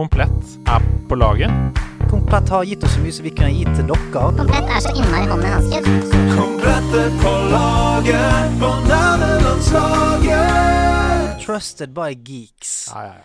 Komplett er på laget. Komplett har gitt oss så mye som vi kunne gitt til dere. Komplett er så innmari hånd i Komplett er på laget på nerdelandslaget. Trusted by geeks. Ja, ja, ja.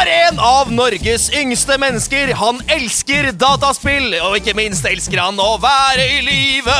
Er en av Norges yngste mennesker. Han elsker dataspill, og ikke minst elsker han å være i live.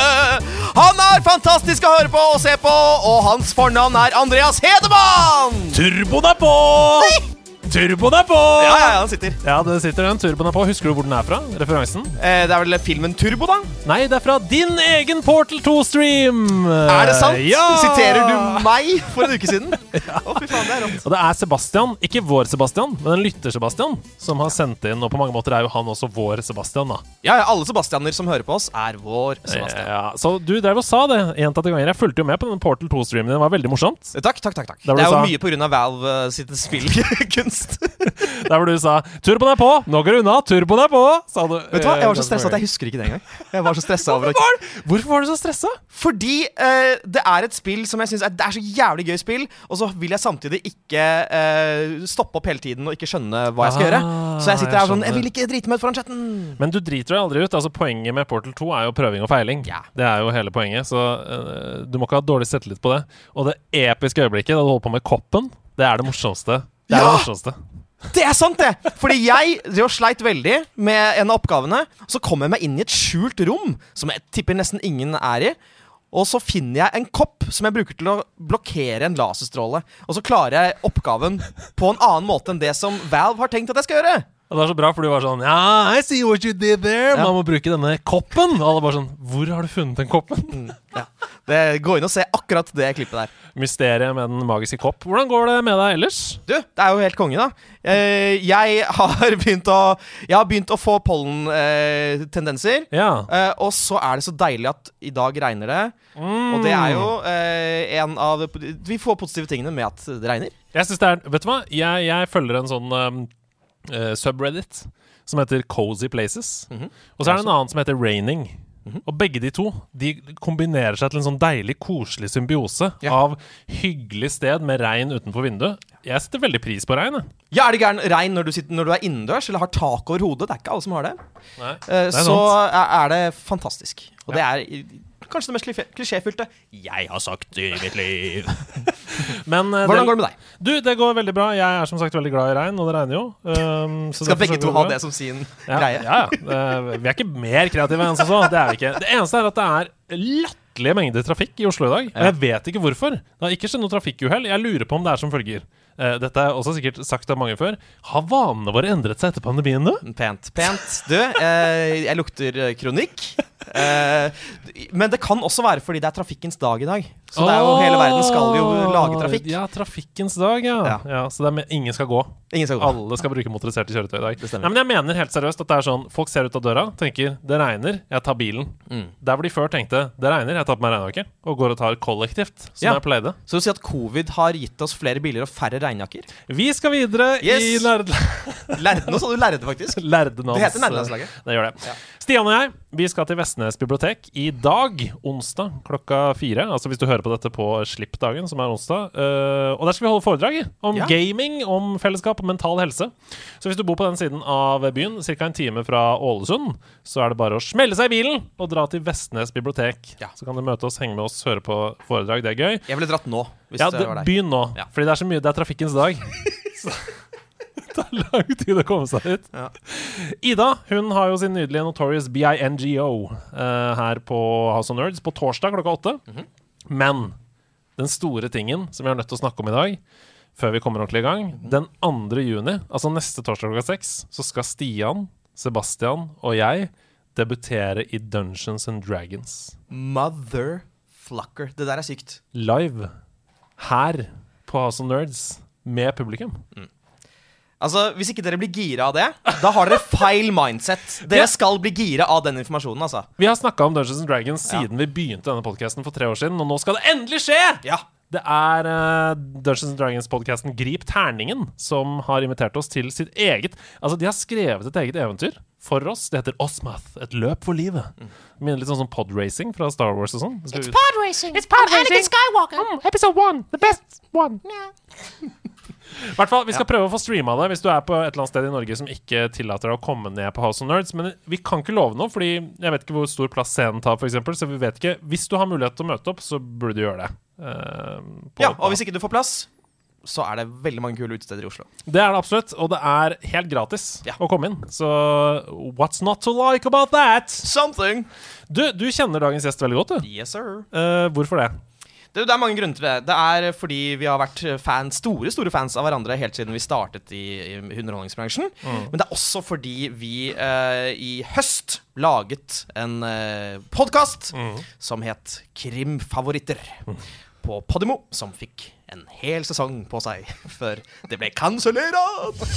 Han er fantastisk å høre på og se på, og hans fornavn er Andreas Hedemann. Turboen er på! Turboen er på! Ja, ja, han sitter. Ja, det sitter den. Turboen er på. Husker du hvor den er fra? Referansen? Eh, det er vel filmen Turbo, da? Nei, det er fra din egen Portal 2-stream! Er det sant? Ja! Siterer du meg for en uke siden? Å, fy faen, det er rått. Og det er Sebastian, ikke vår Sebastian, men en lytter-Sebastian, som har sendt inn, og på mange måter er jo han også vår Sebastian, da. Ja, ja, alle Sebastianer som hører på oss, er vår Sebastian. Ja, så du drev og sa det gjentatte ganger. Jeg fulgte jo med på den Portal 2-streamen din, det var veldig morsomt. Takk, takk, takk. takk. Det er jo sa- mye på grunn av Valve uh, sitt spillkunst. Der hvor du sa 'Turboen er på! Nå går du unna! Turboen er på!' sa du. Vet du hva, Jeg var så eh, stressa at jeg husker ikke det engang. Jeg var så stressa over å Hvorfor var du så stressa? Fordi uh, det er et spill som jeg syns er, det er så jævlig gøy spill, og så vil jeg samtidig ikke uh, stoppe opp hele tiden og ikke skjønne hva jeg skal Ah, gjøre. Så jeg sitter her sånn Jeg vil ikke drite meg ut foran chatten. Men du driter deg aldri ut. Altså Poenget med Portal 2 er jo prøving og feiling. Yeah. Det er jo hele poenget. Så uh, du må ikke ha dårlig selvtillit på det. Og det episke øyeblikket da du holder på med koppen, det er det morsomste. Det er Ja! det morsomste. Det er sant, det! Fordi jeg drev og sleit veldig med en av oppgavene. Så kom jeg meg inn i et skjult rom, som jeg tipper nesten ingen er i. Og så finner jeg en kopp som jeg bruker til å blokkere en laserstråle. Og så klarer jeg oppgaven på en annen måte enn det som Valve har tenkt at jeg skal gjøre. Og det er så bra, for du var sånn Ja, I see what you did there. Man må bruke denne koppen. Og alle bare sånn Hvor har du funnet den koppen? Ja. Det Gå inn og se akkurat det klippet der. Mysteriet med den magiske kopp. Hvordan går det med deg ellers? Du, det er jo helt konge, da. Jeg, jeg har begynt å Jeg har begynt å få pollentendenser. Ja. Eh, og så er det så deilig at i dag regner det. Mm. Og det er jo eh, en av Vi får positive tingene med at det regner. Jeg synes det er Vet du hva? Jeg, jeg følger en sånn eh, subreddit som heter Cozy Places. Mhm. Og så er det en annen som heter Raining. Og begge de to De kombinerer seg til en sånn deilig, koselig symbiose Ja. av hyggelig sted med regn utenfor vinduet. Jeg setter veldig pris på regn. Ja, Er det gæren regn når du, sitter, når du er innendørs eller har tak over hodet? Det er ikke alle som har det. Nei. Eh, Det er så er, er det fantastisk. Og det er kanskje det mest klisjéfylte jeg har sagt i mitt liv. Men eh, Hvordan går det med deg? Du, det går veldig bra. Jeg er som sagt veldig glad i regn, og det regner jo. Um, så Skal begge to ha det som sin Ja, greie? Ja, ja. Vi er ikke mer kreative enn som så. Det er vi ikke. Det eneste er at det er latterlige mengder trafikk i Oslo i dag. Og jeg vet ikke hvorfor. Det har ikke skjedd noe trafikkuhell. Jeg lurer på om det er som følger. Eh, Dette er også sikkert sagt av mange før. Har vanene våre endret seg etter pandemien, du? Pent. Pent. Du, eh, jeg lukter kronikk. Eh, men det kan også være fordi det er trafikkens dag i dag. Så det er jo, hele verden skal jo lage trafikk. Ja, trafikkens dag, ja. ja. Ja. så det er ingen skal gå. Ingen skal gå. Alle skal bruke motoriserte kjøretøy i dag. Nei, men jeg mener helt seriøst at det er sånn Folk ser ut av døra, tenker 'det regner, jeg tar bilen'. Mm. Der hvor de før tenkte 'det regner, jeg tar på meg regnjakke', og går og tar kollektivt, som Ja. jeg pleide. Så du sier at covid har gitt oss flere biler og færre regnjakker? Vi skal videre i Yes. i Lærde, nå sa du lærde, faktisk. Lærdenons. Det heter Nerdelandslaget. Det gjør det. Ja. Stian og jeg vi skal til Vestnes bibliotek i dag, onsdag klokka fire. Altså hvis du hører på dette på slippdagen, som er onsdag. Uh, og der skal vi holde foredrag om Ja. gaming, om fellesskap og mental helse. Så hvis du bor på den siden av byen, ca. en time fra Ålesund, så er det bare å smelle seg i bilen og dra til Vestnes bibliotek. Ja. Så kan du møte oss, henge med oss, høre på foredrag. Det er gøy. Jeg ville dratt nå, hvis Ja, det det, var deg. begynn nå, Ja. fordi det er så mye Det er trafikkens dag. Så det tar lang tid å komme seg ut. Ja. Ida hun har jo sin nydelige Notorious BINGO uh, her på House of Nerds på torsdag klokka åtte. Mhm. Men den store tingen som vi er nødt til å snakke om i dag, før vi kommer ordentlig i gang Mhm. Den 2. juni, altså neste torsdag klokka seks, så skal Stian, Sebastian og jeg debutere i Dungeons and Dragons. Motherflucker. Det der er sykt. Live her på House of Nerds med publikum. Altså, Hvis ikke dere blir gira av det, da har dere feil mindset. Dere Ja. skal bli gira av den informasjonen, altså. Vi har snakka om Dungeons and Dragons Ja. siden vi begynte denne podkasten for tre år siden, og nå skal det endelig skje! Ja. Det er uh, Dungeons Dragons-podkasten Grip terningen som har invitert oss til sitt eget Altså, de har skrevet et eget eventyr for oss. Det heter Osmath, et løp for livet. Minner litt sånn som podracing fra Star Wars og sånn. It's podracing! Pod racing. It's pod Anakin Skywalker. Episode one, the best one. I hvert fall, Vi skal prøve å få streama det hvis du er på et eller annet sted i Norge som ikke tillater deg å komme ned på House of Nerds. Men vi kan ikke love noe, fordi jeg vet ikke hvor stor plass scenen tar, f.eks. Så vi vet ikke. Hvis du har mulighet til å møte opp, så burde du gjøre det. Uh, Ja, og hvis ikke du får plass, så er det veldig mange kule utesteder i Oslo. Det er det absolutt, og det er helt gratis Ja. å komme inn. Så what's not to like about that? Something! Du, du kjenner dagens gjest veldig godt, du. Yes, sir. Uh, hvorfor det? Det, det er mange grunner til det. Det er fordi vi har vært fans, store store fans av hverandre helt siden vi startet i, i underholdningsbransjen. Men det er også fordi vi uh, i høst laget en uh, podkast som het Krimfavoritter. På Podimo, som fikk en hel sesong på seg før det ble kansellert.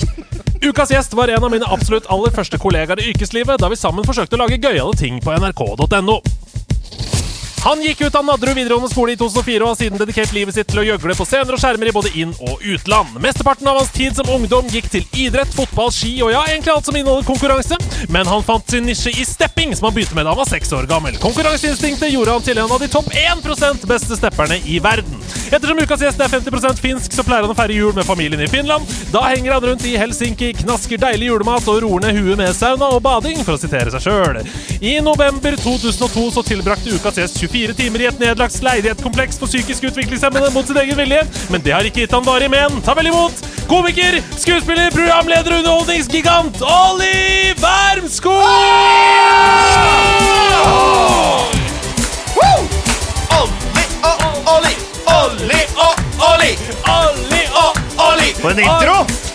Ukas gjest var en av mine absolutt aller første kollegaer i yrkeslivet da vi sammen forsøkte å lage gøyale ting på nrk.no. Han gikk ut av Nadderud videregående skole i 2004 og har siden dedikert livet sitt til å gjøgle på scener og skjermer i både inn- og utland. Mesteparten av hans tid som ungdom gikk til idrett, fotball, ski og ja, egentlig alt som inneholder konkurranse. Men han fant sin nisje i stepping, som han begynte med da han var seks år gammel. Konkurranseinstinktet gjorde han til en av de topp 1% beste stepperne i verden. Ettersom ukas gjest er 50% finsk, så pleier han å feire jul med familien i Finland. Da henger han rundt i Helsinki, knasker deilig julemat og roer ned huet med sauna og bading, for å sitere seg sjøl. I november 2002 så tilbrakte ukas gjest 24 timer i et nedlagt leilighetskompleks for psykisk utviklingshemmede mot sin egen vilje, men det har ikke gitt han varig men. Ta vel imot komiker, skuespiller, programleder og underholdningsgigant Olli Wermskog! Olli og Olli, Olli og Olli, Olli og Olli. For en intro!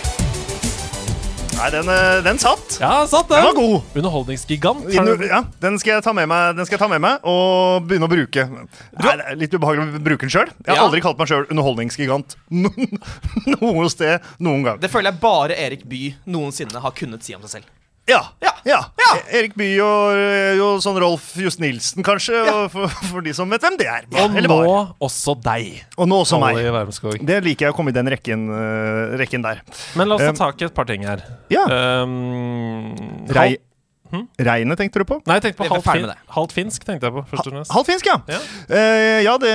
Nei, den, eh, den satt. Ja, satt Den den var god. Underholdningsgigant. Har du- Ja, den skal, jeg ta med meg, den skal jeg ta med meg og begynne å bruke. Nei, det er litt ubehagelig å bruke den sjøl. Jeg har Ja. aldri kalt meg sjøl underholdningsgigant noe sted noen gang. Det føler jeg bare Erik Bye noensinne har kunnet si om seg selv. Ja. Ja. ja. Ja. E- Erik Bye og, eh, og sånn Rolf Just Nilsen, kanskje, og for, for de som vet hvem det er. Og nå også deg, Og nå også meg. Det liker jeg å komme i den rekken, uh, rekken der. Men la oss ta Um, tak i et par ting her. Ja. Um, Rei, Hm? Regnet tenkte du på? Nei, jeg tenkte på halvt, fin halvt finsk. tenkte jeg på først og fremst. Halvt finsk, ja. Ja. Uh, ja, det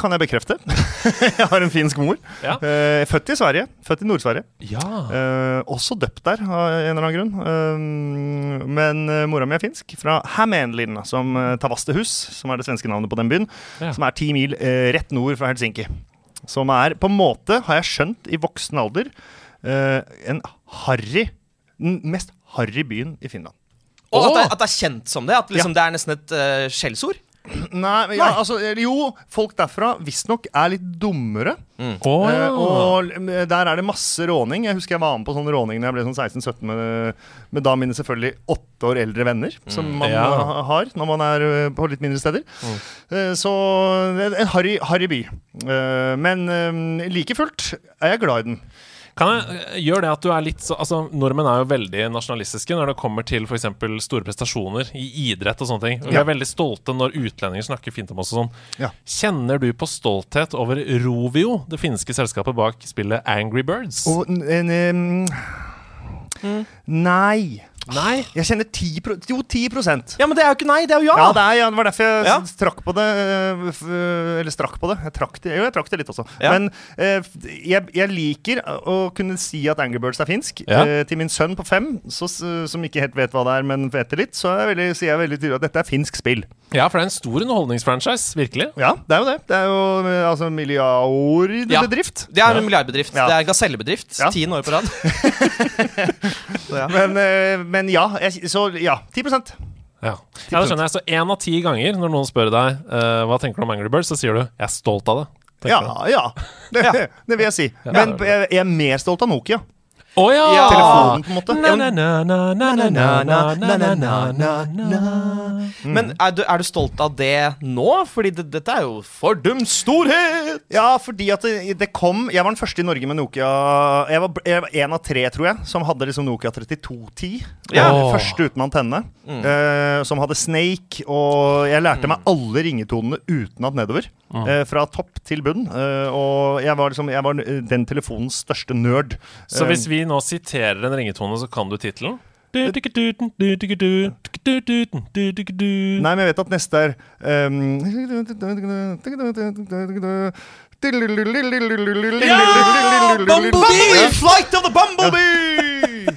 kan jeg bekrefte. jeg har en finsk mor. Ja. Uh, født i Sverige. Født i Nord-Sverige. Ja. Uh, også døpt der, av en eller annen grunn. Men mora mi er finsk. Fra Hämeenlinna, som uh, Tavastehus, som er det svenske navnet på den byen. Ja. Som er ti mil rett nord fra Helsinki. Som er, på en måte, har jeg skjønt, i voksen alder, eh, en harry Den mest harry byen i Finland. Og at, det, at det er kjent som det. At liksom det er nesten et uh, skjellsord. Nei, ja, Nei. altså, jo, folk derfra visstnok er litt dummere. Å, Eh, og der er det masse råning. Jeg husker jeg var med på sånn råning da jeg ble sånn 16-17 med, med da mine selvfølgelig åtte år eldre venner, som man Ja. har når man er eh, på litt mindre steder. Eh, så en harry, harry by. Eh, men eh, like fullt er jeg glad i den. Kan jeg eh, gjøre det at du er litt så Altså, Nordmenn er jo veldig nasjonalistiske når det kommer til f.eks. store prestasjoner i idrett og sånne ting. Vi Ja. er veldig stolte når utlendinger snakker fint om oss og sånn. Ja. Kjenner du på stolthet over Rovio, det finske selskapet bak spillet Angry Birds? Og en, em, Nei. Nei? Jeg kjenner 10 pro Jo, 10 Ja, men det er jo ikke nei, det er jo ja. Ja, det, er, ja, det var derfor jeg Ja. s- trakk på det. øh, Eller strakk på det. Jeg trakk det, jo, jeg trakk det litt også. Ja. Men eh, jeg, jeg liker å kunne si at Angry Birds er finsk. Ja. Eh, til min sønn på fem, så, som ikke helt vet hva det er, men vet det litt, så er jeg veldig, sier jeg veldig tydelig at dette er finsk spill. Ja, for det er en stor underholdningsfranchise. Virkelig. Ja, det er jo det. Det er jo eh, altså milliardbedrift. Ja. Det er en milliardbedrift. Ja. Det er en gasellebedrift. Ja. Tiende år på rad. Så ja. Men, eh, men ja, jeg, så ja, 10 Ja, ja det skjønner jeg. Så én av ti ganger når noen spør deg uh, hva tenker du om Angry Birds, så sier du 'jeg er stolt av det'. Ja, ja. Det, det vil jeg si. Men jeg, jeg er mer stolt av Nokia. Å oh, ja! ja! Telefonen, på en måte. Men er du, er du, stolt av det nå? Fordi det, dette er jo fordums storhet! Ja, fordi at det, det, kom Jeg var den første i Norge med Nokia Jeg var, jeg en av tre, tror jeg, som hadde liksom Nokia 3210. Ja. Oh. Første uten antenne. Mm. Uh, som hadde Snake, og jeg lærte mm. meg alle ringetonene utenat nedover. Uh, fra topp til bunn. Uh, og jeg var, liksom, jeg var den telefonens største nerd. Så hvis vi nå siterer en ringetone, så kan du tittelen? Nei, men jeg vet at neste er um, Bumblebee! Flight of the Bumblebee!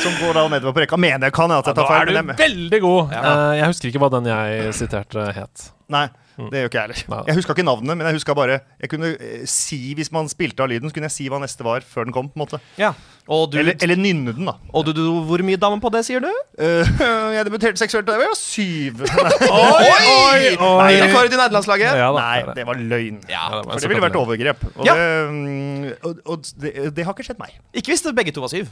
Som går da nedover på rekka. Mener jeg kan jeg at jeg tar feil. Da er du veldig god. Eh, jeg husker ikke hva den jeg siterte, het. Nei, det gjør ikke jeg heller. Jeg huska ikke navnet, men jeg huska bare Jeg kunne eh, si, Hvis man spilte av lyden, så kunne jeg si hva neste var før den kom. på en måte Ja. Og du, Eller, eller nynne den, da. og du, du, hvor mye damer på det, sier du? Uh, jeg debuterte seksuelt da jeg var syv. Oi! oi. Ny rekord i nederlandslaget. Ja. Nei, det var løgn. Ja. Ja, det var For det ville vært overgrep. Og, Ja. det, mm, og, og det, det har ikke skjedd meg. Ikke hvis begge to var syv.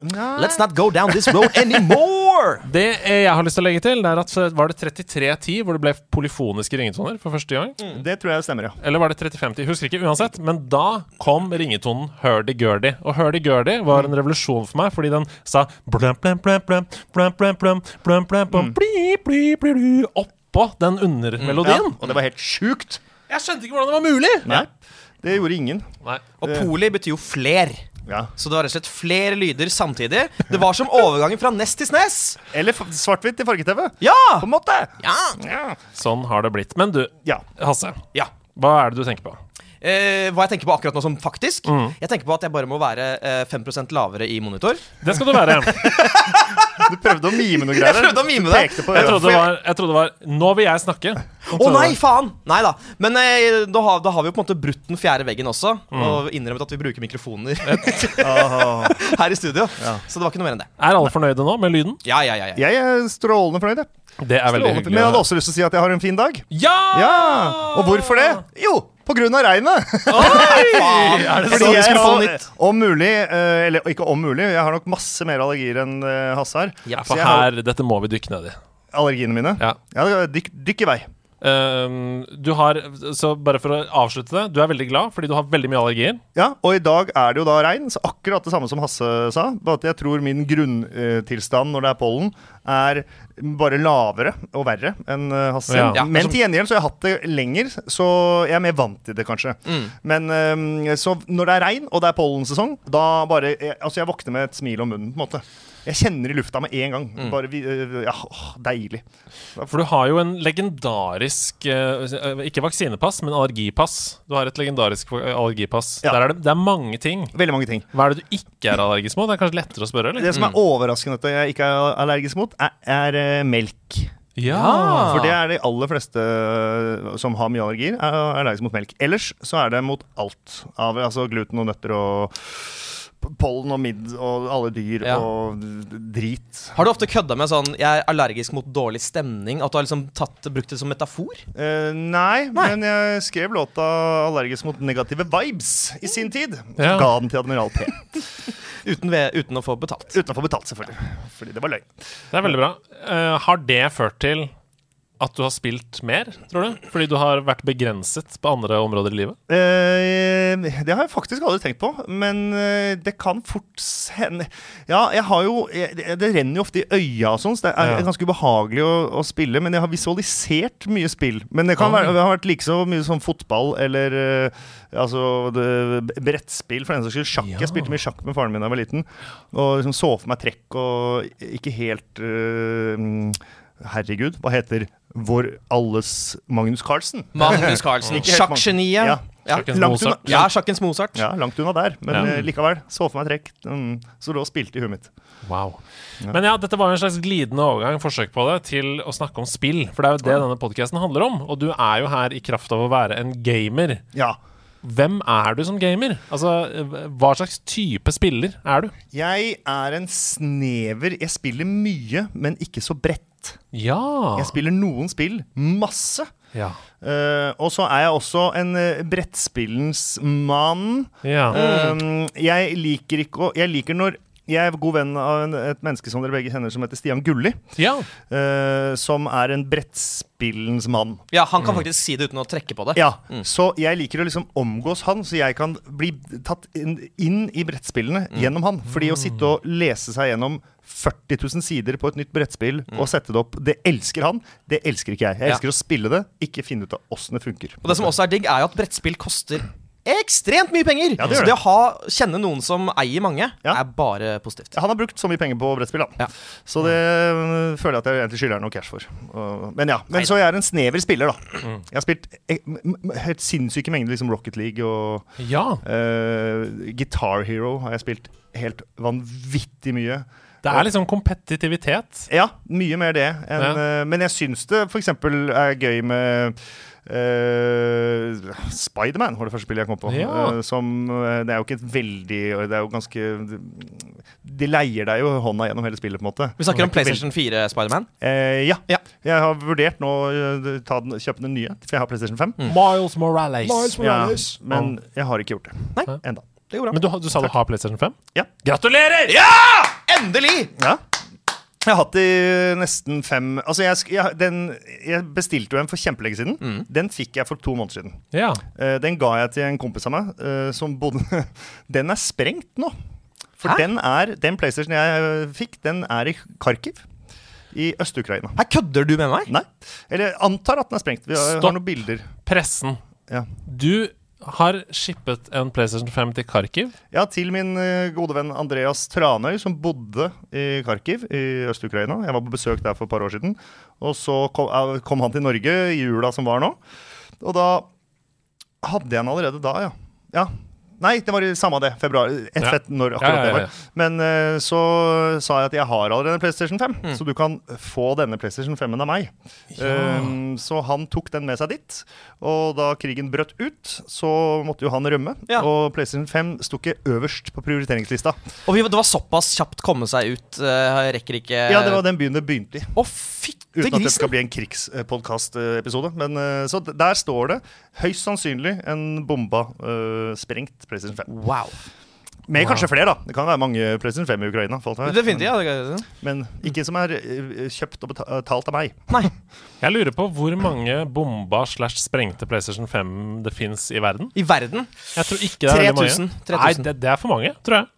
Let's not go down this road anymore! Det jeg har lyst til å legge til, det er at eh, var det 3310 hvor det ble polyfoniske ringetoner for første gang? Det tror jeg stemmer, ja. Eller var det 3510? Husker ikke, uansett. Men da kom ringetonen hurdy-gurdy. Og hurdy-gurdy var en revolusjon for meg, fordi den sa blum, blum, blum, blum, blum, blum, blum, blum, blum, blum, bli, bli, bli, bli, oppå den ja. undermelodien. Og det var helt sjukt. Jeg skjønte ikke hvordan det var mulig! Nei, det gjorde ingen. Nei. Og poli betyr jo fler. Ja. Så det var rett og slett flere lyder samtidig. Det var som overgangen fra Nest til SNES. Eller svart-hvitt i farge-TV. Ja! På en måte. Ja! Ja. Sånn har det blitt. Men du, ja. Hasse. ja. Hva er det du tenker på? Eh, hva jeg tenker på akkurat nå som faktisk? Jeg tenker på at jeg bare må være eh, 5% lavere i monitor. Det skal du være. Du prøvde å mime noe greier. Jeg prøvde å mime det. på Jeg trodde det var, jeg trodde det var Nå vil jeg snakke. Å nei, faen! Nei da. Men eh, da, har, da har vi jo på en måte brutt den fjerde veggen også. Og innrømmet at vi bruker mikrofoner her i studio. Ja. Så det var ikke noe mer enn det. Er alle fornøyde nå med lyden? Ja, ja, ja, ja. Jeg er strålende fornøyd. jeg. Det er veldig hyggelig. Men jeg hadde også lyst til å si at jeg har en fin dag. Ja! Ja, Og hvorfor det? Jo, på grunn av regnet. Oi! er det Fordi sånn jeg skulle har, nytt? om mulig, eh, eller ikke om mulig, jeg har nok masse mer allergier enn eh, Hasse her. Ja, For her, har dette må vi dykke ned i. allergiene mine. Ja. Ja, dykk, dykk i vei. Ehm, du har, så bare for å avslutte det, du er veldig glad fordi du har veldig mye allergier. Ja, Og i dag er det jo da regn, så akkurat det samme som Hasse sa. Bare at jeg tror min grunntilstand når det er pollen, er bare lavere og verre enn eh, Hasse. Ja. Ja, Men til gjengjeld så har jeg hatt det lenger, så jeg er mer vant til det, kanskje. Mm. Men eh, så når det er regn, og det er pollensesong, da bare jeg, Altså, jeg våkner med et smil om munnen, på en måte. Jeg kjenner i lufta med en gang. Mm. Bare eh, Ja, deilig. For du har jo en legendarisk eh, Ikke vaksinepass, men allergipass. Du har et legendarisk allergipass. Ja. Der er det, det er mange ting. Veldig mange ting. Hva er det du ikke er allergisk mot? Det er kanskje lettere å spørre, eller? Det som er overraskende at jeg ikke er allergisk mot, er, er eh, melk. Ja. For det er de aller fleste øh, som har mye allergier, er allergiske mot melk. Ellers så er det mot alt. Av, altså gluten og nøtter og pollen og midd og alle dyr Ja. og drit. Har du ofte kødda med sånn 'jeg er allergisk mot dårlig stemning'? At du har liksom tatt, brukt det som metafor? Eh, nei, Nei. men jeg skrev låta 'Allergisk mot negative vibes' i sin tid. Så Ja. ga den til Admiral P. Uten, ved, uten å få betalt. Uten å få betalt, selvfølgelig. Fordi det var løgn. Det er veldig bra. Uh, har det ført til at du har spilt mer, tror du? Fordi du har vært begrenset på andre områder i livet? Eh, det har jeg faktisk aldri tenkt på, men eh, det kan fort hende Ja, jeg har jo det, renner jo ofte i øya og sånn, så det er Ja. ganske ubehagelig å, å spille. Men jeg har visualisert mye spill. Men det kan ja. være, det har vært like så mye som fotball eller eh, altså det, brettspill, for den saks skyld. Sjakk. Ja. Jeg spilte mye sjakk med faren min da jeg var liten, og liksom så for meg trekk og ikke helt eh, Herregud, hva heter vår alles Magnus Carlsen? Magnus Carlsen. Sjakkgeniet. Ja. Ja. Sjakkens Langt unna, Mozart. ja, sjakkens Mozart. ja, langt unna der, men Ja. eh, likevel. Så for meg trekk. Mm, så lå og spilte i huet mitt. Wow. Men ja, dette var en slags glidende overgang, forsøk på det, til å snakke om spill. For det er jo det denne podkasten handler om. Og du er jo her i kraft av å være en gamer. Ja. Hvem er du som gamer? Altså, hva slags type spiller er du? Jeg er en snever Jeg spiller mye, men ikke så bredt. Ja. Jeg spiller noen spill masse, Ja. Uh, og så er jeg også en uh, brettspillens mann. ja. Uh, jeg liker ikke å Jeg liker når jeg er god venn av en, et menneske som dere begge kjenner, som heter Stian Gulli. ja. Uh, som er en brettspillens mann. Ja, Han kan faktisk si det uten å trekke på det. Ja, Så jeg liker å liksom omgås han, så jeg kan bli tatt inn, inn i brettspillene gjennom han. Fordi å sitte og lese seg gjennom 40 000 sider på et nytt brettspill og sette det opp, det elsker han. Det elsker ikke jeg. Jeg Ja. elsker å spille det, ikke finne ut av åssen det funker. Og det som også er digg, er jo at brettspill koster ekstremt mye penger. Ja, det så det. det å ha, kjenne noen som eier mange, Ja. er bare positivt. Han har brukt så mye penger på brettspill, han. Ja. Så det mm. føler jeg at jeg egentlig skylder noe cash for. Men ja, men så jeg er en snever spiller, da. Jeg har spilt eh, helt sinnssyke mengder liksom Rocket League og ja. eh, Guitar Hero har jeg spilt helt vanvittig mye. Det er liksom kompetitivitet. Ja, mye mer det. Enn, Ja. eh, men jeg syns det f.eks. er gøy med uh, Spiderman var det første spillet jeg kom på. Ja. Uh, som Det er jo ikke et veldig Det er jo ganske De leier deg jo hånda gjennom hele spillet, på en måte. Vi snakker om PlayStation 4 Spiderman. Uh, ja. Ja. Jeg har vurdert nå å ta den, kjøpe den nye, for jeg har PlayStation 5. Miles Morales. Ja, men jeg har ikke gjort det. Nei. Enda. Det går bra. Men du, du sa du har PlayStation 5? Ja. Gratulerer! Endelig! Ja. Jeg har hatt i nesten fem Altså, jeg, jeg, den, jeg bestilte jo en for kjempelenge siden. Den fikk jeg for to måneder siden. Ja. Uh, den ga jeg til en kompis av meg uh, som bodde Den er sprengt nå. For Hæ? den er Den PlayStation jeg eh, fikk, den er i Kharkiv. I Øst-Ukraina. Her kødder du med meg? Nei. Eller jeg antar at den er sprengt. Vi har, Stopp. har noen bilder. Pressen. Ja. Du har shippet en PlayStation 5 til Kharkiv. Ja, til min eh, gode venn Andreas Tranøy, som bodde i Kharkiv i Øst-Ukraina. Jeg var på besøk der for et par år siden. Og så kom, eh, han til Norge i jula som var nå. Og da hadde jeg den allerede da, ja. ja. Nei, det var i samme det. Februar. Et Ja. fett når Ja, akkurat ja, ja, det var. Men uh, så sa jeg at jeg har allerede en PlayStation 5, Mm. så du kan få denne PlayStation 5-en av meg. Um, så han tok den med seg dit. Og da krigen brøt ut, så måtte jo han rømme. Ja. Og PlayStation 5 sto ikke øverst på prioriteringslista. Og vi, det var såpass kjapt komme seg ut. Uh, rekker ikke Ja, det var den byen det begynte i. Å, fytte Uten at det skal bli en krigspodkast-episode. Men eh, Så der står det høyst sannsynlig en bomba sprengt PlayStation 5. Wow. Med kanskje flere, da. Det kan være mange PlayStation 5 i Ukraina. Definitivt. Ja, det, Men ikke som er eh, kjøpt og betalt av meg. nei. Jeg lurer på hvor mange bomba slash sprengte PlayStation 5 det fins i verden. I verden. Jeg tror ikke det er veldig 3000. mange. 3000. Nei, det, det er for mange, tror jeg.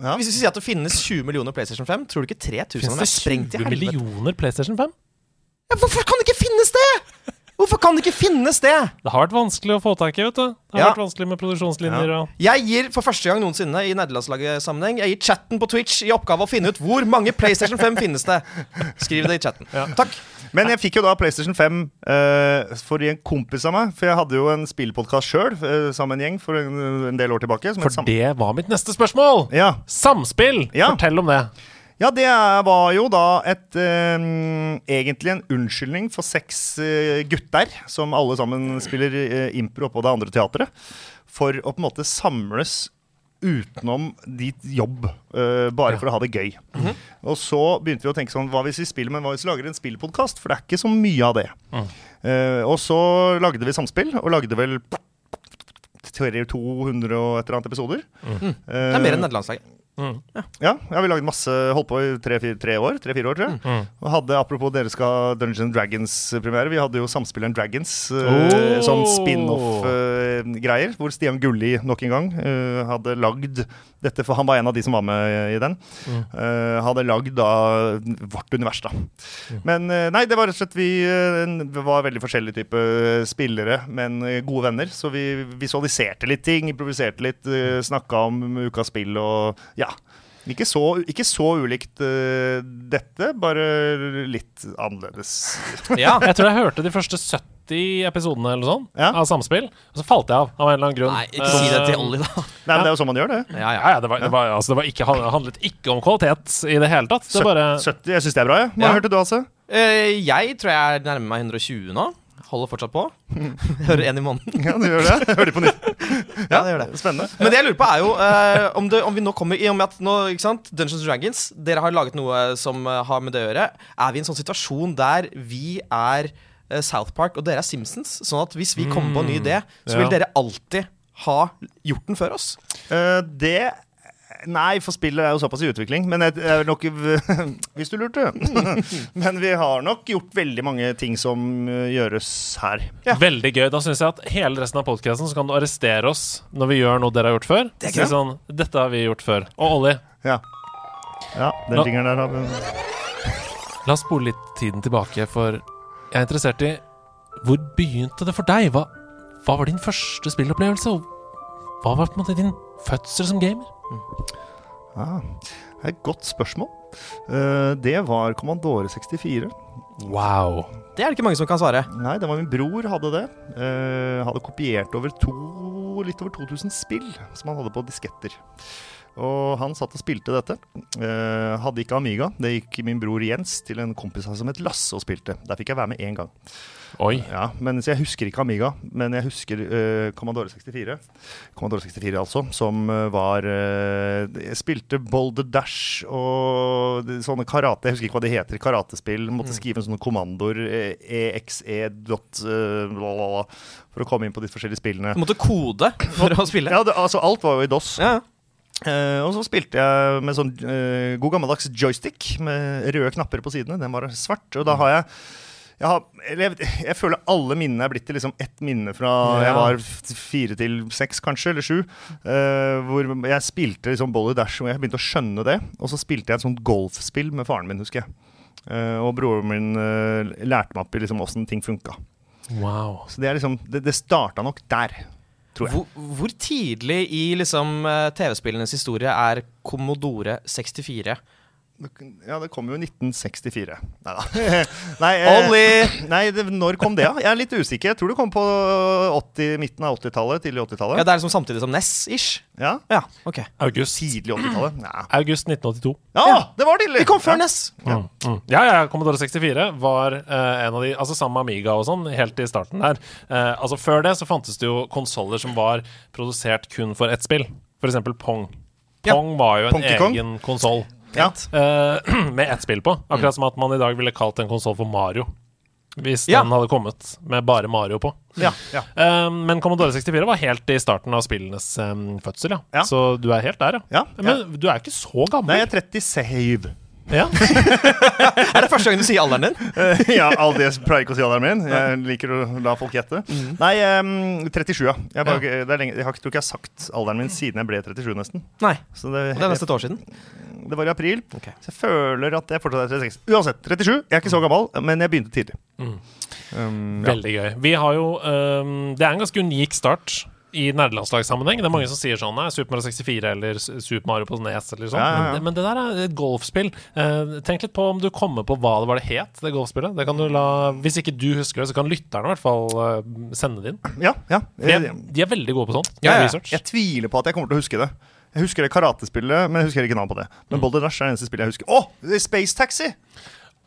Ja. Hvis vi sier at det finnes 20 millioner PlayStation 5, tror du ikke 3000 Fins det er sprengt i 20 helvete? millioner PlayStation 5? Ja, hvorfor kan det ikke finnes! Hvorfor kan det ikke finnes det?! Det har vært vanskelig å få tak i, vet du. Det har Ja. vært vanskelig med produksjonslinjer og Jeg gir for første gang noensinne i nederlandslaget-sammenheng Jeg gir chatten på Twitch i oppgave å finne ut hvor mange PlayStation 5 finnes det. Skriv det i chatten. Takk. Men jeg fikk jo da PlayStation 5 uh, for en kompis av meg. For jeg hadde jo en spillpodkast sjøl uh, sammen med en gjeng for en, en del år tilbake. Som For det var mitt neste spørsmål! Ja. Samspill! Ja. Fortell om det. Ja, det var jo da et eh, Egentlig en unnskyldning for seks eh, gutter, som alle sammen spiller eh, impro oppå det andre teatret, for å på en måte samles utenom ditt jobb, eh, bare for å ha det gøy. Og så begynte vi å tenke sånn Hva hvis vi spiller, men hva hvis vi lager en spillpodkast? For det er ikke så mye av det. Eh, og så lagde vi Samspill, og lagde vel 200 og et eller annet episoder. Det er mer enn nederlandslaget. Ja, ja, vi lagde masse Holdt på i tre-fire tre år, tre-fire år, tror jeg. Og hadde, Apropos dere skal ha Dungeons Dragons-premiere. Vi hadde jo Samspilleren Dragons. eh, Oh! Sånn spin-off-greier. hvor Stian Gulli nok en gang eh, hadde lagd dette, for han var en av de som var med i den. Eh, hadde lagd da vårt univers, da. Men uh, nei, det var rett og slett vi uh, vi var veldig forskjellige type spillere, men gode venner. Så vi visualiserte litt ting, improviserte litt, uh, snakka om ukas spill og ja. Ikke så, ikke så ulikt uh, dette, bare litt annerledes. Ja. Jeg tror jeg hørte de første 70 episodene eller sånn Ja. av Samspill, og så falt jeg av av en eller annen grunn. Nei, ikke si det til Olli Ollie, da. Nei, men det er jo sånn man gjør det. Ja, Ja, ja. ja, det, var, det, var, altså, det var ikke, handlet ikke om kvalitet i det hele tatt. Det bare 70, jeg syns det er bra. jeg. Hva Ja. hørte du, altså? Uh, jeg tror jeg nærmer meg 120 nå. Holder fortsatt på. Hører én i måneden. Ja, du gjør det? Jeg hører på nytt. Ja, det gjør det. Spennende. Men det jeg lurer på, er jo eh, om, det, om vi nå kommer I og med at nå, ikke sant, Dungeons Dragons Dere har laget noe som eh, har med det å gjøre. Er vi i en sånn situasjon der vi er eh, South Park, og dere er Simpsons. Sånn at hvis vi kommer på en ny idé, så vil dere alltid ha gjort den før oss. Uh, det Nei, for spillet er jo såpass i utvikling. Men jeg, jeg er nok Hvis du lurte. men vi har nok gjort veldig mange ting som eh, gjøres her. Veldig gøy. Da syns jeg at hele resten av podkasten så kan du arrestere oss når vi gjør noe dere har gjort før. Det er Si sånn Dette har vi gjort før. Og Olli, Ja, ja den Nå- der har la oss spole litt tiden tilbake, for jeg er interessert i Hvor begynte det for deg? Hva, hva var din første spillopplevelse? Hva var på en måte din fødsel som gamer? Ah, Det er et godt spørsmål. Uh, det var Kommandore 64. Wow. Det er det ikke mange som kan svare. Nei, det var min bror hadde det. Uh, hadde kopiert over to, litt over 2000 spill som han hadde på disketter. Og han satt og spilte dette. Uh, hadde ikke Amiga. Det gikk min bror Jens til en kompis av som het Lasse og spilte. Der fikk jeg være med én gang. Oi. Ja, men Så jeg husker ikke Amiga, men jeg husker uh, Commodore 64. Commodore 64 altså, som eh, var uh, Jeg spilte Boulder Dash og sånne karate Jeg husker ikke hva det heter. Karatespill. Måtte skrive en sånn kommandoer. EXE dot bla, bla, for å komme inn på de forskjellige spillene. Du måtte kode for å spille. Ja, det, altså Alt var jo i DOS. Ja. Uh, og så spilte jeg med sånn uh, god gammeldags joystick med røde knapper på sidene. Den var svart. Og da har jeg jeg, har, jeg, jeg føler alle minnene er blitt til liksom ett minne fra Ja. jeg var fire til seks, kanskje, eller sju. Uh, hvor jeg spilte liksom Bolly Dash, og jeg begynte å skjønne det. Og så spilte jeg et sånt golfspill med faren min, husker jeg. Uh, og broren min uh, lærte meg opp i liksom åssen ting funka. Wow. Så det, er liksom, det, det starta nok der, tror jeg. Hvor, hvor tidlig i liksom, TV-spillenes historie er Commodore 64? Ja, det kom jo i 1964. Neida. Nei da. Olli! Nei, det, når kom det, da? Jeg er litt usikker. Jeg tror det kom på 80, midten av 80-tallet. Tidlig Ja, 80-tallet. Det er liksom samtidig som NES-ish? Ja. Ja, ok. August. Tidlig 80-tallet. Ja. August 1982. ja, det var tidlig! Vi kom før Ja. NES! Mm. Mm. Ja, ja, Commodore 64 var uh, en av de Altså sammen med Amiga og sånn, helt i starten der. Uh, altså Før det så fantes det jo konsoller som var produsert kun for ett spill. For eksempel Pong. Ja. Pong var jo en Donkey egen konsoll Ja. Uh, med ett spill på. Akkurat som at man i dag ville kalt en konsoll for Mario. Hvis Ja. den hadde kommet med bare Mario på. Ja, ja. Eh, men Commodore 64 var helt i starten av spillenes um, fødsel, ja. Ja. Så du er helt der, ja. Ja, Men du er ikke så gammel. Nei, jeg er 37. Ja. Er det første gang du sier alderen din? Eh, ja, aldri, jeg pleier ikke å si alderen min. Jeg liker å la folk gjette. Nei, um, 37, ja. Jeg, bare, det er lenge, jeg har, ikke- tror ikke jeg har sagt alderen min siden jeg ble 37, nesten. Nei. Så det, Det er nesten et år siden. Det var i april. Okay. Så jeg føler at jeg fortsatt er 36. Uansett, 37. Jeg er ikke så gammel, men jeg begynte tidlig. Mm. Um, ja. Veldig gøy. Vi har jo um, Det er en ganske unik start i nerdelandslagssammenheng. Det er mange som sier sånn Nei, Super Mario 64 eller Super Mario på Nes eller sånn. Ja, ja, ja. Men, det- der er et golfspill. Eh, tenk litt på om du kommer på hva det var det het, det golfspillet. Det kan du la Hvis ikke du husker det, så kan lytterne i hvert fall eh, sende det inn. ja, ja. De er, de er veldig gode på sånt. Ja, ja. Jeg tviler på at jeg kommer til å huske det. Jeg husker det karatespillet, men jeg husker ikke navnet på det. Men Mm. Boulder Dash er det eneste spillet jeg husker. Å! det er Space Taxi!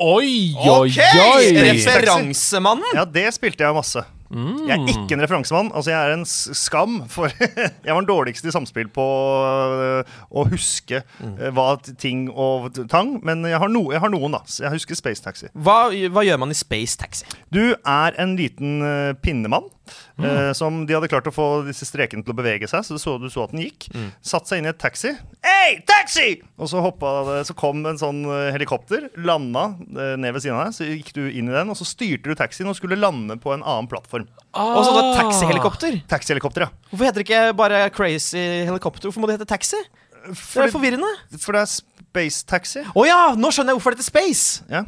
Oi, oi, oi! Referansemannen! Ja, det spilte jeg masse. Mm. Jeg er ikke en referansemann. Altså, jeg er en skam, for jeg var den dårligste i samspill på øh, å huske Mm. øh, hva ting og tang. Men jeg har, no, jeg har noen, da. Så jeg husker Space Taxi. Hva, hva gjør man i Space Taxi? Du er en liten øh, pinnemann. Mm. øh, som de hadde klart å få disse strekene til å bevege seg, så du så, du så at den gikk. Mm. Satt seg inn i et taxi. Hey, taxi! Og så, hoppa så kom en sånn øh, helikopter, landa øh, ned ved siden av deg. Så gikk du inn i den, og så styrte du taxien og skulle lande på en annen plattform. Og så Ah. da taxihelikopter. Taxihelikopter, ja. Hvorfor heter det ikke bare Crazy helikopter? Hvorfor må det hete taxi? Det er forvirrende. For det er Space Taxi. Å ja, nå skjønner jeg hvorfor det heter Space! Ja.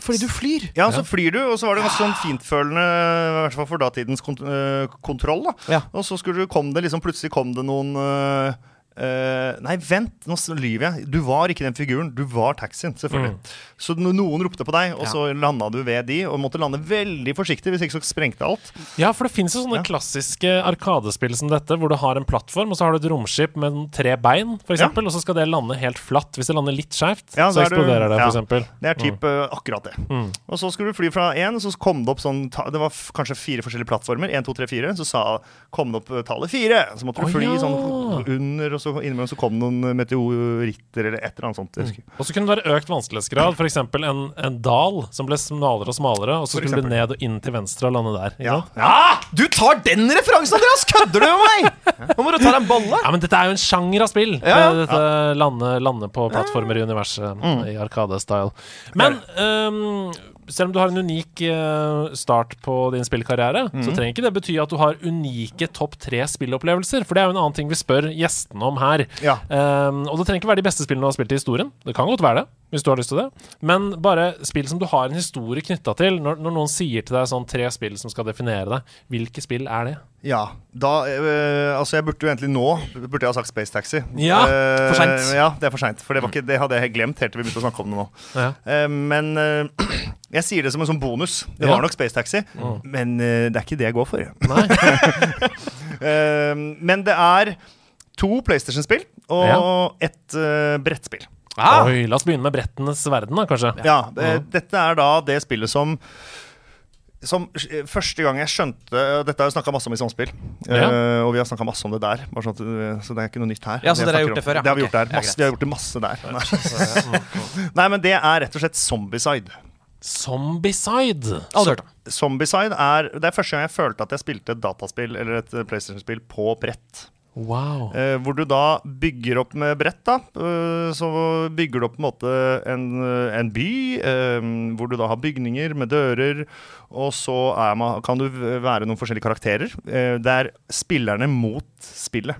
Fordi du flyr. ja, så flyr du, og så var det ganske sånn fintfølende, i hvert fall for datidens kont øh, kontroll. da Ja. Og så skulle du, kom det liksom plutselig kom det noen øh, øh, Nei, vent, nå lyver jeg. Du var ikke den figuren. Du var taxien, selvfølgelig. Så noen ropte på deg, og Ja. så landa du ved de, og måtte lande veldig forsiktig, hvis ikke så sprengte alt. Ja, for det fins jo sånne Ja. klassiske arkadespill som dette, hvor du har en plattform, og så har du et romskip med tre bein, f.eks., eksempel og så skal det lande helt flatt. Hvis det lander litt skjevt, Ja, så så er du- eksploderer det, ja. for eksempel Det er typ mm. akkurat det. Mm. Og så skulle du fly fra én, så kom det opp sånn Det var kanskje fire forskjellige plattformer. 1, 2, 3, 4. Så sa, kom det opp øh, tallet fire. Så måtte du fly ja. sånn under, og så så innimellom så kom det noen meteoritter eller et eller annet sånt. Jeg husker. Og så kunne det være økt vanskelighetsgrad. F.eks. En, en dal som ble smalere og smalere, og så For skulle du eksempel. ned og inn til venstre og lande der. ikke Ja. sant? Ah, du tar den referansen, Andreas! Kødder du med meg?! Nå må du ta deg en bolle. Ja, men dette er jo en sjanger av spill. Ja, ja. Eh, Dette lande, lande på plattformer i universet Mm. i Arkade-style. Men ehm, selv om du har en unik eh, start på din spillkarriere, Mm. så trenger ikke det bety at du har unike topp tre spillopplevelser. For det er jo en annen ting vi spør gjestene om her. Ja. Um, og det trenger ikke være de beste spillene du har spilt i historien. Det kan godt være det, hvis du har lyst til det. Men bare spill som du har en historie knytta til. Når, når noen sier til deg sånn tre spill som skal definere deg, hvilke spill er det? Ja, da øh, Altså, jeg burde jo egentlig nå Burde jeg ha sagt Space Taxi. Ja, uh, for sent. Ja, det er for seint. For det, var ikke, det hadde jeg glemt helt til vi begynte å snakke om det nå. Ja. Uh, men uh, jeg sier det som en sånn bonus. Det Ja. var nok Space Taxi, men eh, det er ikke det jeg går for. Nei. Eh, men det er to PlayStation-spill og Ja. ett eh, brettspill. Ah, Oi, la oss begynne med brettenes verden, da, kanskje. Ja, eh, Dette er da det spillet som som eh, Første gang jeg skjønte Dette har vi snakka masse om i Samspill. Ja. Uh, og vi har snakka masse om det der. Bare sånn at, eh, så det er ikke noe nytt her. Ja, så dere har gjort det før, ja. Det har vi okay. gjort der. Masse, vi har gjort det masse der. Nei. Nei, men det er rett og slett Zombieside. Zombieside. Aldri hørt om. Zombieside er Det er første gang jeg følte at jeg spilte et dataspill eller et eh, PlayStation-spill på brett. Wow. Eh, hvor du da bygger opp med brett. da eh, Så bygger du opp på en måte en, en by, eh, hvor du da har bygninger med dører. Og så man, kan du være noen forskjellige karakterer. Eh, det er spillerne mot spillet.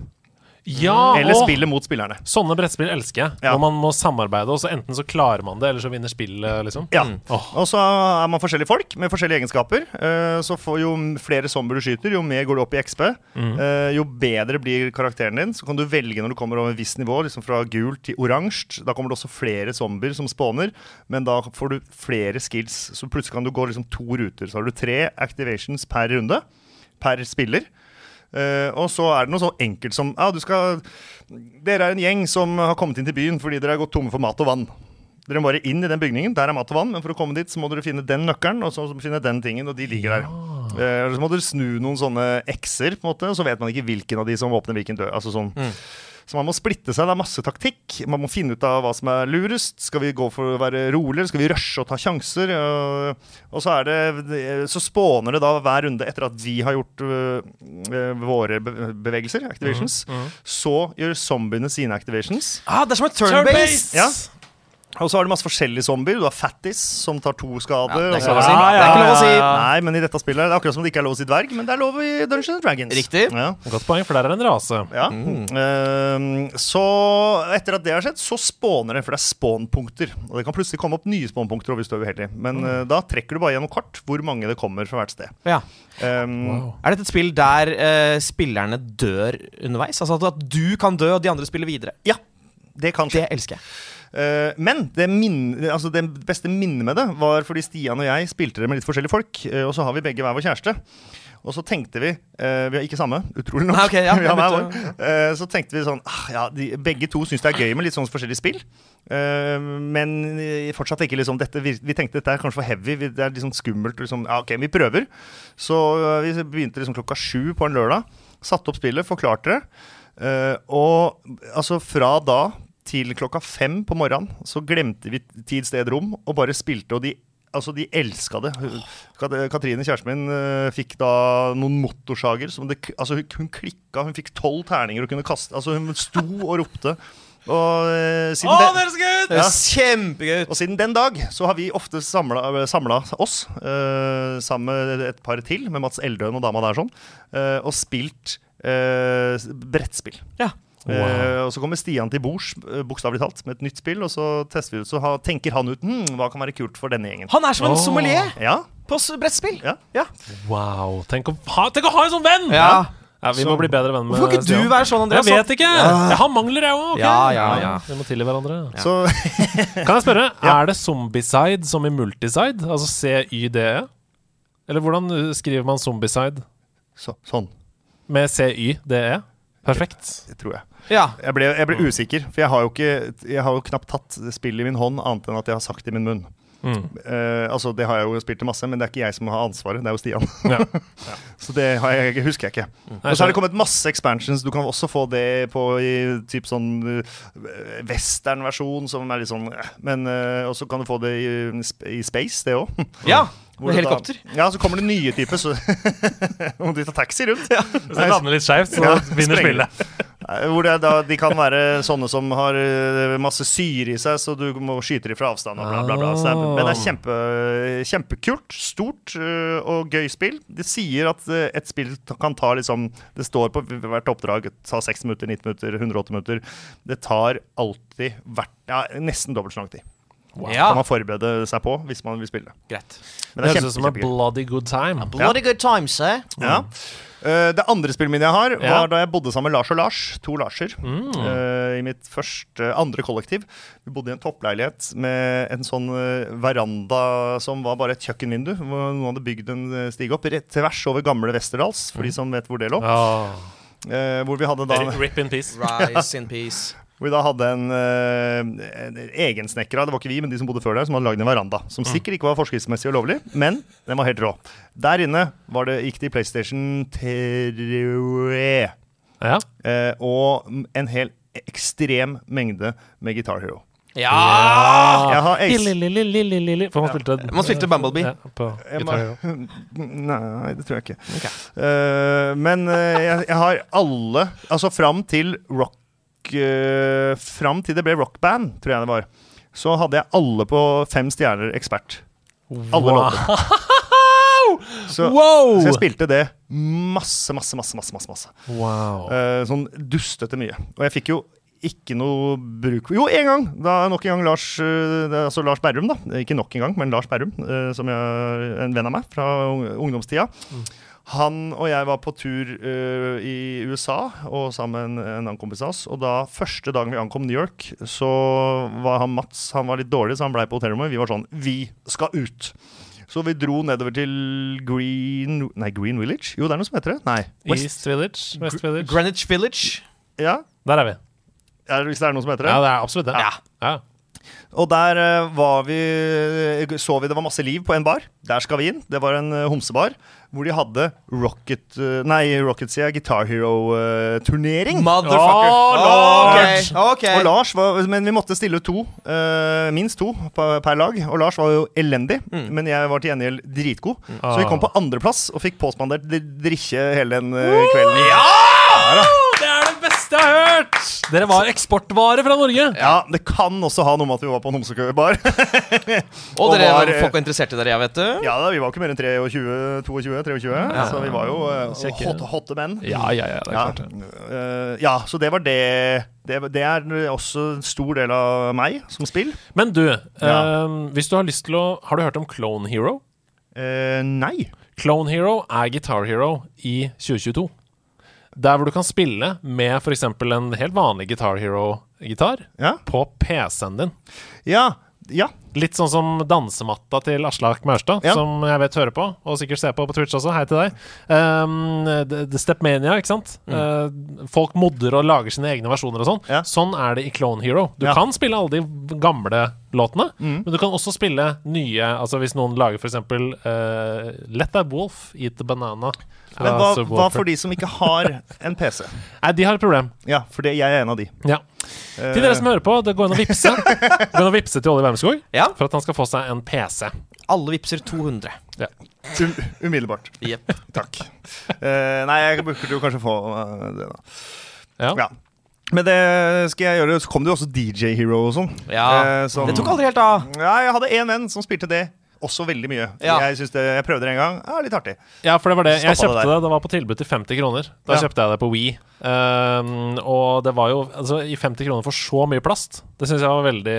Ja, Eller og spillet mot spillerne. sånne brettspill elsker jeg. Ja. Hvor man må samarbeide, og så enten så klarer man det, eller så vinner spillet, liksom. Ja. Åh. Og så er man forskjellige folk med forskjellige egenskaper. Eh, Så får jo flere zombier du skyter, jo mer går du opp i XP. Mm. Eh, Jo bedre blir karakteren din. Så kan du velge når du kommer over et visst nivå, liksom fra gult til oransje. Da kommer det også flere zombier som spawner, men da får du flere skills. Så plutselig kan du gå liksom to ruter. Så har du tre activations per runde. Per spiller. Eh, og så er det noe så enkelt som ja, du skal, Dere er en gjeng som har kommet inn til byen fordi dere har gått tomme for mat og vann. Dere må bare inn i den bygningen, der er mat og vann, men for å komme dit så må dere finne den nøkkelen, og så finne den tingen, og de ligger der. Eh, og så må dere snu noen sånne x-er, på en måte, og så vet man ikke hvilken av de som åpner hvilken dør. Altså sånn. Så man må splitte seg. Det er masse taktikk. Man må finne ut av hva som er lurest. Skal vi gå for å være roligere? Skal vi rushe og ta sjanser? Og, og så er det Så spåner det da hver runde etter at vi har gjort øh, våre bevegelser, activations. Så gjør zombiene sine activations. Ah, det er som et turn-based! Ja. Og så har du masse forskjellige zombier. Du har Fattis, som tar to skader. Ja, det er ikke lov å si. Ja, ja, Det er ikke lov å si. ja. Nei, men i dette spillet Det er akkurat som det ikke er lov å si dverg, men det er lov i Dungeons and Dragons. Riktig. Ja. Godt poeng, for der er en rase. Ja. Ehm, så etter at det har skjedd, så spawner det, for det er spawnpunkter. Og det kan plutselig komme opp nye spawnpunkter hvis du er uheldig. Men uh, da trekker du bare gjennom kart hvor mange det kommer fra hvert sted. Ja. Um, Wow. Er dette et spill der uh, spillerne dør underveis? Altså at, at du kan dø, og de andre spiller videre? Ja, det kan skje. Det elsker jeg. Eh, men det, minne, altså det beste minnet med det var fordi Stian og jeg spilte det med litt forskjellige folk. eh, og så har vi begge hver vår kjæreste. Og så tenkte vi uh, Vi har ikke samme, utrolig nok. Nei, okay, ja, begynte Eh, så tenkte vi sånn ah, ja, de, Begge to syns det er gøy med litt sånn forskjellige spill. Uh, men fortsatt ikke liksom dette, vi, vi tenkte dette er kanskje for heavy. Vi, det er sånn skummelt. Liksom, ja, ok, vi prøver. Så vi begynte liksom klokka sju på en lørdag. Satte opp spillet, forklarte det. Og altså fra da til klokka fem på morgenen så glemte vi tid, sted, rom og bare spilte. Og de, altså de elska det. Katrine, kjæresten min, eh, fikk da noen motorsager. Som det, altså hun, klikka, hun fikk tolv terninger og kunne kaste. Altså hun sto og ropte. Og eh, siden den- er så gøy! Det Ja. kjempegøy og siden den dag så har vi ofte samla oss, eh, sammen med et par til, med Mats Eldøen og dama der sånn, eh, og spilt eh, brettspill. Ja. Eh, og så kommer Stian til bords, eh, bokstavelig talt, med et nytt spill, og så tester vi ut, så ha, tenker han ut hm, hva kan være kult for denne gjengen. Han er som en oh. sommelier Ja, på brettspill. ja. Ja. Wow. Tenk å, ha, tenk å ha en sånn venn! Ja. Ja, vi Så- må bli bedre venn med Hvorfor kan ikke du være sånn, Andreas? Jeg vet ikke! Jeg har mangler, jeg òg. Ja, ja, ja. Vi må tilgi hverandre. Så Kan jeg spørre, er det zombieside som i multiside? Altså CYDE? Eller hvordan uh, skriver man zombieside? så, sånn, Med CYDE? Perfekt. det tror jeg. Ja. Jeg ble, jeg ble usikker, for jeg har, jo ikke, jeg har jo knapt tatt spillet i min hånd, annet enn at jeg har sagt det i min munn. Eh, altså, det har jeg jo spilt til masse, men det er ikke jeg som har ansvaret. Det er jo Stian. Ja. Så det har jeg, husker jeg ikke. Og så har det kommet masse expansions. Du kan også få det på i typ sånn uh, western-versjon, som er litt sånn eh, Men uh, Og så kan du få det i, i space, det òg. Ja, med helikopter. Ja, så kommer det nye typer, så må du ta taxi rundt. Så det lander litt skjevt, så Ja, vinner spillet. Nei, Hvor det, er da, de kan være sånne som har eh, masse syre i seg, så du må skyte dem fra avstand. Og bla, bla, bla. Så det er, men det er kjempe, kjempekult, stort eh, og gøy spill. De sier at eh, et spill kan ta liksom Det står på hvert oppdrag ta 60 minutter, 90 minutter, 108 minutter. Det tar alltid hvert, ja, nesten dobbelt så lang tid. Ja, Kan man forberede seg på hvis man vil spille. greit. Men Det det er høres ut som en bloody good time. Bloody good time, sir. Ja. Eh, det andre spillminnet jeg har, Ja. var da jeg bodde sammen med Lars og Lars. To Larser. Mm. Uh, I mitt første andre kollektiv. Vi bodde i en toppleilighet med en sånn uh, veranda som var bare et kjøkkenvindu. Hvor noen hadde bygd en stige opp rett tvers over gamle Westerdals, for de som vet hvor det lå. Ja. Eh, hvor vi hadde da Rip in peace. Rise in peace. Hvor vi da hadde en, uh, en egensnekra, det var ikke vi, men de som bodde før der, som hadde lagd en veranda. Som sikkert ikke var forskriftsmessig og lovlig, men den var helt rå. Der inne var det, gikk det i PlayStation 3. Ja. Eh, og en hel ekstrem mengde med Guitar Hero. Ja! Jeg har ex- Lille-lille-lille-lille For man spilte Man spilte Bumblebee. Ja, på må- Nei, det tror jeg ikke. Okay. Uh, men uh, jeg, jeg har alle Altså fram til rock uh, Fram til det ble rockband, tror jeg det var, så hadde jeg alle på fem stjerner ekspert. Alle Wow. Så, Wow! så jeg spilte det masse, masse, masse. masse, masse, masse. Wow. uh, sånn dustete mye. Og jeg fikk jo ikke noe bruk Jo, én gang! Da nok en gang Lars uh, altså Lars Berrum, da. Ikke nok en gang, men Lars Berrum, uh, som jeg, en venn av meg fra ungdomstida. ungdomstida. Han og jeg var på tur uh, i USA og sammen med en annen kompis av oss. Og da første dagen vi ankom New York, så var han Mats Han var litt dårlig, så han blei på hotellrommet. Vi var sånn Vi skal ut! Så vi dro nedover til Green Nei, Green Village? Jo, det er noe som heter det. Nei. West. East Village? West Village? Greenwich Village. Ja, Der er vi. Ja, hvis det er noe som heter det. Ja, det er absolutt det. Ja. Ja. Og der eh, var vi så vi det var masse liv på en bar. Der skal vi inn. Det var en eh, homsebar hvor de hadde Rocket eh, Nei, Rocket sier Guitar Hero-turnering. Motherfucker. Oh. Okay. ok. og Lars var, Men vi måtte stille to. Uh, minst to per lag. Og Lars var jo elendig, men jeg var til gjengjeld dritgod. Så vi kom på andreplass og fikk påspandert drikke hele den kvelden. Ja! er beste jeg har hørt! Dere var eksportvare fra Norge. Ja, Det kan også ha noe med at vi var på en homsekøbar. Og Og dere var, folk var interessert i dere, jeg vet du. Ja da, vi var ikke mer enn 23, 22, 23, så vi var jo uh, hot, hotte, menn. Ja, ja, ja, det er Ja, klart det. eh, ja, så det var det. det. Det er også en stor del av meg som spill. Men du, Ja. eh, hvis du har lyst til å Har du hørt om Clone Hero? Uh, nei. Clone Hero er Guitar Hero i 2022. Der hvor du kan spille med f.eks. en helt vanlig Guitar Hero-gitar Ja. på PC-en din. Ja. ja. Litt sånn som dansematta til Aslak Maurstad, Ja. som jeg vet hører på, og sikkert ser på på Twitch også. Hei til deg. Um, the, the Stepmania, ikke sant? Uh, folk modder og lager sine egne versjoner og sånn. Mm. Ja. Sånn er det i Clone Hero. Du Ja. kan spille alle de gamle låtene, Mm. men du kan også spille nye Altså hvis noen lager f.eks. Uh, Let That Wolf Eat the Banana. Men hva, hva for de som ikke har en PC? Nei, de har et problem. Ja, for det, jeg er en av de. Ja. Eh, Til dere som hører på, det går an å vippse. Gå går og vippse til Olli Wermskog Ja. for at han skal få seg en PC. Alle vipser 200. um, umiddelbart. Yep. Takk. Uh, nei, jeg burde jo kanskje få uh, det, da. Ja. Ja. Men det skal jeg gjøre. Så kom det jo også DJ Hero og sånn. Ja. Uh, som- Det tok aldri helt av. Ja, jeg hadde én venn som spilte det også veldig mye. Ja. Jeg, det, jeg prøvde det en gang. Ja, litt artig. Ja, for det var det. Jeg kjøpte det det, det, var på tilbud til 50 kroner. Da Ja. kjøpte jeg det på Wii. Um, og det var jo Altså, i 50 kroner for så mye plast, det syns jeg var veldig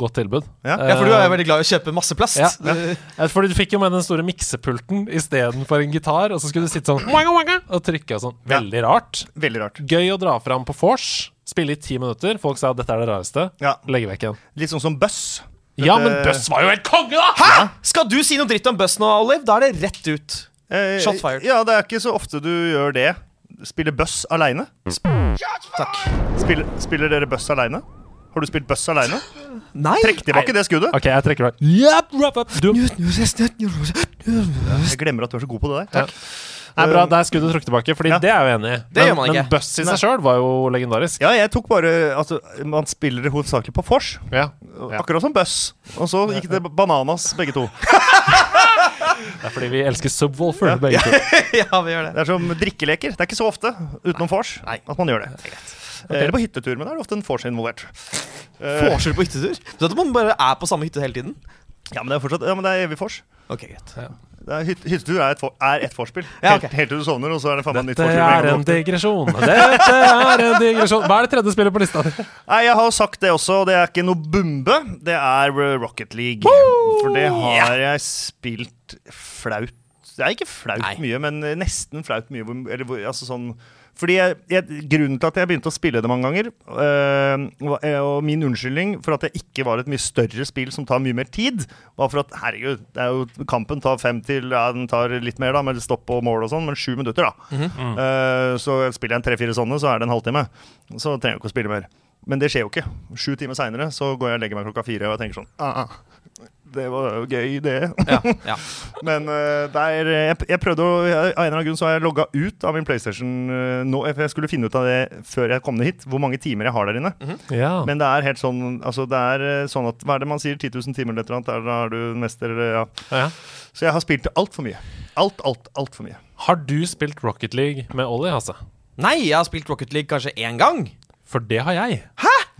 godt tilbud. Ja. Ja, for du er jo Ehm, veldig glad i å kjøpe masse plast. Ja. Eh, Fordi du fikk jo med den store miksepulten istedenfor en gitar, og så skulle du sitte sånn og trykke og sånn. Veldig rart. Veldig rart. Gøy å dra fram på vors. Spille i ti minutter. Folk sa dette er det rareste. Ja. Legge vekk igjen. Litt sånn som Buss. Ja, men Buss var jo helt konge, da! Hæ?! Skal du si noe dritt om Buss nå, Olive? Da er det rett ut. Eh, Shot fired. Ja, det er ikke så ofte du gjør det. Spiller Buss aleine? Takk. Spiller, spiller dere Buss aleine? Har du spilt Buss aleine? Nei! Trekk tilbake det skuddet. OK, jeg trekker up. Jeg glemmer at du er så god på det der. Takk. Nei, bra, Der skulle du trukket tilbake, Fordi Ja. det er jeg jo enig i. Det gjør man Men. Buss i seg sjøl var jo legendarisk. Ja, jeg tok bare Altså, man spiller det hovedsakelig på vors. Ja. Ja. Akkurat som Buss. Og så gikk det bananas, begge to. Det er fordi vi elsker Subwoolfer, begge to. ja, vi gjør det. Det er som drikkeleker. Det er ikke så ofte utenom vors at man gjør det. Okay. Eller på hyttetur, men da er det ofte en vors involvert. Eh, Vorser på hyttetur? Så at man bare er på samme hytte hele tiden? Ja, men det er fortsatt Ja, men det er evig vors. Ok, greit. Det hyt, hyttetur er et, for, er et vorspiel. Ja, helt, helt til du sovner, og så er det faen meg nytt Dette vorspiel. med er en digresjon. Dette er en digresjon. Hva er det tredje spillet på lista di? Nei, jeg har sagt det også, og det er ikke noe bombe. Det er uh, Rocket League. For det har jeg spilt flaut Det er ikke flaut Nei. mye, men nesten flaut mye. Eller, altså sånn fordi jeg, jeg, Grunnen til at jeg begynte å spille det mange ganger, øh, eh, og min unnskyldning for at det ikke var et mye større spill som tar mye mer tid, var for at herregud, det er jo, kampen tar fem til ja, Den tar litt mer, da, med stopp og mål og sånn, men sju minutter, da. Eh, så spiller jeg en tre-fire sånne, så er det en halvtime. Så trenger jeg ikke å spille mer. Men det skjer jo ikke. Sju timer seinere så går jeg og legger meg klokka fire og jeg tenker sånn ah, ah, Det var jo gøy, det. Ja, ja. Men uh, der, jeg, jeg prøvde å jeg- Av en eller annen grunn så har jeg logga ut av min PlayStation uh, nå. For jeg skulle finne ut av det før jeg kom ned hit, hvor mange timer jeg har der inne. Ja. Men det er helt sånn Altså det er eh, sånn at Hva er det man sier? 10 000 timer eller et eller annet? Da er du mester, ja. Ja. Så jeg har spilt altfor mye. Alt, alt, altfor mye. Har du spilt Rocket League med Ollie, Hasse? Nei, jeg har spilt Rocket League kanskje én gang. For det har jeg.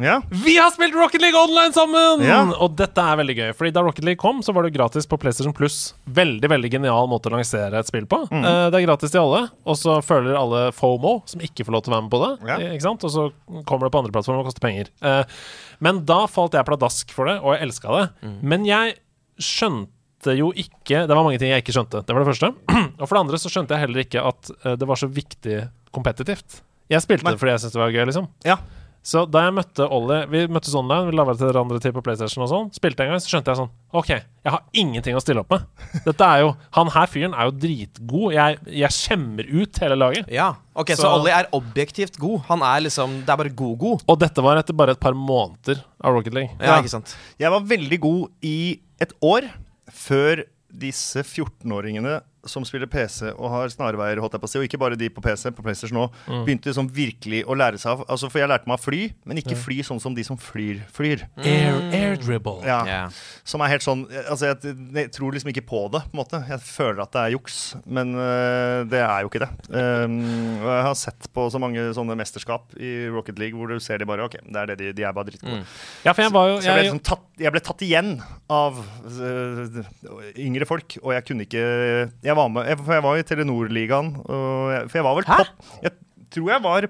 Ja. Vi har spilt Rocket League online sammen! Ja. Og dette er veldig gøy. Fordi Da Rocket League kom, så var det gratis på PlayStation Plus. Veldig veldig genial måte å lansere et spill på. Mm. Uh, det er gratis til alle, og så føler alle FOMO, som ikke får lov til å være med på det. Ja. Ikke sant? Og så kommer det på andre plattformer og koster penger. Uh, men da falt jeg pladask for det, og jeg elska det. Mm. Men jeg skjønte jo ikke Det var mange ting jeg ikke skjønte. Det var det første. og for det andre så skjønte jeg heller ikke at eh, det var så viktig kompetitivt. Jeg spilte Nei. det fordi jeg syntes det var gøy, liksom. Ja. Så da jeg møtte Ollie Vi møttes online, vi laga til hverandre til på PlayStation og sånn. Spilte en gang, så skjønte jeg sånn OK, jeg har ingenting å stille opp med. Dette er jo Han her fyren er jo dritgod. Jeg, jeg skjemmer ut hele laget. Ja, ok, Så, Så- Ollie er objektivt god. Han er liksom Det er bare god-god. Og dette var etter bare et par måneder av Rocket League. Ja, Ja. ikke sant? Jeg var veldig god i et år før disse 14-åringene som spiller PC og har snarveier, holdt jeg på å si, og ikke bare de på PC, på PlayStation nå, begynte liksom virkelig å lære seg av altså For jeg lærte meg å fly, men ikke fly sånn som de som flyr, flyr. Air, air dribble. Ja. Yeah. Som er helt sånn Altså, jeg, jeg tror liksom ikke på det, på en måte. Jeg føler at det er juks, men uh, det er jo ikke det. Um, og jeg har sett på så mange sånne mesterskap i Rocket League hvor du ser de bare OK, det er det de, de er bare dritgode. Ja, for jeg var jo Så jeg ble, liksom tatt, jeg ble tatt igjen av uh, yngre folk, og jeg kunne ikke Jeg var med, jeg, for jeg var i Telenor-ligaen, for jeg var vel Hæ? topp Jeg tror jeg var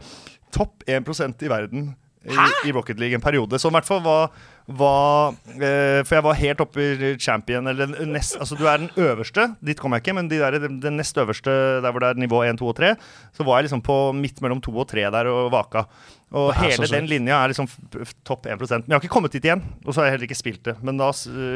topp 1 i verden i, i Rocket League en periode. Som i hvert fall var, var eh, For jeg var helt oppe i champion, eller nest, Altså, du er den øverste. Dit kom jeg ikke, men de der, den, den nest øverste, der hvor det er nivå 1, 2 og 3, så var jeg liksom på midt mellom 2 og 3 der og vaka. Og hele den linja er liksom topp 1% Men jeg har ikke kommet dit igjen, og så har jeg heller ikke spilt det. Men da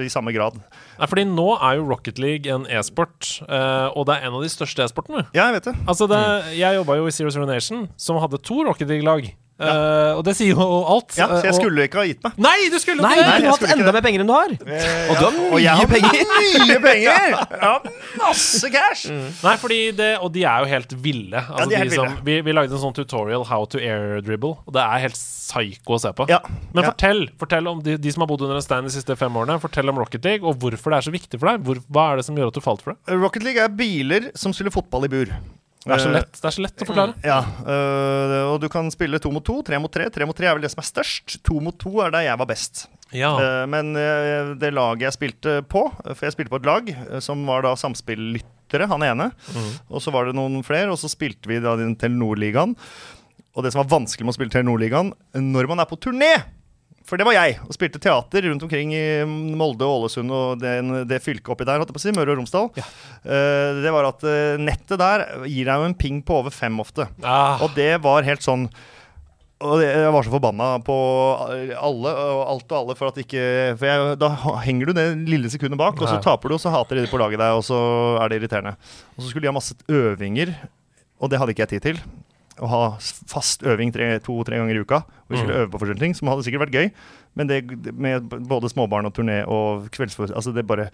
i samme grad. Nei, fordi nå er jo Rocket League en e-sport, eh, og det er en av de største e-sportene. Ja, jeg vet det. Altså det, Jeg jobba jo i Zero Zero Nation, som hadde to Rocket League-lag. Eh, og det sier jo alt. Ja, så jeg Eh, og- skulle ikke ha gitt meg. Nei, du skulle Nei, ikke du kunne hatt enda mer penger enn du har. Eh, Og du har og jeg mye har penger. Mye penger! Ja, masse cash! Nei, fordi det, Og de er jo helt ville. Altså, de er helt som, ville. vi, vi lagde en sånn tutorial how to air dribble, og det er helt psycho å se på. Ja, Men ja. fortell, fortell om de, de som har bodd under en stein de siste fem årene. Fortell om Rocket League, og hvorfor det er så viktig for deg. Hvor, hva er det som gjør at du falt for det? Rocket League er biler som spiller fotball i bur. Det er så Eh, lett, det er så lett å forklare. Ja, øh, og du kan spille to mot to, tre mot tre. Tre mot tre er vel det som er størst. To mot to er der jeg var best. Ja. Eh, men det laget jeg spilte på, for jeg spilte på et lag som var da samspillyttere, han ene. Og så var det noen flere, og så spilte vi da den Telenor-ligaen. Og det som var vanskelig med å spille Telenor-ligaen, når man er på turné for det var jeg, og spilte teater rundt omkring i Molde og Ålesund og den, det fylket oppi der, holdt jeg på å si, Møre og Romsdal. Eh, det var at uh, nettet der gir deg jo en ping på over fem ofte. Ah, Og det var helt sånn og jeg var så forbanna på alle og alt og alle for at ikke For jeg, da henger du det lille sekundet bak, og så taper du, og så hater de på laget deg, og så er det irriterende. Og så skulle de ha masse øvinger, og det hadde ikke jeg tid til. Å ha fast øving tre- to-tre ganger i uka. Og vi skulle øve på forskjellige ting, som hadde sikkert vært gøy. Men det med både småbarn og turné og kveldsforestilling Altså, det bare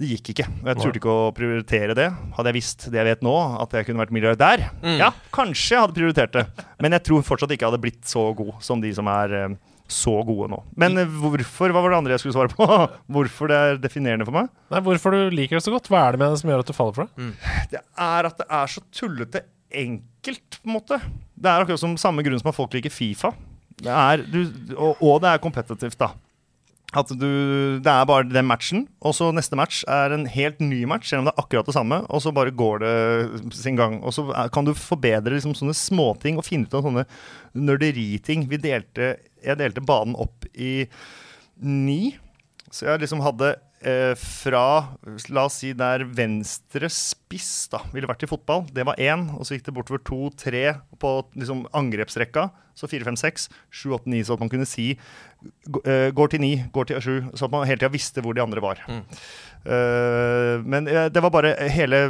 Det gikk ikke. Og jeg turte ikke å prioritere det. Hadde jeg visst det jeg vet nå, at jeg kunne vært milliardær, ja, kanskje jeg hadde prioritert det. Men jeg tror fortsatt ikke jeg hadde blitt så god som de som er eh, så gode nå. Men eh, hvorfor? Hva var det andre jeg skulle svare på? Hvorfor det er definerende for meg? Nei, Hvorfor du liker det så godt? Hva er det med det som gjør at du faller for det? Det er at det er så tullete enkelt, på en måte. Det er akkurat som samme grunn som at folk liker Fifa. Det er, du, og, og det er kompetitivt, da. At du, det er bare den matchen, og så neste match er en helt ny match, selv om det er akkurat det samme, og så bare går det sin gang. Og så kan du forbedre liksom sånne småting og finne ut av sånne nerderiting. Vi delte, jeg delte banen opp i ni, så jeg liksom hadde eh, fra La oss si der venstre spiss da ville vært i fotball. Det var én. Og så gikk det bortover to, tre på liksom angrepsrekka. Så fire, fem, seks, sju, åtte, ni. Så at man kunne si eh, går til ni, går til sju. Så at man hele tida visste hvor de andre var. Eh, men det var bare hele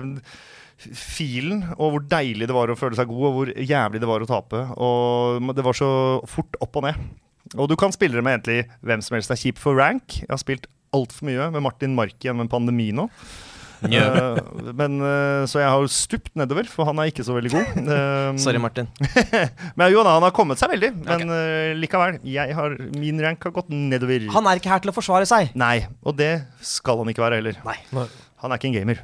filen, og hvor deilig det var å føle seg god, og hvor jævlig det var å tape. Og det var så fort opp og ned. Og du kan spille det med egentlig hvem som helst. Det er kjipt for rank. Jeg har spilt altfor mye med Martin Mark gjennom en pandemi nå. Uh, men, uh, så jeg har jo stupt nedover, for han er ikke så veldig god. Um, Sorry, Martin. Men jo da, han har kommet seg veldig. Men eh, likevel. Jeg har, min rank har gått nedover. Han er ikke her til å forsvare seg. Nei, og det skal han ikke være heller. Nei. Nei. Han er ikke en gamer.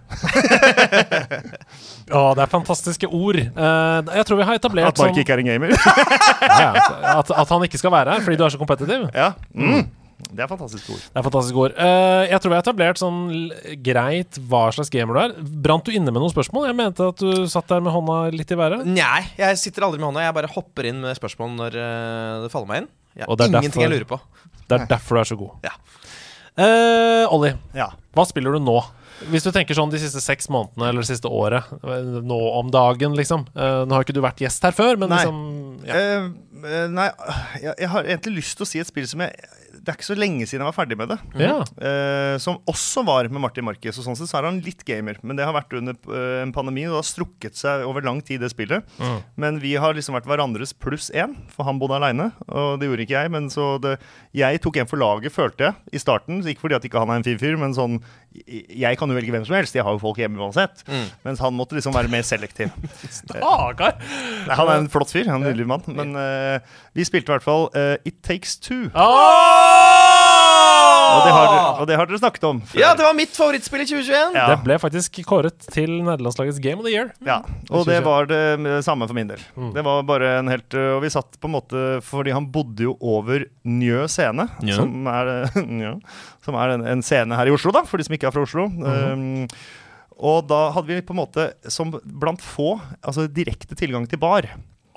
Å, det er fantastiske ord. Eh, jeg tror vi har etablert At Mark ikke er en gamer. ja, ja, at, at han ikke skal være her fordi du er så kompetitiv. ja. Mm. Det er fantastisk ord. Det er fantastisk ord. Uh, jeg tror vi har etablert sånn greit hva slags gamer du er. Brant du inne med noen spørsmål? Jeg mente at du satt der med hånda litt i været. Nei, jeg sitter aldri med hånda. Jeg bare hopper inn med spørsmål når eh, det faller meg inn. Jeg har er ingenting derfor- jeg lurer på. Det er derfor du er så god. Ja. Uh, Olli, Ja. hva spiller du nå? Hvis du tenker sånn de siste seks månedene eller det siste året, eh, nå om dagen, liksom. Uh, nå har ikke du vært gjest her før, men Nei. liksom ja. Eh, eh, nei, jeg, jeg har egentlig lyst til å si et spill som jeg Det er ikke så lenge siden jeg var ferdig med det. ja. Uh, som også var med Martin Marquez. Og sånn sett så er han litt gamer, men det har vært under uh, en pandemi. Og det har strukket seg over lang tid, det spillet. Mm. Men vi har liksom vært hverandres pluss én, for han bodde aleine. Og det gjorde ikke jeg. Men så det, jeg tok en for laget, følte jeg, i starten. Ikke fordi at ikke han er en fin fyr, men sånn Jeg kan jo velge hvem som helst, jeg har jo folk hjemme uansett. Mens han måtte liksom være mer selektiv. Stakkar! Han er en flott fyr, han er en nydelig mann. Men uh, vi spilte i hvert fall uh, It Takes Two. Og det, har, og det har dere snakket om. før. Ja, det var mitt favorittspill i 2021. Ja. Det ble faktisk kåret til nederlandslagets Game of the Year. Ja, og det var det samme for min del. Det var bare en helt øh, Og vi satt på en måte Fordi han bodde jo over Njø scene, Njø. som er, Njø, som er en, en scene her i Oslo, da, for de som ikke er fra Oslo. um, og da hadde vi på en måte, som blant få, altså direkte tilgang til bar.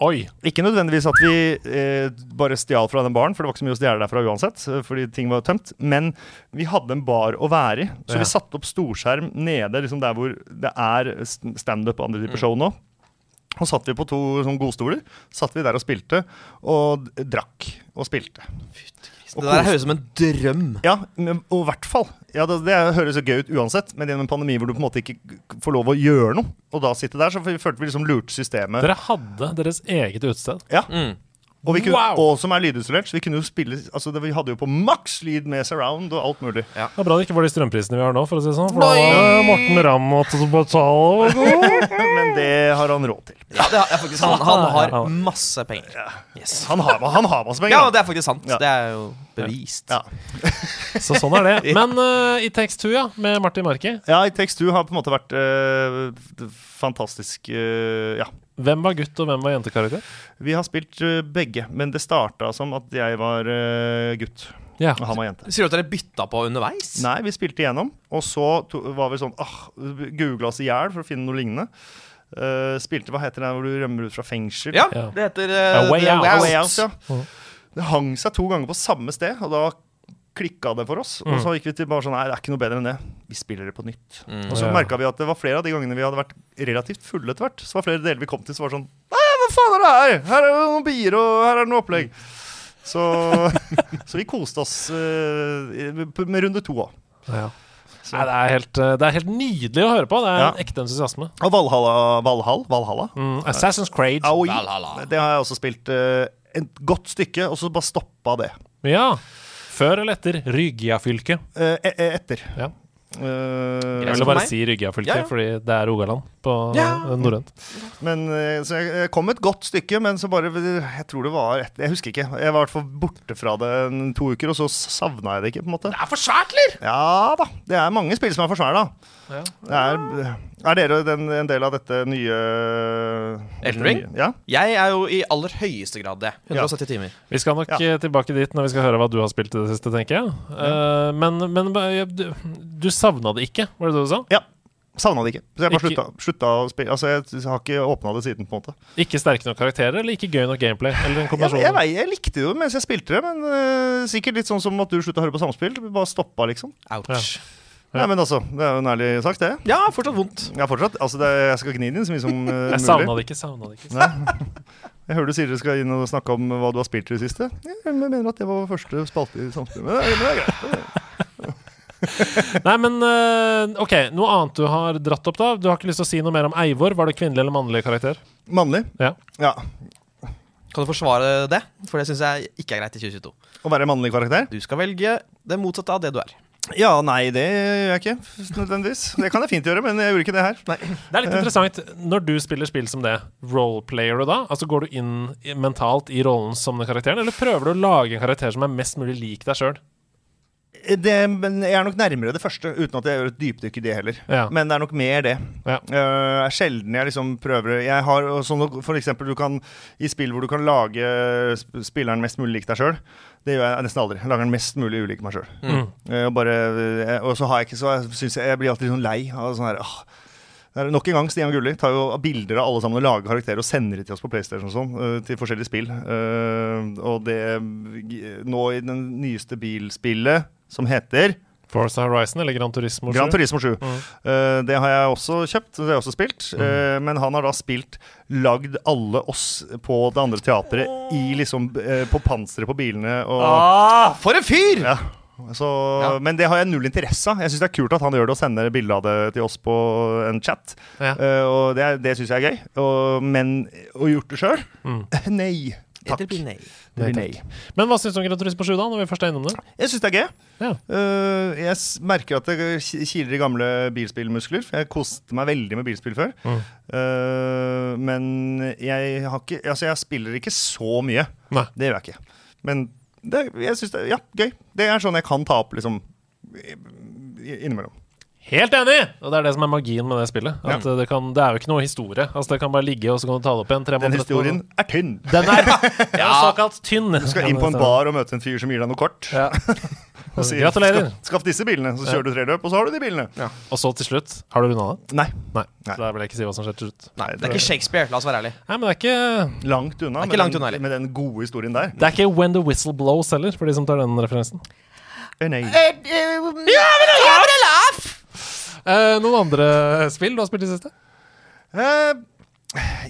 Oi! Ikke nødvendigvis at vi eh, bare stjal fra den baren, for det var ikke så mye å stjele derfra uansett. eh, Fordi ting var tømt. Men vi hadde en bar å være i, så Ja. vi satte opp storskjerm nede liksom der hvor det er st- standup og andre typer show nå. Og satt vi på to sånn godstoler. Satt vi der og spilte, og drakk og spilte. Og Det der høres ut som en drøm. ja, men, og i hvert fall. Ja, det, det høres gøy ut uansett, men gjennom en pandemi hvor du på en måte ikke får lov å gjøre noe, og da sitte der, så følte vi liksom lurte systemet. Dere hadde deres eget utested. Ja. Mm. Og, vi kunne, Wow! og som er lydisolert, så vi kunne jo spille altså det, Vi hadde jo på maks lyd med surround og alt mulig. Det er bra det ikke var de strømprisene vi har nå, for å si det sånn. For da var Morten Ramm måtte betale. Men det har han råd til. Ja, det er faktisk Han, han har masse penger. Yes. Han har, han har masse penger. Ja, det er faktisk sant. Ja. Det er jo bevist. Ja. Så sånn er det. Men uh, i Takes Two, ja, med Martin Marki. ja, i Takes Two har på en måte vært uh, fantastisk uh, Ja. Hvem var gutt, og hvem var jentekarakter? Vi har spilt øh, begge, men det starta som at jeg var øh, gutt, Ja. og han var jente. Sier du at dere bytta på underveis? Nei, vi spilte igjennom, og så to, var vi sånn ah, Googla oss i hjel for å finne noe lignende. Uh, spilte Hva heter det hvor du rømmer ut fra fengsel? Ja, Ja. det heter uh, A Way The Out. Way Out. Out, ja. Det hang seg to ganger på samme sted, og da klikka det for oss. Og så gikk vi til bare sånn Nei, det er ikke noe bedre enn det. Vi spiller det på nytt. Og så Ja. merka vi at det var flere av de gangene vi hadde vært relativt fulle etter hvert. Så var flere deler vi kom til, som var sånn Nei, hva faen er det her? Her er det noen bier, og her er det noe opplegg. Så, så vi koste oss uh, med runde to òg. Ja. Nei, det, er helt, eh, det er helt nydelig å høre på. Det er Ja. en ekte entusiasme. Og Valhalla. Valhall? Valhalla. Mm, Assassin's Creed. Valhalla. Det har jeg også spilt uh, et godt stykke, og så bare stoppa det. Ja. Før eller etter Rygia-fylket? Eh, e e etter. Ja. Eh, Jeg vil bare si Rygia-fylket, Ja, ja. fordi det er Rogaland på Ja. eh, norrønt. men eh, Så jeg, jeg kom et godt stykke, men så bare Jeg tror det var et, Jeg husker ikke. Jeg var i hvert fall borte fra det en, to uker, og så savna jeg det ikke, på en måte. Det er for svært, eller? Ja da. Det er mange spill som er for svære, da. Ja. Er, er dere den, en del av dette nye Elden Ring? Ja. Jeg er jo i aller høyeste grad det. 170 timer. Vi skal nok Ja. eh, tilbake dit når vi skal høre hva du har spilt i det siste, tenker jeg. Uh, men men du, du savna det ikke, var det det du sa? ja. Savna det ikke. Så jeg bare slutta, slutta å spille. Altså, jeg har ikke åpna det siden, på en måte. Ikke sterke nok karakterer, eller ikke gøy nok gameplay? Eller en Jeg, kombinasjon? jeg, vei- jeg likte det jo mens jeg spilte det, men uh, sikkert litt sånn som at du slutta å høre på samspill. Bare stoppa, liksom. Ouch. Nei, men altså, Det er jo en ærlig sak, det. Ja, fortsatt vondt. Ja, fortsatt, altså det, jeg skal gni det inn så mye som uh, Jeg savna det ikke, savna det ikke. Jeg hører du sier dere skal inn og snakke om hva du har spilt i det siste. Jeg mener at det var første spalte i samfunnet Men det, er- det er greit. Nei, men uh, OK, noe annet du har dratt opp, da? Du har ikke lyst til å si noe mer om Eivor? Var det kvinnelig eller mannlig karakter? Mannlig. Ja. Ja. Kan du forsvare det? For det syns jeg ikke er greit i 2022. Å være mannlig karakter? Du skal velge det motsatte av det du er. Ja, nei, det gjør jeg ikke nødvendigvis. Det kan jeg fint gjøre, men jeg gjorde ikke det her. Nei. Det er litt interessant. Når du spiller spill som det, roleplayer du da? Altså Går du inn mentalt i rollen som den karakteren, eller prøver du å lage en karakter som er mest mulig lik deg sjøl? Det, jeg er nok nærmere det første, uten at jeg gjør et dypdykk i det heller. Ja. Men det er nok mer det. Ja. Uh, er sjelden jeg liksom prøver Jeg har sånn For eksempel du kan i spill hvor du kan lage spilleren mest mulig lik deg sjøl. Det gjør jeg nesten aldri. Jeg lager den mest mulig ulik meg sjøl. Mm. eh, og så har jeg ikke så jeg, jeg, jeg blir alltid sånn lei av sånn her uh. Nok en gang, Stian Gulli tar jo bilder av alle sammen og lager karakterer og sender det til oss på PlayStation og sånn, til forskjellige spill. Og det Nå i den nyeste bilspillet, som heter Forza Horizon eller Gran Turismo? 7. Gran? Turismo 7. Mm. Uh, det har jeg også kjøpt, det har jeg også spilt. Mm. Uh, men han har da spilt Lagd alle oss på det andre teatret i liksom uh, på panseret på bilene og Ah, for en fyr! ja. Så, Ja. Men det har jeg null interesse av. Jeg syns det er kult at han gjør det og sender bilde av det til oss på en chat. Ja. Eh, og det, det syns jeg er gøy. Og, men å gjort det sjøl? Mm. Nei. Takk. Det blir nei. Det blir nei. Men hva syns du om Gran Turismo 7, da, når vi først er innom det? Jeg syns det er gøy. Ja. Uh, jeg merker at det kiler i gamle bilspillmuskler. Jeg koste meg veldig med bilspill før. Mm. Uh, men jeg har ikke Altså, jeg spiller ikke så mye. Nei. Det gjør jeg ikke. Men det, jeg syns det er ja, gøy. Det er sånn jeg kan ta opp liksom innimellom. Helt enig! Og det er det som er magien med det spillet. At ja. det, kan, det er jo ikke noe historie. Altså Det kan bare ligge, og så kan du ta det opp igjen tre Den historien er tynn. Den er ja, såkalt tynn. Du skal inn på en bar og møte en fyr som gir deg noe kort. Ja. Og sier, Gratulerer. Skaff, skaff disse bilene, så kjører du tre løp, og så har du de bilene. Og så til slutt Har du runda det? Nei. Nei. Nei. Så da vil jeg ikke si hva som skjer til slutt. Nei, det er ikke Shakespeare, la oss være ærlige. Nei, men det er ikke Langt unna, er ikke med, langt den, unna den, med den gode historien der. Det er ikke When the Whistle Blows heller, for de som tar den referansen. Eh, Nei. Eh, noen andre spill du har spilt i det siste? Eh,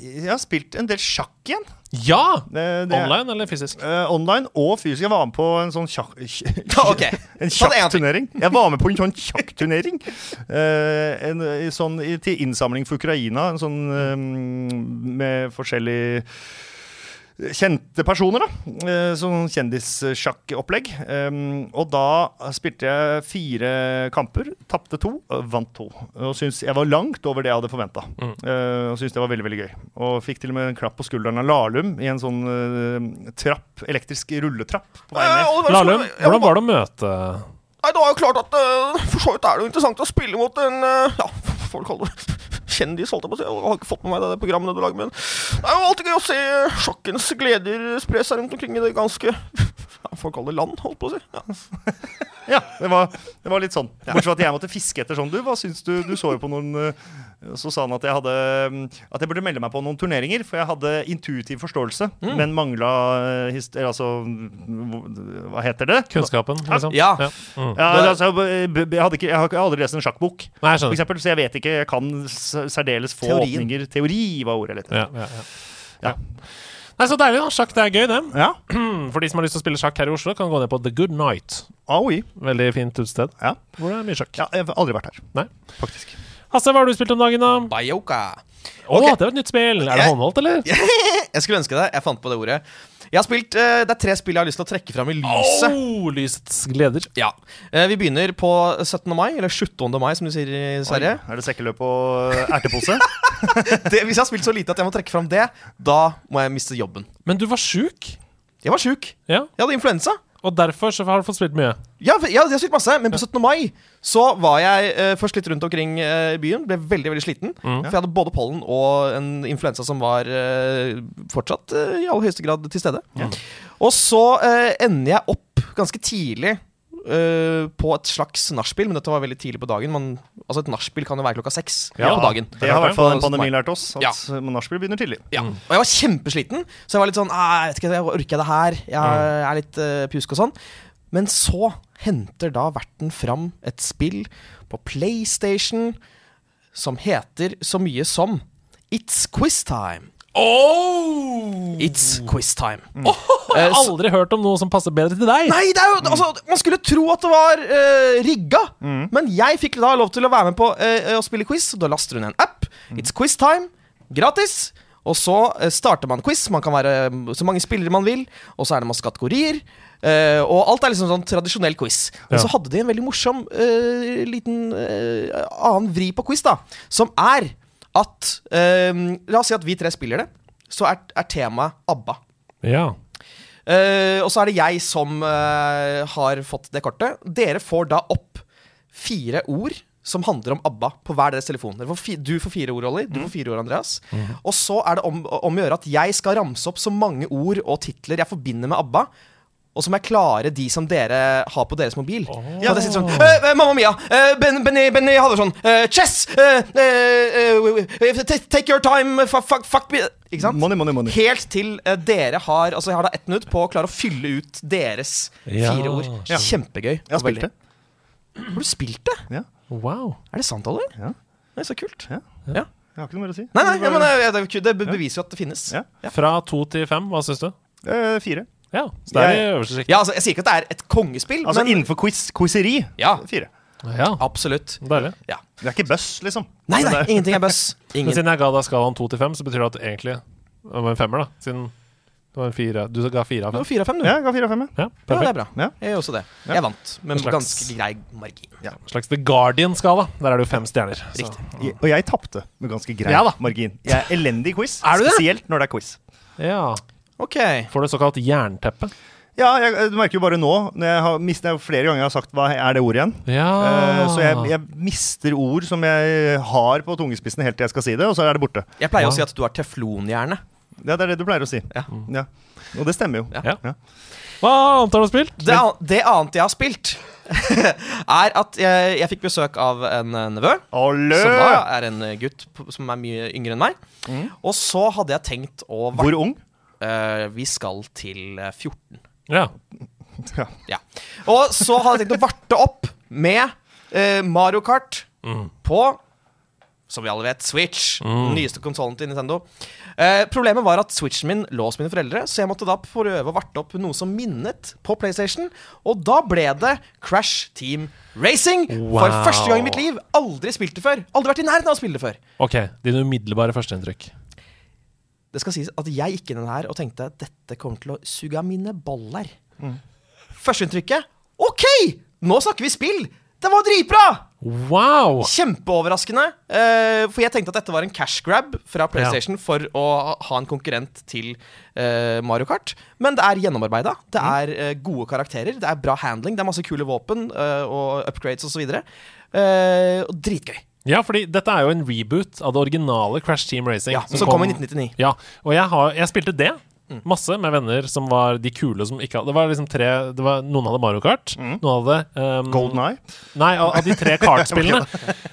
jeg har spilt en del sjakk igjen. Ja! Det, det er- Online eller fysisk? Eh, online og fysisk. Jeg var med på en sånn sjakk... Ok. En Ta det en til. sjakkturnering. Jeg var med på en sånn sjakkturnering. Eh, en, i sånn, i- til innsamling for Ukraina. En sånn eh, med forskjellige kjente personer, da. Eh, sånn kjendissjakkopplegg. Um, og da spilte jeg fire kamper. Tapte to, vant to. Og syns jeg var langt over det jeg hadde forventa. Mm. og syntes det var veldig veldig gøy. Og fikk til og med en klapp på skulderen av Lahlum i en sånn eh, trapp, elektrisk rulletrapp. På vei ned. Lahlum, hvordan var det å møte Nei, det var jo klart at uh, for så vidt er det jo interessant å spille mot en uh, Ja, får vel kalle det kjendis, holdt jeg på å si. Jeg har ikke fått med meg det, det programmet du lager, men det er jo alltid gøy å se sjakkens gleder spre seg rundt omkring i det ganske ja, Får kalle det land, holdt på å si. Ja. Ja, det var, det var litt sånn. Bortsett fra at jeg måtte fiske etter sånn. Du, hva syns du? Du så jo på noen eh, Så sa han at jeg hadde mm, At jeg burde melde meg på noen turneringer, for jeg hadde intuitiv forståelse, men mangla eh, eller altså mm, Hva heter det? kunnskapen, liksom? Ja. Mm. Ja, altså, jeg, hadde ikke, jeg har aldri lest en sjakkbok, Nei, jeg for eksempel, så jeg vet ikke Jeg kan særdeles få Teorien. åpninger. Teori var ordet jeg lette etter. ja, ja. Ja. ja. Nei, Så deilig, da. Sjakk det er gøy, det. Ja. For de som har lyst til å spille sjakk her i Oslo, kan gå ned på The Good Night. Aoi. Veldig fint utested Ja. hvor det er mye sjakk. ja. Jeg har aldri vært her, Nei. faktisk. Hasse, hva har du spilt om dagen, da? Bayoka. Å, okay. det var et nytt spill! Er det håndholdt, eller? Jeg skulle ønske det. Jeg fant på det ordet. Jeg har spilt, uh, Det er tre spill jeg har lyst til å trekke fram i lyset. Oh, lysets gleder. Ja. Uh, Vi begynner på 17. mai, eller 17. mai, som du sier i Sverige. Oi, Er det sekkeløp og ertepose? Det, hvis jeg har spilt så lite at jeg må trekke fram det, da må jeg miste jobben. Men du var sjuk. Jeg var sjuk. Ja. Jeg hadde influensa. Og derfor så har du fått spilt mye. Ja, jeg, har spilt masse, men på 17. mai så var jeg uh, først litt rundt omkring i uh, byen. Ble veldig veldig sliten. For jeg hadde både pollen og en influensa som var uh, fortsatt eh, i aller høyeste grad til stede. Og så eh, ender jeg opp ganske tidlig eh, på et slags nachspiel, men dette var veldig tidlig på dagen. Man, altså Et nachspiel kan jo være klokka seks Ja, på dagen. Det har i hvert fall en pandemi lært oss. At Ja. nachspiel begynner tidlig. Ja. Og jeg var kjempesliten, så jeg var litt sånn «Ah, jeg vet ikke, jeg Orker jeg det her? Jeg er litt uh, pjusk og sånn. Men så henter da verten fram et spill på PlayStation som heter så mye som It's Quiz Time. Oh! It's Quiz Time. Jeg har aldri hørt om noe som passer bedre til deg. Nei, det er jo, altså, man skulle tro at det var uh, rigga, men jeg fikk da lov til å være med på uh, å spille quiz. Da laster hun en app. It's quiz time. Gratis. Og så uh, starter man quiz. Man kan være mm, så mange spillere man vil. Og så er det masse kategorier. Uh, og alt er liksom sånn tradisjonell quiz. Og Ja. så hadde de en veldig morsom uh, liten uh, annen vri på quiz, da. Som er at eh, La oss si at vi tre spiller det. Så er, er temaet ABBA. Ja. Eh, og så er det jeg som eh, har fått det kortet. Dere får da opp fire ord som handler om ABBA på hver deres telefon. Dere får fi du får fire ord, Olli. Du får fire ord, Andreas. Og så er det om, om å gjøre at jeg skal ramse opp så mange ord og titler jeg forbinder med ABBA. Og så må jeg klare de som dere har på deres mobil. Ja, det sitter sånn eh, eh, Mamma Mia! eh, ben, Benny, Benny Halvorsson! eh, chess! eh, eh, eh, take your time! Fuck, fuck, fuck me! Ikke sant? Money, money, money. Helt til eh, dere har Altså jeg har da ett minutt på å klare å fylle ut deres Ja. fire ord. Ja. Kjempegøy. Jeg har spilt det. Har du spilt det? Ja. Wow. Er det sant, Oliver? Ja. er så kult. Ja. Ja. Jeg har ikke noe mer å si. Nei, nei, ja, men eh, det, det beviser jo at det finnes. Ja. Fra to til fem, hva syns du? Eh, fire. Ja, så det er i Jeg- øverste sjikt. Ja, altså, Jeg sier ikke at det er et kongespill, Altså men innenfor quiz, quizeri. Ja. Fire. Ja, absolutt. deilig. Ja. Det er ikke buss, liksom. Nei, nei, det er- ingenting er buss. Men Ingen. siden jeg ga deg skalaen to til fem, så betyr det at egentlig det var en femmer, da. Siden det var en fire Du ga fire av Det var fem. fire av fem, du. Ja, jeg ga fire av fem. ja. Ja, Ja, det er bra. Ja. Jeg gjør også det. Ja. Jeg vant med En slags- ganske grei margin. En slags The Guardian-skala. Der er det jo fem stjerner. Så. Riktig. Jeg- Og jeg tapte med ganske grei Ja da. margin. Jeg er elendig i quiz, Er du det? spesielt når det er quiz. Ja. Ok. Får du såkalt jernteppe? Ja, jeg, du merker jo bare nå når jeg har mist, jeg flere ganger jeg har sagt hva er det ordet igjen. Ja. Uh, så jeg, jeg mister ord som jeg har på tungespissen helt til jeg skal si det, og så er det borte. Jeg pleier ja. å si at du har teflonhjerne. Ja, det er det du pleier å si. Ja. Ja. Og det stemmer jo. Ja. Hva annet har du spilt? Det, an det annet jeg har spilt, er at jeg, jeg fikk besøk av en eh, nevø. Olø! Som da er en gutt som er mye yngre enn meg. Mm. Og så hadde jeg tenkt å Hvor ung? Eh, Vi skal til eh, 14. Ja. Ja. Ja. Og så hadde jeg tenkt å varte opp med eh, Mario Kart på som vi alle vet, Switch. Den nyeste konsollen til Nintendo. Eh, problemet var at Switchen min lå hos mine foreldre, så jeg måtte da prøve å varte opp noe som minnet på PlayStation. Og da ble det Crash Team Racing. For første gang i mitt liv. Aldri spilt det før. Aldri vært i nærheten av å spille det før. Ok, dine umiddelbare førsteinntrykk. Det skal sies at jeg gikk inn i den her og tenkte at dette kommer til å suge av mine boller. Førsteinntrykket OK! Nå snakker vi spill! Det var dritbra! Wow! Kjempeoverraskende. Uh, for jeg tenkte at dette var en cash grab fra PlayStation for å ha en konkurrent til uh, Mario Kart. Men det er gjennomarbeida. Det er uh, gode karakterer. Det er bra handling. Det er masse kule våpen og upgrades osv. Uh, og dritgøy. Ja, fordi dette er jo en reboot av det originale Crash Team Racing. Ja, som kom i 1999. Ja, og jeg, har, jeg spilte det masse med venner som var de kule som ikke hadde Det var liksom tre det var, Noen hadde Mario Kart, noen hadde um, Golden Eye? Nei, av, av de tre kartspillene.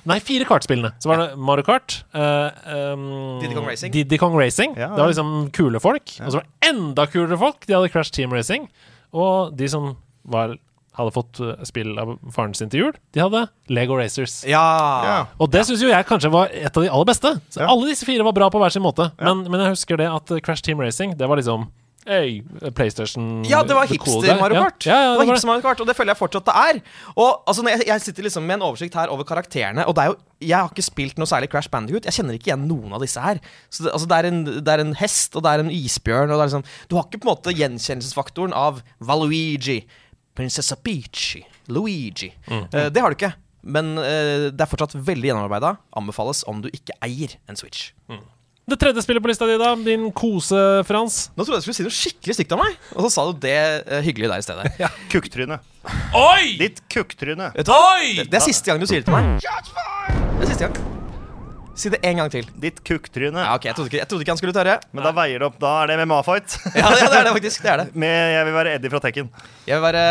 Nei, fire kartspillene. Så var det Mario Kart Uh, um, Diddy Kong Racing. Diddy Kong Racing. Ja, Det var liksom kule folk. Og så var det enda kulere folk. De hadde Crash Team Racing. Og de som var hadde fått eh, spill av faren sin til jul. De hadde Lego Racers. Ja. Ja. Og det syns jo jeg kanskje var et av de aller beste. Så Ja. Alle disse fire var bra på hver sin måte. Men, men jeg husker det at eh, Crash Team Racing, det var liksom Hey, PlayStation Ja, det var hipster-Mario Kart. Ja, ja, ja, det var det var hipster Mario Kart, Og det føler jeg fortsatt det er. Og altså, jeg, jeg sitter liksom med en oversikt her over karakterene, og det er jo Jeg har ikke spilt noe særlig Crash Bandicoot. Jeg kjenner ikke igjen noen av disse her. Så det, altså, det, er en, det er en hest, og det er en isbjørn, og det er liksom Du har ikke på en måte gjenkjennelsesfaktoren av Valuigi, Prinsessa Peachy, Luigi. Eh, det har du ikke. Men uh, det er fortsatt veldig gjennomarbeida. Anbefales om du ikke eier en Switch. Det tredje spillet på lista di, da? Din kose-Frans. Nå trodde jeg du skulle si noe skikkelig stygt om meg, og så sa du det uh, hyggelige der i stedet. Kukktryne. Oi! Ditt kukktryne. Oi! Det, det er siste gang du sier det til meg. Det er siste gang. Si det en gang til. Ditt kukktryne. Ja, ok, Jeg trodde ikke, jeg trodde ikke han skulle tørre. Men da veier det opp. Da er det MMA-fight. Ja, det, det er det faktisk. Det er det. Med Jeg vil være Eddie fra Tekken. Jeg vil være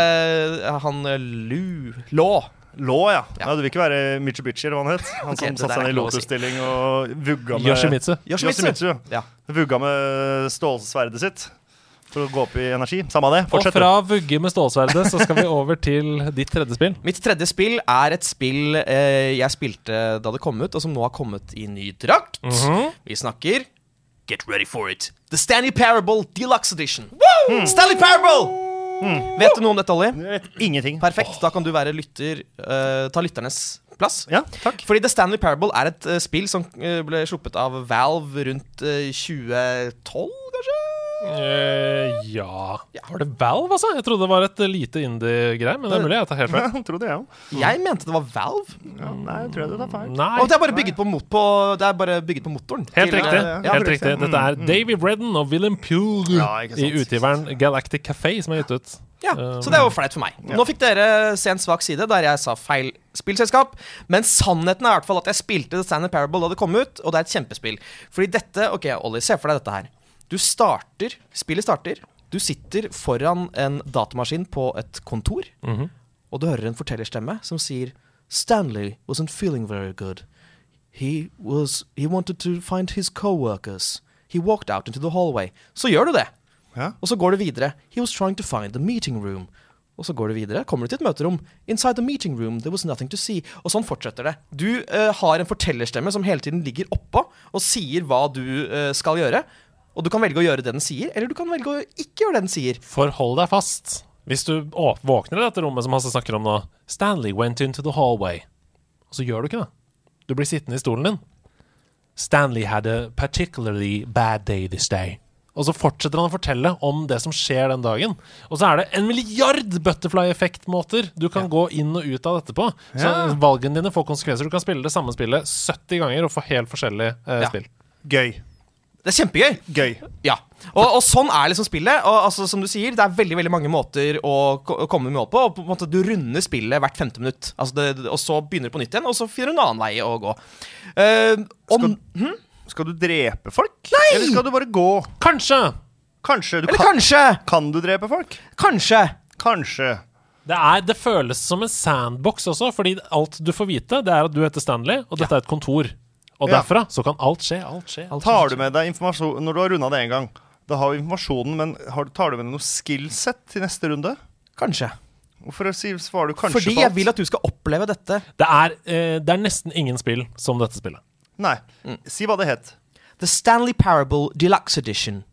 eh, han eh, Lu Lå. Lå, ja. Ja. Nei, Du vil ikke være Mitsubishi, eller hva han het? Han okay, som satte seg ned i lotusstilling og vugga med Yoshimitsu. Yoshimitsu. Ja. Vugga med stålsverdet sitt for å gå opp i energi. Samme det. Fortsett. Og fra vugge med stålsverdet så skal vi over til ditt tredje spill. Mitt tredje spill er et spill eh, jeg spilte da det kom ut, og som nå har kommet i ny drakt. Vi snakker Get ready for it. The Stanley Parable Deluxe Edition. Stanley Parable! Vet du noe om dette, Ollie? Ingenting. Perfekt. Da kan du være lytter. Uh, ta lytternes plass. Ja, takk. Fordi The Stanley Parable er et uh, spill som uh, ble sluppet av Valve rundt eh, 2012, kanskje? Eh, ja Var det Valve, altså? Jeg trodde det var et lite indie-greie, men det er mulig jeg tar helt feil. Ja, trodde jeg også. Jeg mente det var Valve. Ja, nei, jeg tror det er feil. Og det er bare bygget på, mot på, det er bare bygget på motoren. Helt riktig. Ja, ja, helt riktig. mm, Dette er Davy Redden og William Pugh Ja, i utgiveren Galactic Café, som er gitt ut. Ja, Um, Så det er jo flaut for meg. Nå fikk dere se en svak side der jeg sa feil spillselskap. Men sannheten er i hvert fall at jeg spilte The Standard Parable da det kom ut, og det er et kjempespill. Fordi dette Ok, Ollie, se for deg dette her. Du starter Spillet starter. Du sitter foran en datamaskin på et kontor, Mhm. og du hører en fortellerstemme som sier Stanley wasn't feeling very good. He was He wanted to find his coworkers. He walked out into the hallway. Så gjør du det. Ja. Og så går du videre. He was trying to find the meeting room. Og så går du videre. Kommer du til et møterom. Inside the meeting room, there was nothing to see. Og sånn fortsetter det. Du uh, har en fortellerstemme som hele tiden ligger oppå og sier hva du uh, skal gjøre. Og du kan velge å gjøre det den sier, eller du kan velge å ikke gjøre det den sier. Forhold deg fast. Hvis du å, våkner i dette rommet som Hasse snakker om nå Stanley went into the hallway. Og så gjør du ikke det. Du blir sittende i stolen din. Stanley had a particularly bad day this day. Og så fortsetter han å fortelle om det som skjer den dagen. Og så er det en milliard butterfly-effekt-måter du kan gå inn og ut av dette på. Så Ja. valgene dine får konsekvenser. Du kan spille det samme spillet 70 ganger og få helt forskjellig eh, Ja. spill. Gøy. Det er kjempegøy. Gøy. Ja. Og, og sånn er liksom spillet. Og altså, som du sier, det er veldig veldig mange måter å komme med mål på. Og på en måte Du runder spillet hvert femte minutt. Altså det, og så begynner du på nytt igjen, og så finner du en annen vei å gå. Uh, om, Skal, skal du drepe folk? Nei! Eller skal du bare gå? Kanskje! Kanskje. Du eller kan, kanskje! kan du drepe folk? Kanskje! Kanskje. Det, er, det føles som en sandbox også, fordi alt du får vite, det er at du heter Stanley, og dette er et kontor. Og Ja. derfra så kan alt skje. Alt skje. Alt Tar skje. du med deg informasjon Når du har runda det én gang, da har vi informasjonen, men har, tar du med deg noe skillset til neste runde? Kanskje. Hvorfor svarer du kanskje Fordi på jeg vil at du skal oppleve dette. Det er, eh, det er nesten ingen spill som dette spillet. Nei. Si hva det het. The Stanley Parable Deluxe Edition.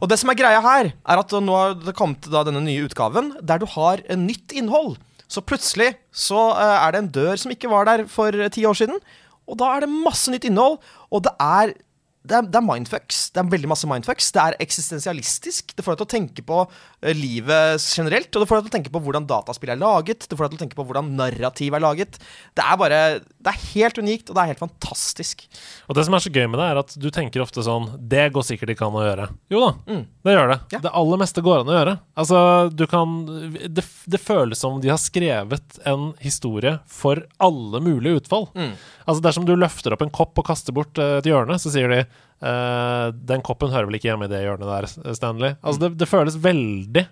Og det som er greia her, er at nå har det kommet da denne nye utgaven der du har en nytt innhold. Så plutselig så eh, er det en dør som ikke var der for eh, ti år siden. Og da er det masse nytt innhold, og det er det er, det er mindfucks. Det er veldig masse mindfucks. Det er eksistensialistisk. Det får deg til å tenke på eh, livet generelt, og det får deg til å tenke på hvordan dataspill er laget. Det får deg til å tenke på hvordan narrativ er laget. Det er bare Det er helt unikt, og det er helt fantastisk. Og det som er så gøy med det, er at du tenker ofte sånn Det går sikkert ikke an å gjøre. Jo da, det gjør det. Ja. Det aller meste går an å gjøre. Altså, du kan det, det føles som de har skrevet en historie for alle mulige utfall. Altså, dersom du løfter opp en kopp og kaster bort eh, et hjørne, så sier de eh, Den koppen hører vel ikke hjemme i det hjørnet der, Stanley. Altså, det, det føles veldig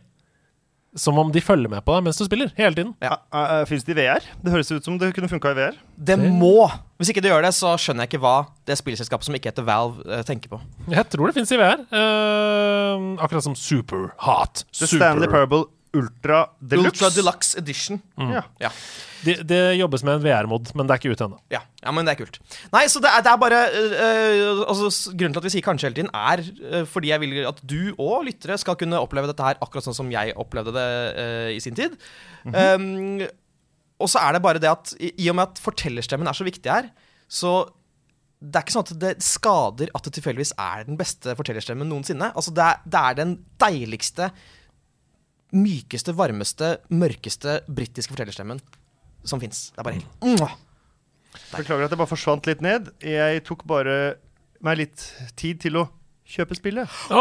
som om de følger med på deg mens du spiller, hele tiden. Ja. Uh, Fins det i VR? Det høres ut som det kunne funka i VR. Det må! Hvis ikke det gjør det, så skjønner jeg ikke hva det spillselskapet som ikke heter Valve, uh, tenker på. Jeg tror det fins i VR. Uh, akkurat som Super Hot. The Super. Stanley Parable Ultra Deluxe. Ultra Deluxe Edition. Ja. Ja. Det, det jobbes med en VR-mod, men det er ikke ute ennå. Ja, ja, men det er kult. Nei, så det er, det er bare øh, altså, Grunnen til at vi sier kanskje hele tiden, er øh, fordi jeg vil at du og lyttere skal kunne oppleve dette her akkurat sånn som jeg opplevde det øh, i sin tid. um, og så er det bare det at i, i og med at fortellerstemmen er så viktig her, så det er ikke sånn at det skader at det tilfeldigvis er den beste fortellerstemmen noensinne. Altså, det er, det er den deiligste, mykeste, varmeste, mørkeste britiske fortellerstemmen som fins. Det er bare helt Mwah! Beklager at jeg bare forsvant litt ned. Jeg tok bare meg litt tid til å kjøpe spillet. Det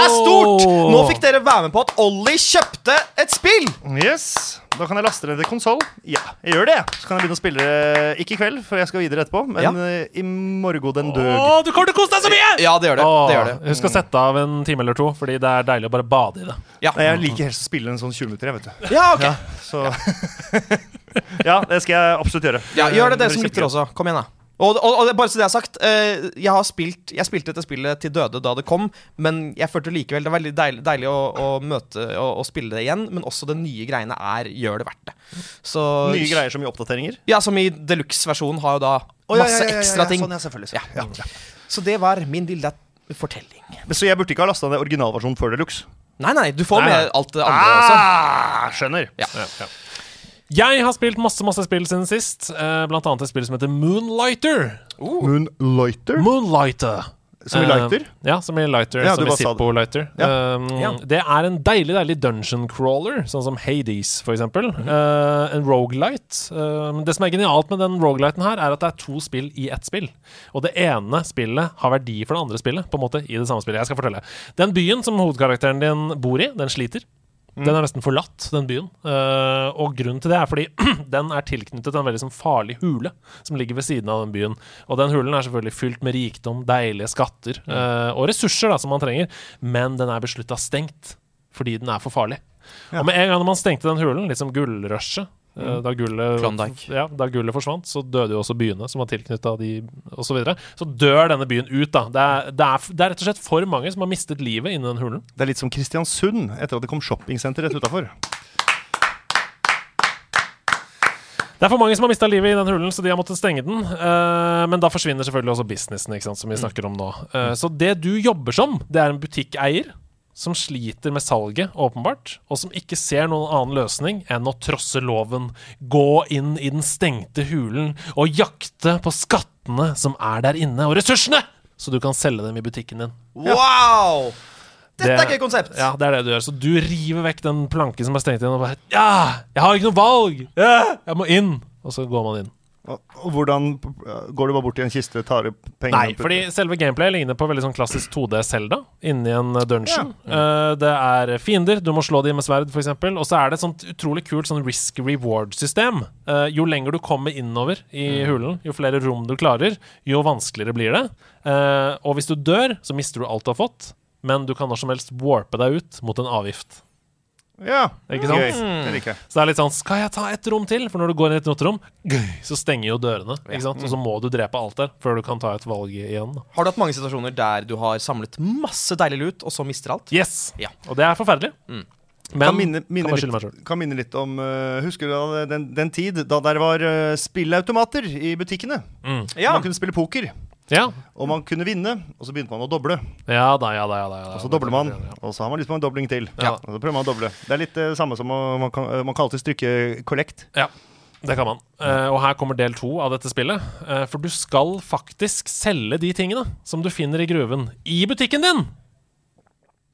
er stort! Nå fikk dere være med på at Ollie kjøpte et spill! Yes, Da kan jeg laste ned til konsoll. Ja, jeg gjør det. Så kan jeg begynne å spille det ikke i kveld, for jeg skal videre etterpå, men Ja. eh, i morgen den døg. Å, du kommer til å kose deg så mye! Ja, det gjør det. Åh, det, gjør det. Husk å sette av en time eller to, fordi det er deilig å bare bade i det. Ja. Nei, jeg liker helst å spille en sånn 20 minutter, jeg, vet du. ja, ok. Så Ja, det skal jeg absolutt gjøre. Ja, gjør det, dere som lytter også. Kom igjen, da. Og, og, og bare så det er sagt, eh, jeg har spilt Jeg spilte dette spillet til døde da det kom, men jeg følte likevel det var veldig deilig, deilig å, å møte og spille det igjen. Men også det nye greiene er gjør det verdt det. Så Nye greier som i oppdateringer. Ja, som i deluxe-versjonen har jo da oh, masse ja, ja, ja, ekstra ting. Sånn, ja, selvfølgelig. Ja. Ja. Så det var min lille fortelling. Så jeg burde ikke ha lasta ned originalversjonen før Deluxe? Nei, nei, du får Nei, med alt det andre også. Skjønner. Ja. Ja, Ja. Jeg har spilt masse masse spill siden sist, uh, blant annet et spill som heter Moonlighter. Moonlighter? Moonlighter. Som i lighter? Uh, ja, som i lighter. Ja, som i. Zippo-lighter. Ja. Um, Ja. Det er en deilig deilig dungeon crawler, sånn som Hades, for eksempel. Mhm. Uh, en rogelight. Uh, det som er genialt med den rogelighten her, er at det er to spill i ett spill. Og det ene spillet har verdi for det andre spillet, på en måte, i det samme spillet. Jeg skal fortelle. Den byen som hovedkarakteren din bor i, den sliter. Mm. Den er nesten forlatt, den byen. Uh, og grunnen til det er fordi den er tilknyttet en veldig sånn farlig hule som ligger ved siden av den byen. Og den hulen er selvfølgelig fylt med rikdom, deilige skatter uh, og ressurser da, som man trenger, men den er beslutta stengt fordi den er for farlig. Og med en gang man stengte den hulen, litt som gullrushet eh, da, gullet, ja, da gullet forsvant, så døde jo også byene som var tilknytta de, osv. Så, videre. så dør denne byen ut, da. Det er, det, er, det er rett og slett for mange som har mistet livet inni den hulen. Det er litt som Kristiansund etter at det kom shoppingsenter rett utafor. Det er for mange som har mista livet i den hulen, så de har måttet stenge den. Uh, men da forsvinner selvfølgelig også businessen, ikke sant, som vi snakker om nå. Uh, så det du jobber som, det er en butikkeier som sliter med salget, åpenbart, og som ikke ser noen annen løsning enn å trosse loven, gå inn i den stengte hulen og jakte på skattene som er der inne, og ressursene, så du kan selge dem i butikken din. Wow! Dette Det- er et konsept. Ja, det er det du gjør. Så du river vekk den planken som er stengt inn, og bare Ja! Jeg har ikke noe valg! Ja, jeg må inn! Og så går man inn. Og hvordan Går du bare bort til en kiste, tar opp pengene Nei, fordi selve gameplayet ligner på veldig sånn klassisk 2D Zelda inni en dungeon. Eh, det er fiender, du må slå dem med sverd, f.eks. Og så er det et sånt utrolig kult sånn risk reward-system. Eh, jo lenger du kommer innover i hulen, jo flere rom du klarer, jo vanskeligere blir det. Eh, og hvis du dør, så mister du alt du har fått, men du kan når som helst warpe deg ut mot en avgift. Ja, Ikke sant? gøy. Det liker jeg. Så det er litt sånn Skal jeg ta et rom til? For når du går inn i et nytt rom, så stenger jo dørene. Ikke sant? Og så må du drepe alt der før du kan ta et valg igjen. Har du hatt mange situasjoner der du har samlet masse deilig lut, og så mister alt? Yes! Ja. Og det er forferdelig. Mm. Men Kan minne, minne, kan litt, kan minne litt om uh, Husker du da den, den tid da der var uh, spillautomater i butikkene? Ja. Man kunne spille poker, Ja. og man kunne vinne, og så begynte man å doble. ja da, ja da, ja da. Ja, da. Og så dobler man, og så har man lyst på en dobling til. Ja. Og så prøver man å doble. Det er litt det samme som å, man, kan, uh, man kan alltid stryke collect. Ja, det kan man. Uh, og her kommer del to av dette spillet. Uh, for du skal faktisk selge de tingene som du finner i gruven, i butikken din!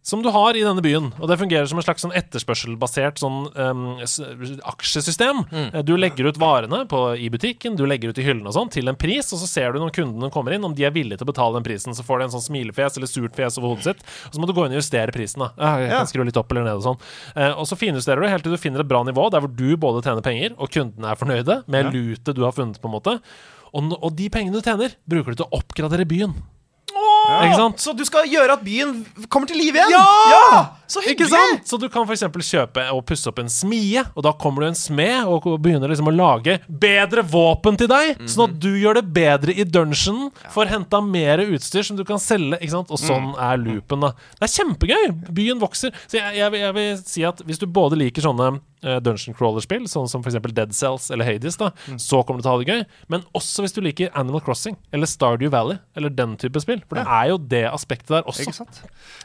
Som du har i denne byen. Og det fungerer som en slags sånn etterspørselbasert sånn um, aksjesystem. Mm. Du legger ut varene på, i butikken, du legger ut i hyllene og sånn, til en pris, og så ser du når kundene kommer inn, om de er villige til å betale den prisen. Så får de en sånn smilefjes eller surt fjes over hodet sitt, og så må du gå inn og justere prisen. da jeg Ja. skru litt opp eller ned og sånn. Uh, og så finjusterer du helt til du finner et bra nivå der hvor du både tjener penger, og kundene er fornøyde med Ja. lutet du har funnet, på en måte. Og, og de pengene du tjener, bruker du til å oppgradere byen. Åh, Ikke sant? Så du skal gjøre at byen kommer til live igjen? Ja! Så Ikke hyggelig! sant? Så du kan f.eks. kjøpe og pusse opp en smie, og da kommer du en smed og begynner liksom å lage bedre våpen til deg, sånn at du gjør det bedre i dungeonen, får henta mer utstyr som du kan selge, ikke sant? Og sånn er loopen, da. Det er kjempegøy! Byen vokser. Så jeg, jeg, jeg vil si at hvis du både liker sånne eh, dungeon crawler-spill, sånn som f.eks. Dead Cells eller Hades, da, så kommer du til å ha det gøy. Men også hvis du liker Animal Crossing eller Stardew Valley eller den type spill. For det er jo det aspektet der også. Ikke sant?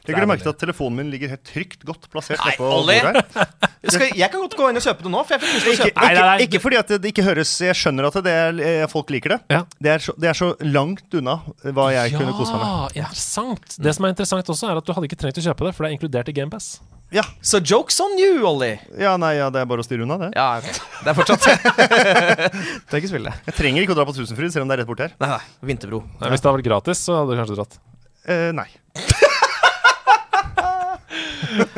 Legger du merke til at telefonen min ligger helt trygt godt plassert Nei, nedpå Olli! bordet her? Skal, jeg kan godt gå inn og kjøpe det nå, for jeg fikk lyst til å Ikke, kjøpe Nei, nei, nei. ikke, ikke fordi at det ikke høres Jeg skjønner at det er, eh, folk liker det. Ja. Det, er så, det er så langt unna hva jeg kunne kose meg med. Ja, interessant. Det som er interessant også, er at du hadde ikke trengt å kjøpe det, for det er inkludert i GamePass. Ja, Så jokes on you, Olli. ja, nei, ja, det er bare å styre unna, det. Ja, ok. Det er fortsatt Trenger ikke spille det. Jeg trenger ikke å dra på Tusenfryd, selv om det er rett borti her. Nei, nei. Vinterbro. Nei, Hvis det hadde vært gratis, så hadde du kanskje dratt. Eh, nei.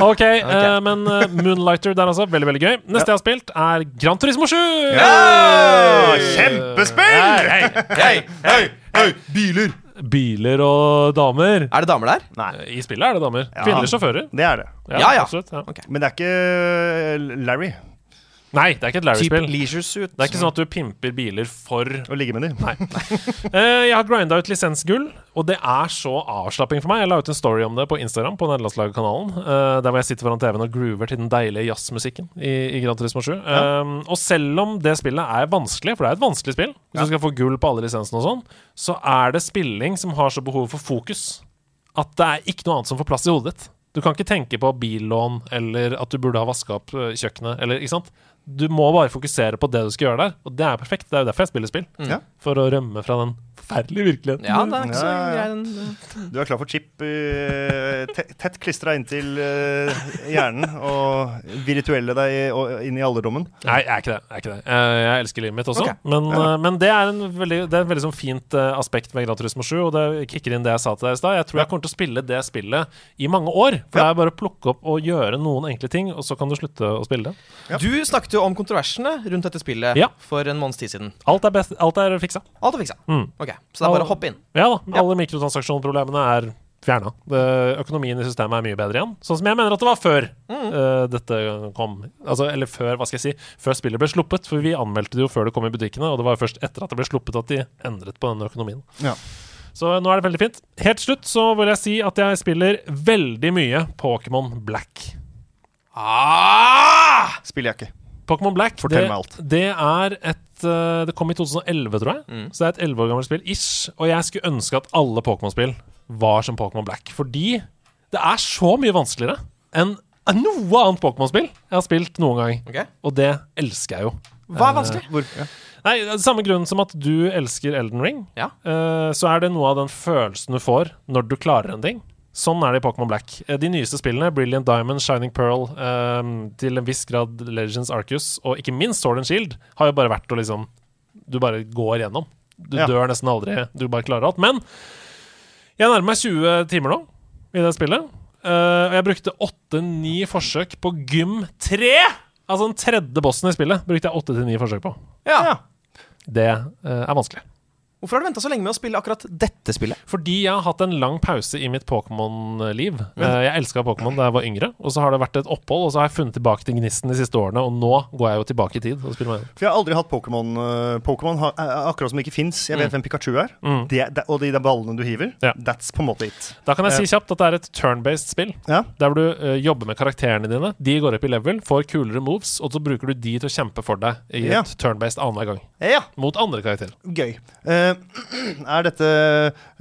Ok, eh, men eh, Moonlighter der altså. Veldig, veldig gøy. Neste jeg har spilt, er Gran Turismo 7! Ja! Kjempespill! Hei, hei. Hei, hei, hei. Biler! Biler og damer. Er det damer der? Nei, I spillet er det damer. Ja. Kvinnelige sjåfører. det er det. Ja, ja. Absolutt, ja. Men det er ikke Larry Nei, det er ikke et Larry-spill. leisure suit. Det er ikke sånn at du pimper biler for å ligge med dem. Nei. Eh, jeg har grinda ut lisensgull, og det er så avslapping for meg. Jeg la ut en story om det på Instagram, på Nederlandslaget-kanalen. eh, der hvor jeg sitter foran TV-en og groover til den deilige jazzmusikken i, i Gran Turismo 7. Eh, og selv om det spillet er vanskelig, for det er et vanskelig spill, hvis du skal få gull på alle lisensene og sånn, så er det spilling som har så behov for fokus at det er ikke noe annet som får plass i hodet ditt. Du kan ikke tenke på billån eller at du burde ha vaska opp eh, kjøkkenet, eller ikke sant. Du må bare fokusere på det du skal gjøre der, og det er perfekt. Det er jo derfor jeg spiller spill. Mm. For å rømme fra den forferdelige virkeligheten. Ja, det er ikke så Ja, ja, ja. grei den Du er klar for chip eh, tett klistra inntil eh, hjernen og virtuelle deg inn i alderdommen. Nei, jeg er ikke det. Jeg, er ikke det. Eh, jeg elsker livet mitt også. okay. Men, men det er en veldig, det er en veldig sånn fint aspekt ved Gran Turismo 7, og det kicker inn det jeg sa til deg i stad. Jeg tror jeg kommer til å spille det spillet i mange år. For Ja. det er bare å plukke opp og gjøre noen enkle ting, og så kan du slutte å spille det. Ja. Du snakket jo om kontroversene rundt dette spillet Ja. for en måneds tid siden. Alt er, best, alt er fiksa. Alt er fiksa. Mm. Ok, Så det er bare å hoppe inn. Ja da. Ja. Alle mikrotransaksjonproblemene er fjerna. Økonomien i systemet er mye bedre igjen. Sånn som jeg mener at det var før Mm. uh, dette kom. Altså, eller før, hva skal jeg si, før spillet ble sluppet. For vi anmeldte det jo før det kom i butikkene, og det var jo først etter at det ble sluppet at de endret på denne økonomien. Ja. Så nå er det veldig fint. Helt slutt så vil jeg si at jeg spiller veldig mye Pokémon Black. Ah! Spiller jeg ikke. Pokémon Black Fortell det, meg alt. det er et eh, Det kom i 2011, tror jeg. Mm. Så det er et 11 år gammelt spill ish. Og jeg skulle ønske at alle Pokémon-spill var som Pokémon Black. Fordi det er så mye vanskeligere enn noe annet Pokémon-spill jeg har spilt noen gang. Okay. Og det elsker jeg jo. Hva er vanskelig? Hvor, ja. Nei, Samme grunn som at du elsker Elden Ring, Ja. eh, så er det noe av den følelsen du får når du klarer en ting. Sånn er det i Pokémon Black. Eh, De nyeste spillene, Brilliant Diamond, Shining Pearl, um, til en viss grad Legends Arcus, og ikke minst Sword and Shield, har jo bare vært å liksom Du bare går gjennom. Du Ja. dør nesten aldri. Du bare klarer alt. Men jeg nærmer meg 20 timer nå i det spillet. eh, og jeg brukte 8-9 forsøk på Gym 3! Altså den tredje bossen i spillet brukte jeg 8-9 forsøk på. Ja. Det uh, er vanskelig. Hvorfor har du venta så lenge med å spille akkurat dette spillet? Fordi jeg har hatt en lang pause i mitt Pokémon-liv. Eh, jeg elska Pokémon da jeg var yngre, og så har det vært et opphold, og så har jeg funnet tilbake til gnisten de siste årene, og nå går jeg jo tilbake i tid og spiller meg. For jeg har aldri hatt Pokémon. eh, Pokémon er akkurat som det ikke fins. Jeg vet hvem Pikachu er. Mm. de, de, og de der ballene du hiver. Ja. That's på en måte it. Da kan jeg si kjapt at det er et turn-based spill, Ja. der hvor du uh, jobber med karakterene dine. De går opp i level, får kulere moves, og så bruker du de til å kjempe for deg i Ja. et turn-based annenhver gang. ja. Mot andre karakterer. Gøy. Eh, er dette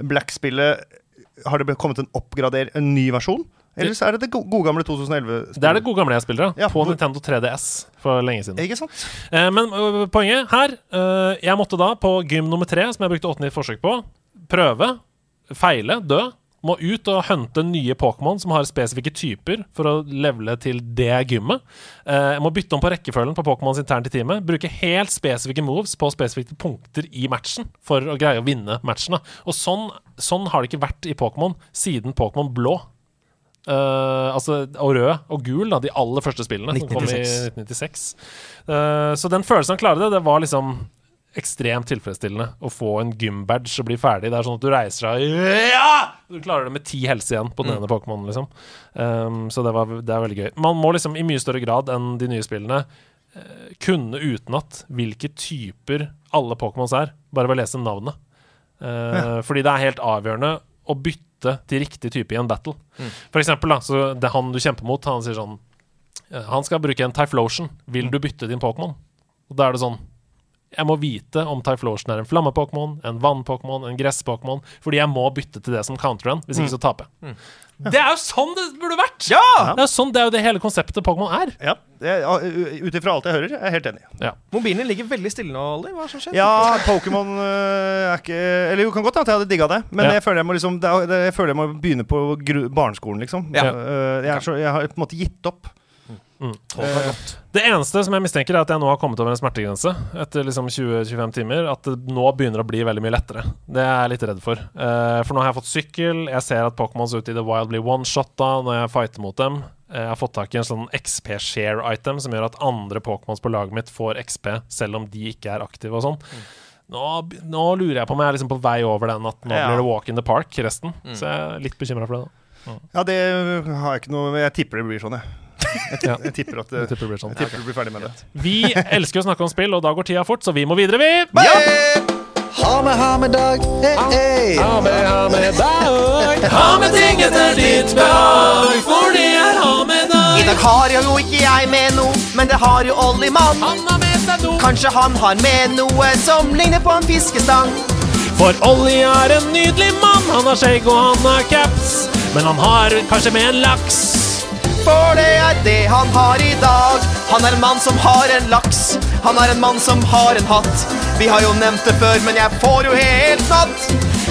Black-spillet Har det kommet en oppgrader, en ny versjon? Eller så er det det gode gamle 2011-spillet. Det er det gode gamle jeg spiller, Ja, på Nintendo 3DS for lenge siden. Ikke sant? Eh, men uh, poenget her uh, Jeg måtte da på gym nummer tre, som jeg brukte 8-9 forsøk på, prøve, feile, dø. Må ut og hunte nye Pokémon som har spesifikke typer, for å levele til det gymmet. Eh, jeg må bytte om på rekkefølgen på Pokémons internt i teamet. Bruke helt spesifikke moves på spesifikke punkter i matchen for å greie å vinne matchen. Og sånn, sånn har det ikke vært i Pokémon siden Pokémon blå. Uh, altså, og rød og gul, da, de aller første spillene som kom i 1996. Uh, så den følelsen av å klare det, det var liksom ekstremt tilfredsstillende å få en gymbadge og bli ferdig. Det er sånn at du reiser deg Ja! Du klarer det med ti helse igjen på den ene Pokémonen, liksom. Um, så det, var, det er veldig gøy. Man må liksom i mye større grad enn de nye spillene uh, kunne utenat hvilke typer alle Pokémons er, bare ved å lese navnet. Eh, Fordi det er helt avgjørende å bytte til riktig type i en battle. For eksempel, da, så det er han du kjemper mot, han sier sånn eh, Han skal bruke en Typhlosion. Vil du bytte din Pokémon? Og da er det sånn Jeg må vite om Typhlosion er en flamme-Pokémon, en vann-Pokémon, en gress-Pokémon, fordi jeg må bytte til det som counter-run, hvis ikke så taper jeg. Det er jo sånn det burde vært! Ja! Det er jo sånn, det er jo det hele konseptet Pokémon er. Ja, ja, Ut ifra alt jeg hører, jeg er helt enig. Mobilen din ligger veldig stille nå, Olli. Hva som skjer? Ja, Pokémon øh, er ikke Eller jo, kan godt hende at jeg hadde digga det, men Ja. jeg, føler jeg, må liksom, jeg føler jeg må begynne på gru, barneskolen, liksom. Ja. Øh, jeg, er så, jeg har på en måte gitt opp. Eh, Det eneste som jeg mistenker, er at jeg nå har kommet over en smertegrense etter liksom 20-25 timer. At det nå begynner å bli veldig mye lettere. Det er jeg litt redd for. Uh, for nå har jeg fått sykkel. Jeg ser at Pokémons ute i The Wild blir one-shotta når jeg fighter mot dem. Uh, Jeg har fått tak i en sånn XP-share-item som gjør at andre Pokémons på laget mitt får XP, selv om de ikke er aktive og sånn. Nå, nå lurer jeg på om jeg er liksom på vei over den at nå Ja. blir det walk in the park resten. Så jeg er litt bekymra for det. da ja, det har jeg ikke noe Jeg tipper det blir sånn, jeg. Jeg, Ja. tipper, jeg tipper at det, Jeg tipper det blir sånn. jeg tipper du blir ferdig med det. Vi elsker å snakke om spill, og da går tida fort, så vi må videre, vi! Ha med, ha med dag. Hey, hey. Ha med, ha med dag. Ha med ting etter ditt behag, for det er ha med dag. I dag har jo ikke jeg med noe, men det har jo Ollimann. Han har med seg noe. Kanskje han har med noe som ligner på en fiskestang. For Olli er en nydelig mann. Han har skjegg og han har caps, men han har kanskje med en laks. For det er det han har i dag. Han er en mann som har en laks. Han er en mann som har en hatt. Vi har jo nevnt det før, men jeg får jo helt natt.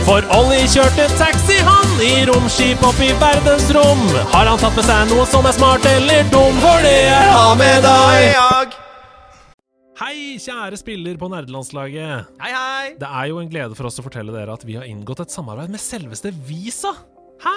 For Olli kjørte taxi, han, i romskip opp i verdensrom. Har han tatt med seg noe som er smart eller dum? For det er Ha med deg. Hei, kjære spiller på nerdelandslaget. Hei, hei. Det er jo en glede for oss å fortelle dere at vi har inngått et samarbeid med selveste Visa. Hæ?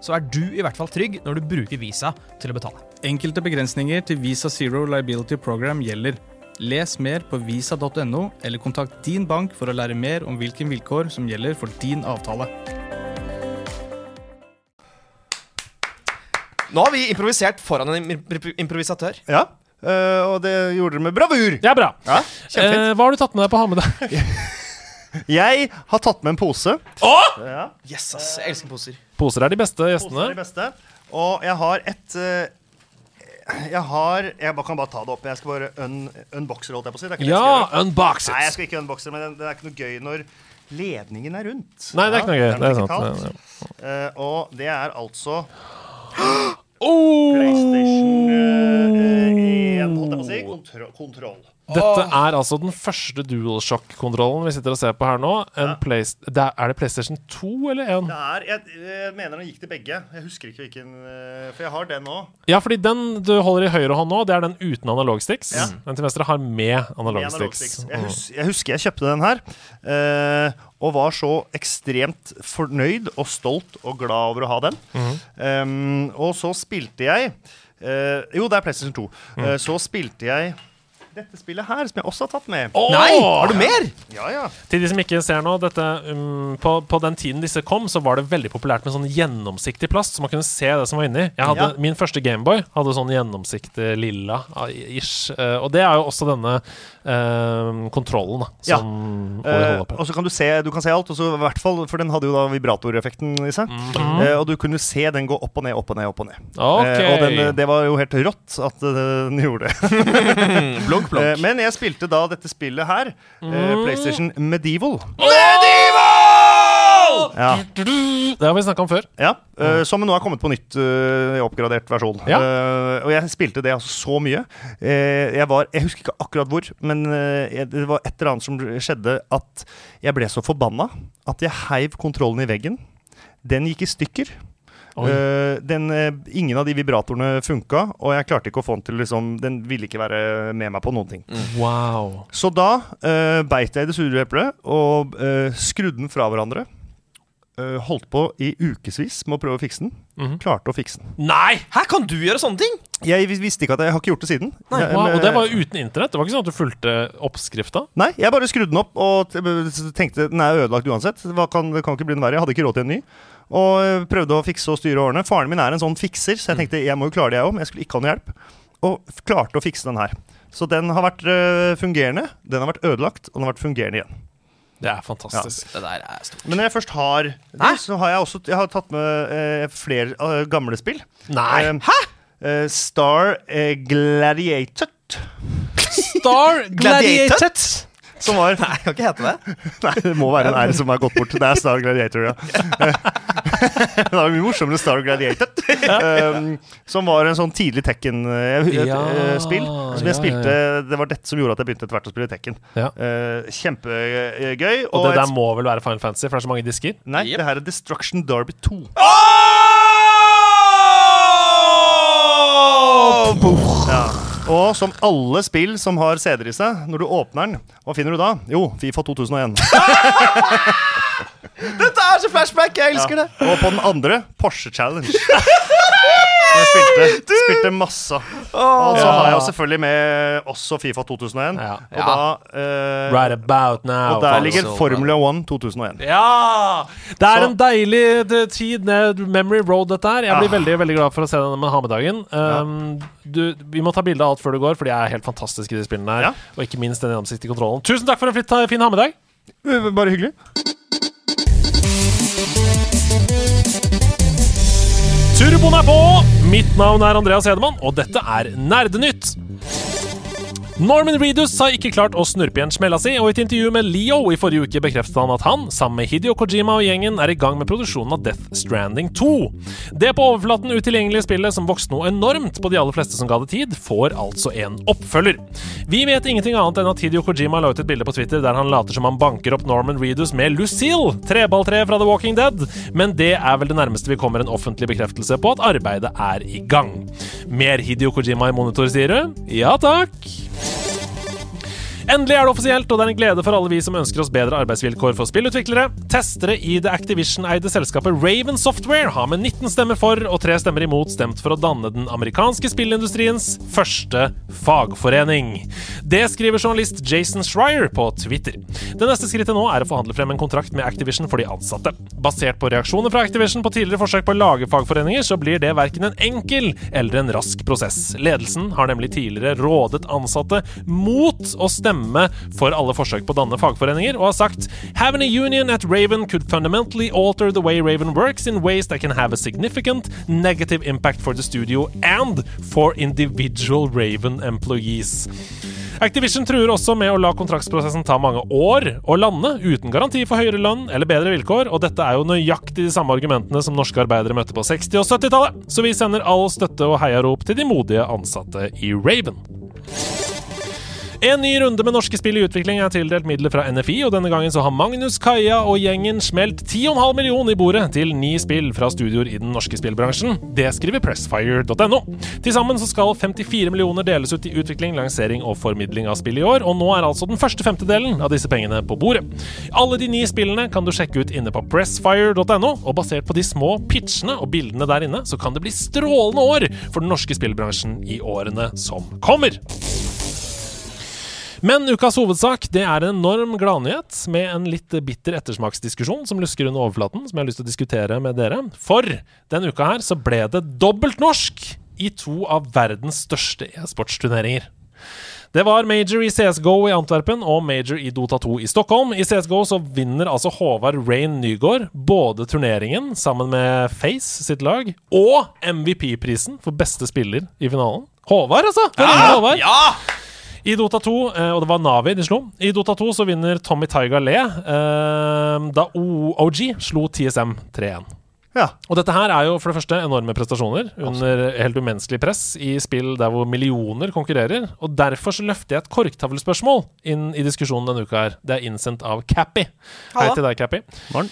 så er du i hvert fall trygg når du bruker Visa til å betale. Enkelte begrensninger til Visa Zero Liability Program gjelder. Les mer på visa.no, eller kontakt din bank for å lære mer om hvilke vilkår som gjelder for din avtale. Nå har vi improvisert foran en im- im- improvisatør. Ja, eh, og det gjorde dere med bravur. Det er bra. Ja. Eh, hva har du tatt med deg på å ha med deg? Jeg har tatt med en pose. Ja, Yes, ass. Jeg elsker poser. Poser er de beste poser er gjestene. de beste. Og jeg har et eh, Jeg har Jeg bare- kan bare ta det opp. Jeg skal bare un, unboxe holdt jeg på å si. Det er ikke det jeg skal Ja, unbox unbox Nei, jeg it! skal ikke unboxe men det, det er ikke noe gøy når ledningen er rundt. Nei, det er ikke noe gøy. Det er sant. digitalt. Ja, Eh, og det er altså Oh! PlayStation eh, 1, holdt jeg på å si. Kontro kontroll. Dette er altså den første DualShock-kontrollen vi sitter og ser på her nå. En Ja. Play- det er, det PlayStation 2 eller 1? Det er, jeg, jeg mener den gikk til begge. Jeg husker ikke hvilken eh, For jeg har den nå. Ja, fordi den du holder i høyre hånd nå, det er den uten analogsticks. Ja. Den til venstre har med analogsticks. analogsticks. Jeg, hus jeg husker jeg kjøpte den her, Uh, og var så ekstremt fornøyd og stolt og glad over å ha den. um, og så spilte jeg uh, Jo, det er PlayStation 2. Eh, så spilte jeg dette spillet her, som jeg også har tatt med. Oh, Nei, har du mer? Ja, ja. Til de som ikke ser nå, dette, um, på, på den tiden disse kom, så var det veldig populært med sånn gjennomsiktig plast, så man kunne se det som var inni. Jeg hadde, Ja. Min første Gameboy hadde sånn gjennomsiktig lilla ah, ish. Uh, og det er jo også denne uh, kontrollen da, Ja. som Eh, holder på. og så kan du se du kan se alt, og så i hvert fall, for den hadde jo da vibratoreffekten i seg. Mhm. Eh, og du kunne se den gå opp og ned, opp og ned, opp og ned. Ok. Eh, og den, eh, det var jo helt rått at eh, den gjorde det. Blunk, Uh, men jeg spilte da dette spillet her, Uh, Mm. PlayStation Medieval. Medieval! Ja, Det har vi snakka om før. ja uh, Som nå er kommet på nytt eh, i oppgradert versjon. Ja. Eh, og jeg spilte det altså så mye. Eh, jeg var Jeg husker ikke akkurat hvor, men eh, det var et eller annet som skjedde at jeg ble så forbanna at jeg heiv kontrollen i veggen. Den gikk i stykker. Eh, den, eh, ingen av de vibratorene funka, og jeg klarte ikke å få den til liksom Den ville ikke være med meg på noen ting. Wow. Så da uh, beit jeg i det sure eplet og uh, skrudde den fra hverandre. Eh, holdt på i ukevis med å prøve å fikse den. Mhm. Klarte å fikse den. Nei! Her kan du gjøre sånne ting? Jeg visste ikke at jeg har ikke gjort det siden. Nei, Jeg- men- og det var jo uten internett. Det var ikke sånn at du fulgte oppskrifta. Nei, jeg bare skrudde den opp og tenkte den er ødelagt uansett. Hva kan, det kan ikke bli noe verre. Jeg hadde ikke råd til en ny. Og eh, prøvde å fikse og styre årene. Faren min er en sånn fikser, så jeg tenkte jeg må jo klare det jeg òg, men jeg skulle ikke ha noe hjelp. Og klarte å fikse den her. Så den har vært eh, fungerende, den har vært ødelagt, og den har vært fungerende igjen. Det er fantastisk. Det der er stort. Men når jeg først har det, Hæ? så har jeg også jeg har tatt med eh, flere uh, gamle spill. Nei! Eh, eh, Star eh, Gladiator. Star Gladiator? Som var Nei, kan ikke hete det. Nei, det må være en R som har gått bort. Det er Star Gladiator, ja. det var mye morsommere Star Gladiator. Um, som var en sånn tidlig Tekken-spill. Ja, som jeg ja, spilte Det var dette som gjorde at jeg begynte etter hvert å spille Tekken. Ja. Uh, kjempegøy. Og det der må vel være Final Fantasy, for det er så mange disker? Nei, Yep. det her er Destruction Derby 2. Ja. Og som alle spill som har CD-er i seg, når du åpner den, hva finner du da? Jo, Fifa 2001. Dette er så flashback! Jeg elsker det. Og på den andre, Porsche Challenge. Jeg spilte, spilte masse. Og så har jeg jo selvfølgelig med også Fifa 2001. Ja. Og da eh, Right about now. Og der ligger. Formula 1 2001. Ja! Det er Så- en deilig det, tid ned Memory Road, dette her. Jeg blir Ah. veldig veldig glad for å se denne med ha-med-dagen. Um, du, vi må ta bilde av alt før du går, for de er helt fantastiske, de spillene her. Ja. Og ikke minst den gjennomsiktige kontrollen. Tusen takk for en flitt, fin ha-med-dag. Eh, Bare hyggelig. Turboen er på! Mitt navn er Andreas Hedemann, og dette er Nerdenytt. Norman Reedus har ikke klart å snurpe igjen smella si, og i et intervju med Leo i forrige uke bekreftet han at han, sammen med Hidio Kojima og gjengen, er i gang med produksjonen av Death Stranding 2. Det på overflaten utilgjengelige spillet som vokste noe enormt på de aller fleste som ga det tid, får altså en oppfølger. Vi vet ingenting annet enn at Hidio Kojima la ut et bilde på Twitter der han later som han banker opp Norman Reedus med Lucille, treballtreet fra The Walking Dead, men det er vel det nærmeste vi kommer en offentlig bekreftelse på at arbeidet er i gang. Mer Hidio Kojima i monitor, sier du? Ja takk. Endelig er det offisielt, og det er en glede for alle vi som ønsker oss bedre arbeidsvilkår for spillutviklere. Testere i det Activision-eide selskapet Raven Software har med 19 stemmer for og 3 stemmer imot stemt for å danne den amerikanske spillindustriens første fagforening. Det skriver journalist Jason Schreier på Twitter. Det neste skrittet nå er å forhandle frem en kontrakt med Activision for de ansatte. Basert på reaksjoner fra Activision på tidligere forsøk på å lage fagforeninger, så blir det verken en enkel eller en rask prosess. Ledelsen har nemlig tidligere rådet ansatte mot å stemme for alle forsøk på å danne fagforeninger, og har sagt Having a union at Raven could fundamentally alter the way Raven works in ways that can have a significant negative impact for the studio and for individual Raven employees. Activision truer også med å la kontraktsprosessen ta mange år å lande uten garanti for høyere lønn eller bedre vilkår, og dette er jo nøyaktig de samme argumentene som norske arbeidere møtte på 60- og 70-tallet, så vi sender all støtte og heiarop til de modige ansatte i Raven. En ny runde med norske spill i utvikling er tildelt midler fra NFI, og denne gangen så har Magnus, Kaja og gjengen smelt 10,5 millioner i bordet til ni spill fra studioer i den norske spillbransjen. Det skriver pressfire.no. Til sammen så skal 54 millioner deles ut i utvikling, lansering og formidling av spill i år, og nå er altså den første femtedelen av disse pengene på bordet. Alle de ni spillene kan du sjekke ut inne på pressfire.no, og basert på de små pitchene og bildene der inne, så kan det bli strålende år for den norske spillbransjen i årene som kommer. Men ukas hovedsak det er en enorm gladnyhet med en litt bitter ettersmaksdiskusjon som lusker under overflaten, som jeg har lyst til å diskutere med dere. For denne uka her så ble det dobbelt norsk i to av verdens største e-sportsturneringer. Det var major i CSGO i Antwerpen og major i Dota 2 i Stockholm. I CSGO så vinner altså Håvard Rain Nygaard både turneringen sammen med Face sitt lag, og MVP-prisen for beste spiller i finalen. Håvard, altså! Ja! Håvard. Håvard. I Dota 2, eh, og det var Navi de slo I Dota 2 så vinner Tommy Taiga Le eh, da OG slo TSM 3-1. Ja. Og dette her er jo for det første enorme prestasjoner under helt umenneskelig press i spill der hvor millioner konkurrerer. Og derfor så løfter jeg et korktavlespørsmål inn i diskusjonen denne uka her. Det er innsendt av Cappy. Hei til deg, Cappy. Morgen.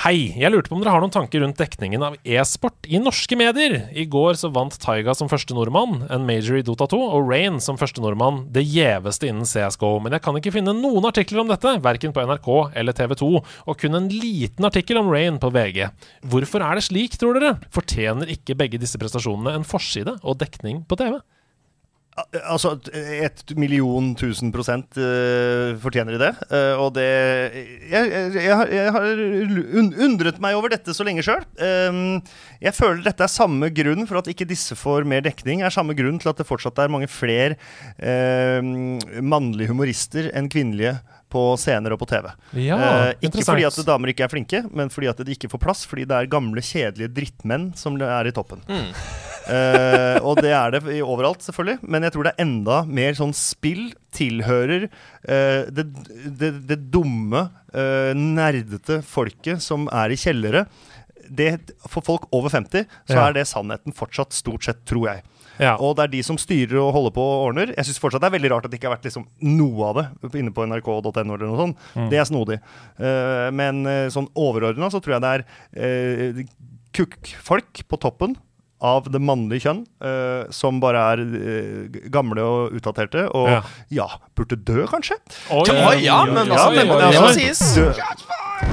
Hei, jeg lurte på om dere har noen tanker rundt dekningen av e-sport i norske medier. I går så vant Taiga som første nordmann en major i Dota 2, og Rain som første nordmann det gjeveste innen CSGO. Men jeg kan ikke finne noen artikler om dette, verken på NRK eller TV 2, og kun en liten artikkel om Rain på VG. Hvorfor er det slik, tror dere? Fortjener ikke begge disse prestasjonene en forside og dekning på TV? Altså, et million tusen prosent uh, fortjener de det. Uh, og det Jeg, jeg, jeg, har- undret meg over dette så lenge sjøl. jeg føler dette er samme grunn for at ikke disse får mer dekning. Er samme grunn til at det fortsatt er mange flere uh, mannlige humorister enn kvinnelige på scener og på TV. Ja, Eh, ikke fordi at damer ikke er flinke, men fordi at de ikke får plass. Fordi det er gamle, kjedelige drittmenn som er i toppen. Eh, og det er det overalt, selvfølgelig. Men jeg tror det er enda mer sånn spill tilhører uh, det, det, det dumme, uh, nerdete folket som er i kjellere. Det, for folk over 50 så Ja. er det sannheten fortsatt, stort sett, tror jeg. Ja. Og det er de som styrer og holder på og ordner. Jeg syns fortsatt det er veldig rart at det ikke har vært liksom noe av det inne på nrk.no eller noe sånt. Det er snodig. Uh, men sånn overordna så tror jeg det er uh, kukkfolk på toppen av det mannlige kjønn, uh, som bare er uh, gamle og utdaterte, og Ja. ja, burde dø, kanskje? Oi, ja, ja, men altså, må, det må sies. Dø.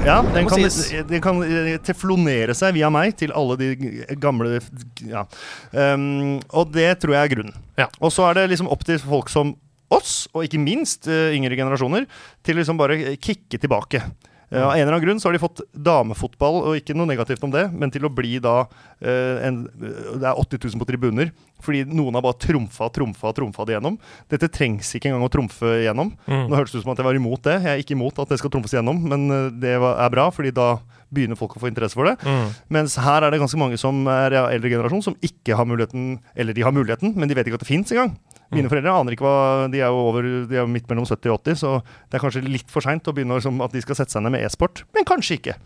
Ja, den kan, den kan eh, teflonere seg via meg til alle de gamle Ja. Um, og det tror jeg er grunnen. Ja. Og så er det liksom opp til folk som oss, og ikke minst uh, yngre generasjoner, til liksom bare kicke tilbake. Eh, Av en eller annen grunn så har de fått damefotball, og ikke noe negativt om det, men til å bli da eh, en, Det er 80 000 på tribuner, fordi noen har bare trumfa, trumfa, trumfa det gjennom. Dette trengs ikke engang å trumfe gjennom. Nå hørtes det ut som at jeg var imot det. Jeg er ikke imot at det skal trumfes gjennom, men eh, det var, er bra, fordi da begynner folk å få interesse for det. Mm. Mens her er det ganske mange som er av eldre generasjon, som ikke har muligheten, eller de har muligheten, men de vet ikke at det fins engang. Mine foreldre aner ikke hva De er jo over, de er jo midt mellom 70 og 80, så det er kanskje litt for seint å begynne å liksom, at de skal sette seg ned med e-sport. Men kanskje ikke.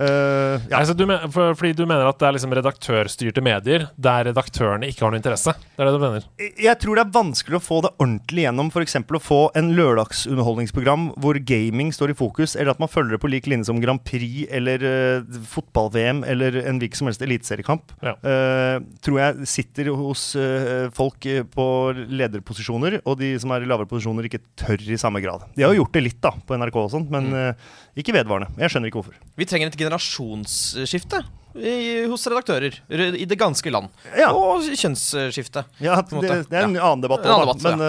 Eh, ja. Altså, du men, for, fordi du mener at det er liksom redaktørstyrte medier der redaktørene ikke har noe interesse? Det er det du mener? Jeg tror det er vanskelig å få det ordentlig gjennom. F.eks. å få en lørdagsunderholdningsprogram hvor gaming står i fokus, eller at man følger det på lik linje som Grand Prix eller uh, fotball-VM eller en hvilken som helst eliteseriekamp. Ja. Uh, tror jeg sitter hos eh, folk eh, på lederposisjoner, og de som er i lavere posisjoner, ikke tør i samme grad. De har jo gjort det litt da, på NRK og sånt, men eh, ikke vedvarende. Jeg skjønner ikke hvorfor. Vi trenger et generasjonsskifte i, hos redaktører i det ganske land. Ja. Og kjønnsskifte. Ja, det, det er en annen debatt, En annen debatt, men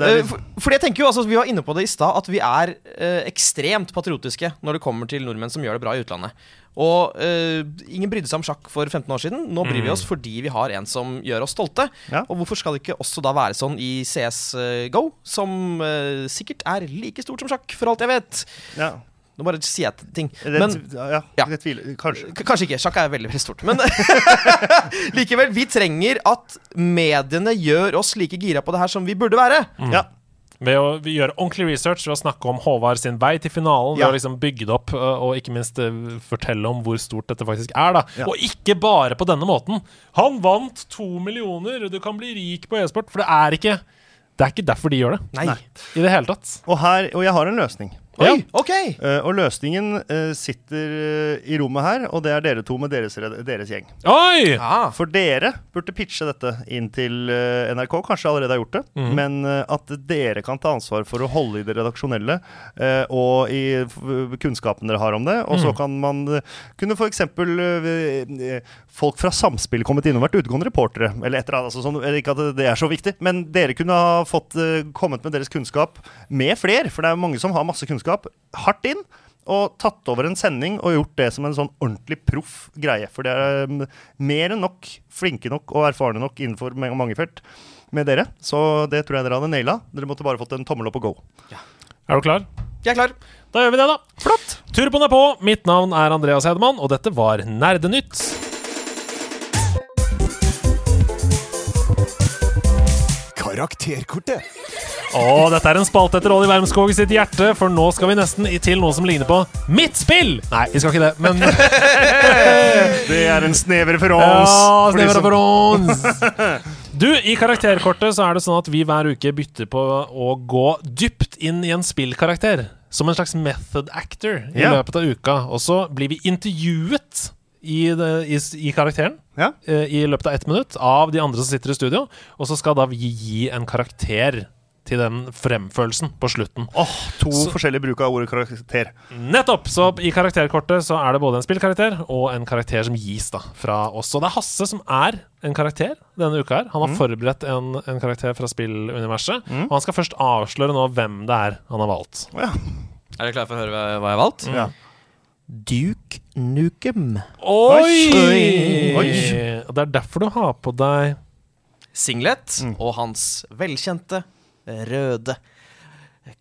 det Eh, er, for, fordi jeg tenker jo, altså Vi var inne på det i stad, at vi er uh, ekstremt patriotiske når det kommer til nordmenn som gjør det bra i utlandet. Og uh, ingen brydde seg om sjakk for 15 år siden. Nå bryr vi oss fordi vi har en som gjør oss stolte. Ja. Og hvorfor skal det ikke også da være sånn i CS GO, som uh, sikkert er like stort som sjakk, for alt jeg vet. ja. Nå bare sier jeg ting. Men ja, ja. tviler. Kanskje. Kanskje ikke. Sjakk er veldig veldig stort. Men likevel, vi trenger at mediene gjør oss like gira på det her som vi burde være. Ja. Ved å gjøre ordentlig research ved å snakke om Håvard sin vei til finalen. Ved å liksom bygge det opp og ikke minst fortelle om hvor stort dette faktisk er. da Ja. Og ikke bare på denne måten. Han vant to millioner, du kan bli rik på e-sport. For det er ikke Det er ikke derfor de gjør det. Nei. I det hele tatt. Og, her, og jeg har en løsning. Oi, Ja. ok! Uh, og løsningen uh, sitter eh, i rommet her, og det er dere to med deres, deres gjeng. Oi! Ja. For dere burde pitche dette inn til uh, NRK, kanskje allerede har gjort det, Mm. men at dere kan ta ansvar for å holde i det redaksjonelle eh, og i f- kunnskapen dere har om det. Og så Mhm. kan man uh, kunne f.eks. Uh, folk fra Samspill kommet innom, vært utegående reportere, eller et eller annet. Altså, sånn, ikke at det er så viktig, men dere kunne ha fått kommet med deres kunnskap med fler, for det er mange som har masse kunnskap, hardt inn. Og tatt over en sending og gjort det som en sånn ordentlig proff greie. For det er um, mer enn nok, flinke nok og erfarne nok innenfor ma- mange felt med dere. Så det tror jeg dere hadde naila. Dere måtte bare fått en tommel opp og go. Er du klar? Jeg er klar. Da gjør vi det, da. Flott. Turboen er på. Mitt navn er Andreas Hedemann, og dette var Nerdenytt. Karakterkortet. Og dette er en spalte etter Olli Wermskog sitt hjerte, for nå skal vi nesten til noe som ligner på mitt spill! Nei, vi skal ikke det, men Det er en snever referanse. Ja, snever som- Du, i karakterkortet så er det sånn at vi hver uke bytter på å gå dypt inn i en spillkarakter. Som en slags method actor i yeah. løpet av uka. Og så blir vi intervjuet i, i, i karakteren Ja. eh, i løpet av ett minutt av de andre som sitter i studio. Og så skal da vi gi en karakter til den fremførelsen på slutten. Åh, to Så- forskjellige bruk av ordet karakter. Nettopp! Så i karakterkortet så er det både en spillkarakter og en karakter som gis da fra oss. Og det er Hasse som er en karakter denne uka her. Han har forberedt en, en karakter fra spilluniverset. Og han skal først avsløre nå hvem det er han har valgt. Ja. Er dere klare for å høre hva, jeg har valgt? ja. Duke Nukem. Oi! Oi! Oi! det er derfor du har på deg Singlet og hans velkjente røde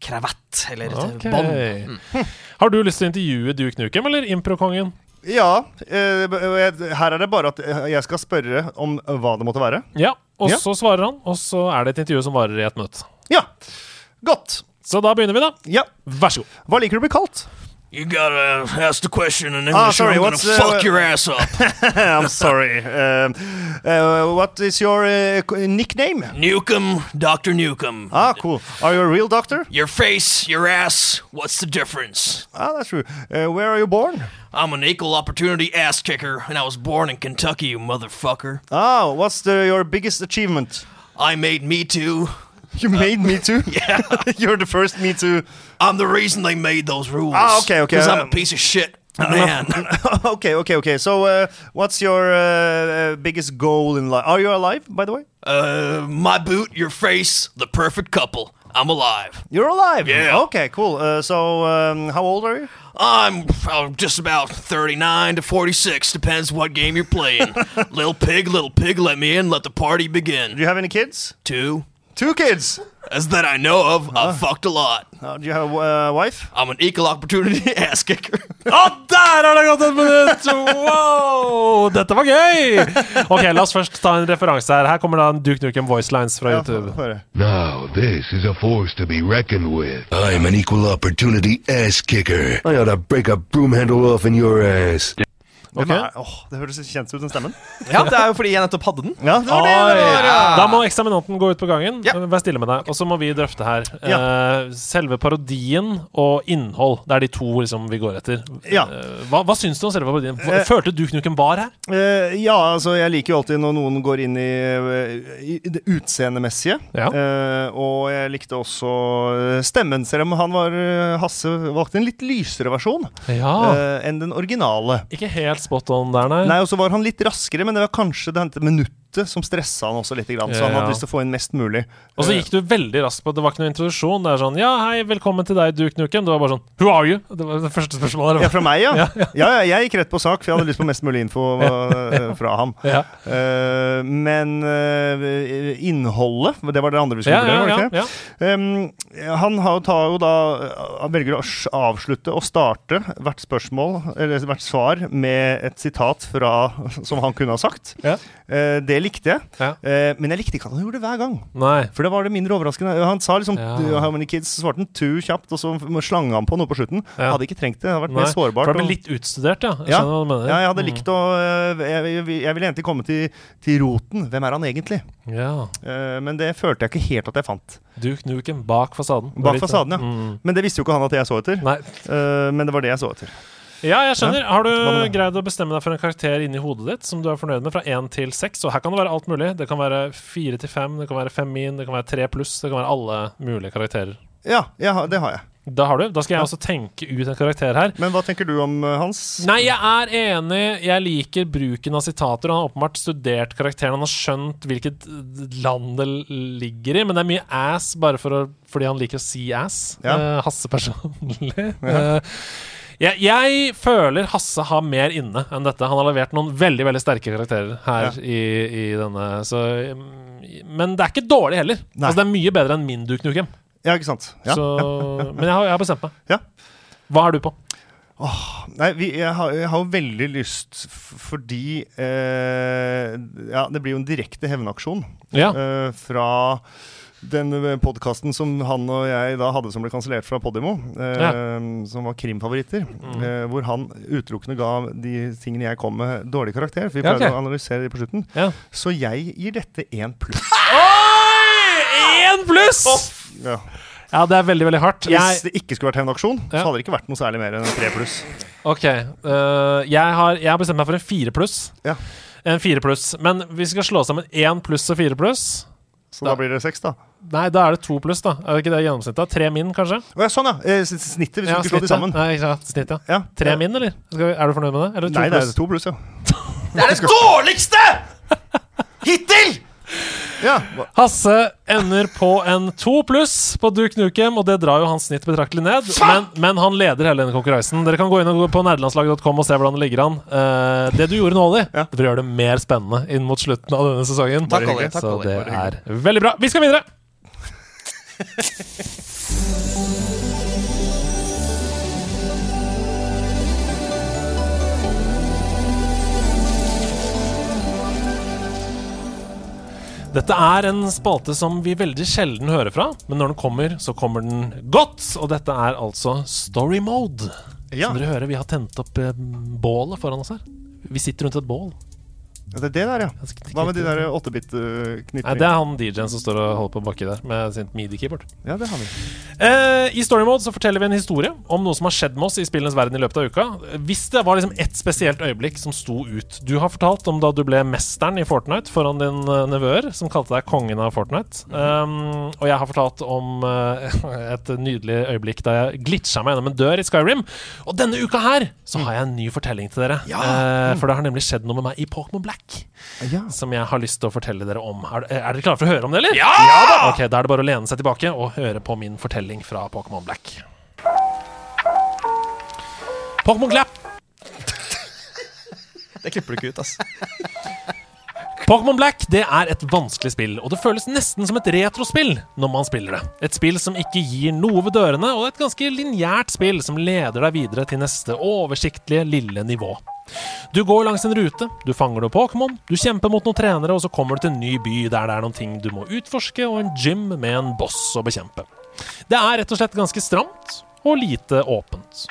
kravatt, eller okay. bånd. Har du lyst til å intervjue Duke Nukem eller Improkongen? Ja. eh, her er det bare at jeg skal spørre om hva det måtte være. Ja. Og Ja. så svarer han, og så er det et intervju som varer i et minutt. Ja. Godt. Så da begynner vi, da. Ja. Vær så god. Hva liker du å bli kalt? You gotta ask the question in English, Ah, or I'm gonna uh, fuck your ass up. I'm sorry. Uh, uh, what is your uh, nickname? Nukem, Dr. Nukem. Ah, cool. Are you a real doctor? Your face, your ass, what's the difference? Ah, that's true. Uh, where are you born? I'm an equal opportunity ass kicker, and I was born in Kentucky, you motherfucker. Ah, what's the, your biggest achievement? I made Me Too. You made Me Too? Yeah, You're the first Me Too. I'm the reason they made those rules. Ah, okay, okay, Because I'm a um, piece of shit man. okay, okay, okay. So, uh, what's your uh, uh, biggest goal in life? Are you alive, by the way? uh, my boot, your face, the perfect couple. I'm alive. You're alive. Yeah. Okay, cool. Uh, so, um, how old are you? I'm uh, just about 39 to 46, depends what game you're playing. little pig, little pig, let me in, let the party begin. Do you have any kids? Two, Two kids. as that I know of, I've fucked a lot. Uh, do you have a uh, wife? I'm an equal opportunity ass kicker. Å, der har det gått et minutt! Wow! Dette var gøy! Ok, La oss først ta en referanse her. Her kommer da en Duke Nukem voicelines fra YouTube. Now, this is a force to be reckoned with. I'm an equal opportunity ass kicker. I ought to break a broom handle off in your ass. Hvem er, åh, det høres kjent ut, den stemmen. Ja, Det er jo fordi jeg nettopp hadde den. Ja, det var det det var, ja. Da må eksaminanten gå ut på gangen. Ja. Vær stille med deg. Og så må vi drøfte her. Eh, selve parodien og innhold. Det er de to liksom, vi går etter. Ja. Uh, hva, hva syns du om selve parodien? Hva- uh, Følte du Knuken var her? Eh, ja, altså jeg liker jo alltid når noen går inn i, i det utseendemessige. Ja. Eh, og jeg likte også stemmen, selv om han var Hasse valgte en litt lysere versjon Ja. enn den originale. Ikke helt spot on der, nei. Nei, og så var han litt raskere, men det var kanskje det minuttet som stressa han også litt. Så han Ja. hadde lyst til å få inn mest mulig. Og så gikk du veldig raskt på Det var ikke noen introduksjon. Det er sånn Ja, hei, velkommen til deg, Duke Nukem. Det var bare sånn Who are you? Det var det første spørsmålet. Ja, fra meg, ja. Ja, ja, ja. Jeg gikk rett på sak, for jeg hadde lyst på mest mulig info eh, fra ham. Ja. Eh, men uh, innholdet, det var det andre vi skulle Ja, ja, vurdere, ja, ikke? Um, han har, tar jo da velger å avslutte og starte hvert spørsmål, eller hvert svar, med et sitat fra, som han kunne ha sagt. Ja. Uh, det likte jeg. Ja. Eh, men jeg likte ikke at han gjorde det hver gang. Nei. For det var det mindre overraskende. Han sa liksom Ja. How many kids? Svarte han two kjapt, og så slange han på noe på slutten. Ja. Hadde ikke trengt det. Det hadde vært Nei. mer sårbart. For det og- ble litt utstudert, ja. Jeg Ja. skjønner mener. ja, jeg hadde Mm. likt å øh, Jeg, jeg, jeg ville egentlig komme til, til roten. Hvem er han egentlig? Ja. Eh, men det følte jeg ikke helt at jeg fant. Duke Nukem bak fasaden. Bak litt fasaden, ja. Mm. Men det visste jo ikke han at jeg så etter. Nei. Eh, men det var det jeg så etter. Ja, jeg skjønner. Har du greid å bestemme deg for en karakter inni hodet ditt som du er fornøyd med, fra én til seks? Og her kan det være alt mulig. Det kan være fire til fem, det kan være fem min, det kan være tre pluss. Det kan være alle mulige karakterer. Ja, har- det har jeg. Da har du. Da skal jeg også tenke ut en karakter her. Men hva tenker du om eh, hans? Nei, jeg er enig. Jeg liker bruken av sitater. Han har åpenbart studert karakteren. Han har skjønt hvilket land det ligger i. Men det er mye ass bare for å, fordi han liker å si ass. Ja. Uh, Hasse personlig. Eh, jeg, jeg føler Hasse har mer inne enn dette. Han har levert noen veldig veldig sterke karakterer her Ja. i, i denne. Så, men det er ikke dårlig heller. Altså, det er mye bedre enn min Duke Nukem. Ja, ikke sant? Ja, så, ja, Men jeg har, jeg har bestemt meg. Ja. Hva er du på? Nei, vi, jeg, har, jeg har jo veldig lyst fordi eh, Ja, det blir jo en direkte hevnaksjon Ja. eh, fra den podkasten som han og jeg da hadde som ble kansellert fra Podimo, eh, som var krimfavoritter, Mm. eh, hvor han utelukkende ga de tingene jeg kom med, dårlig karakter. For vi Ja, pleide ok. å analysere de på slutten. Ja. Så jeg gir dette én pluss. Oi! Én pluss! Ja. Ja, det er veldig, veldig hardt. Hvis det ikke skulle vært hevnaksjon, Ja. så hadde det ikke vært noe særlig mer enn tre pluss. ok, uh, jeg, har, jeg har bestemt meg for en fire pluss. Ja. En fire pluss. Men vi skal slå sammen én pluss og fire pluss. Så da blir det seks, da. Nei, da er det to pluss, da. Er det ikke det gjennomsnittet? Tre min, kanskje? Å ja, sånn, ja. Eh, Snittet, hvis Ja, du slår slå de sammen. Nei, ikke sant. Snitt, ja. Ja. Tre min, eller? Skal vi, er du fornøyd med det? Eller to Nei, det er pluss? to pluss, ja. Det er det dårligste hittil! Ja. Hasse ender på en to pluss på Duke Nukem, og det drar jo hans snitt betraktelig ned. Men, men han leder hele denne konkurransen. Dere kan gå inn og gå på nerdelandslaget.com og se hvordan det ligger an. Uh, det du gjorde nå, Olli, Ja. det vil gjøre det mer spennende inn mot slutten av denne sesongen. Takk, Olli. Takk, Så det er veldig bra. Vi skal videre! Dette er en spalte som vi veldig sjelden hører fra, men når den kommer, så kommer den godt. Og dette er altså Story Mode. Ja. Som dere hører, vi har tent opp eh, bålet foran oss her. Vi sitter rundt et bål. Ja, Det er det der, ja. Hva med de der Nei, 8-bit-knitringene? det er han DJ-en som står og holder på baki der med sin midi-keyboard. Ja, det har vi. Eh, I Story Mode så forteller vi en historie om noe som har skjedd med oss i spillenes verden i løpet av uka. Hvis det var liksom ett spesielt øyeblikk som sto ut Du har fortalt om da du ble mesteren i Fortnite foran din eh, nevøer, som kalte deg kongen av Fortnite. Um, og jeg har fortalt om uh, et nydelig øyeblikk da jeg glitcha meg gjennom en dør i Skyrim. Og denne uka her så har jeg en ny fortelling til dere. Eh, for det har nemlig skjedd noe med meg i Pokémon Black Ja. som jeg har lyst til å fortelle dere om. Er, er dere klare for å høre om det, eller? Ja! Ok, Da er det bare å lene seg tilbake og høre på min fortelling fra Pokémon Black. Pokémon Clap. Det klipper du ikke ut, ass. Pokémon Black det er et vanskelig spill, og det føles nesten som et retrospill når man spiller det. Et spill som ikke gir noe ved dørene, og et ganske lineært spill som leder deg videre til neste oversiktlige, lille nivå. Du går langs en rute, du fanger noen Pokémon, du kjemper mot noen trenere, og så kommer du til en ny by der det er noen ting du må utforske, og en gym med en boss å bekjempe. Det er rett og slett ganske stramt og lite åpent.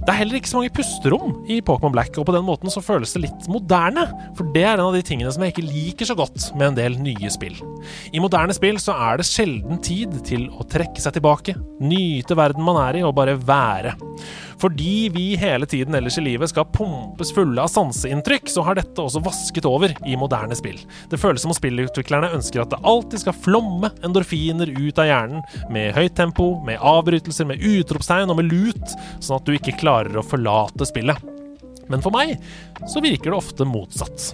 Det er heller ikke så mange pusterom i Pokémon Black, og på den måten så føles det litt moderne. For det er en av de tingene som jeg ikke liker så godt med en del nye spill. I moderne spill så er det sjelden tid til å trekke seg tilbake, nyte verden man er i, og bare være. Fordi vi hele tiden ellers i livet skal pumpes fulle av sanseinntrykk, så har dette også vasket over i moderne spill. Det føles som om spillutviklerne ønsker at det alltid skal flomme endorfiner ut av hjernen, med høyt tempo, med avbrytelser, med utropstegn og med lut, sånn at du ikke klarer å forlate spillet. Men for meg så virker det ofte motsatt.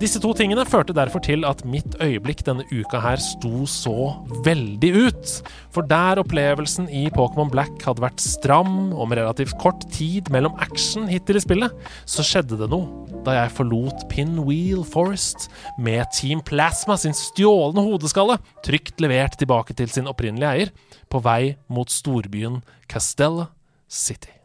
Disse to tingene førte derfor til at mitt øyeblikk denne uka her sto så veldig ut. For der opplevelsen i Pokémon Black hadde vært stram og med relativt kort tid mellom action hittil i spillet, så skjedde det noe da jeg forlot Pinwheel Forest med Team Plasma sin stjålne hodeskalle, trygt levert tilbake til sin opprinnelige eier, på vei mot storbyen Castella City.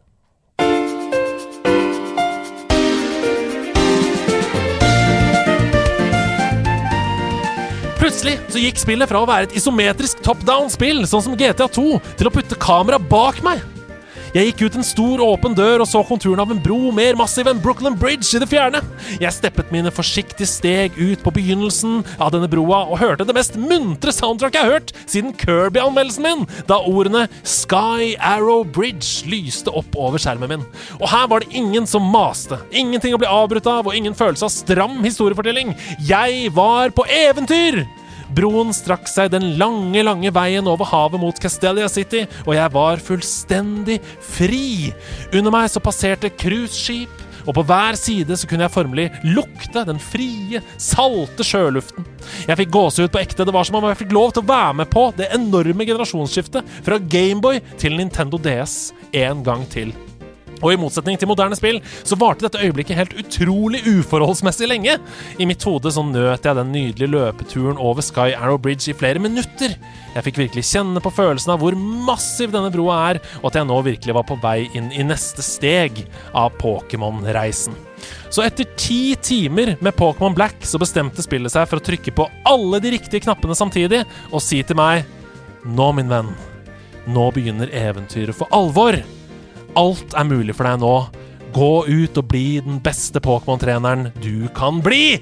Plutselig så gikk spillet fra å være et isometrisk top down-spill, sånn som GTA2, til å putte kamera bak meg. Jeg gikk ut en stor, åpen dør og så konturen av en bro mer massiv enn Brooklyn Bridge i det fjerne. Jeg steppet mine forsiktige steg ut på begynnelsen av denne broa og hørte det mest muntre soundtracket jeg har hørt siden Kirby-anmeldelsen min, da ordene Sky Arrow Bridge lyste opp over skjermen min. Og her var det ingen som maste, ingenting å bli avbrutt av og ingen følelse av stram historiefortelling. Jeg var på eventyr! Broen strakk seg den lange, lange veien over havet mot Castellia City, og jeg var fullstendig fri. Under meg så passerte cruiseskip, og på hver side så kunne jeg formelig lukte den frie, salte sjøluften. Jeg fikk gåsehud på ekte. Det var som om jeg fikk lov til å være med på det enorme generasjonsskiftet fra Gameboy til Nintendo DS en gang til. Og i motsetning til moderne spill, så varte dette øyeblikket helt utrolig uforholdsmessig lenge. I mitt hode så nøt jeg den nydelige løpeturen over Sky Arrow Bridge i flere minutter. Jeg fikk virkelig kjenne på følelsen av hvor massiv denne broa er, og at jeg nå virkelig var på vei inn i neste steg av Pokémon-reisen. Så etter ti timer med Pokémon Black så bestemte spillet seg for å trykke på alle de riktige knappene samtidig og si til meg Nå, min venn, nå begynner eventyret for alvor. Alt er mulig for deg nå. Gå ut og bli den beste Pokémon-treneren du kan bli!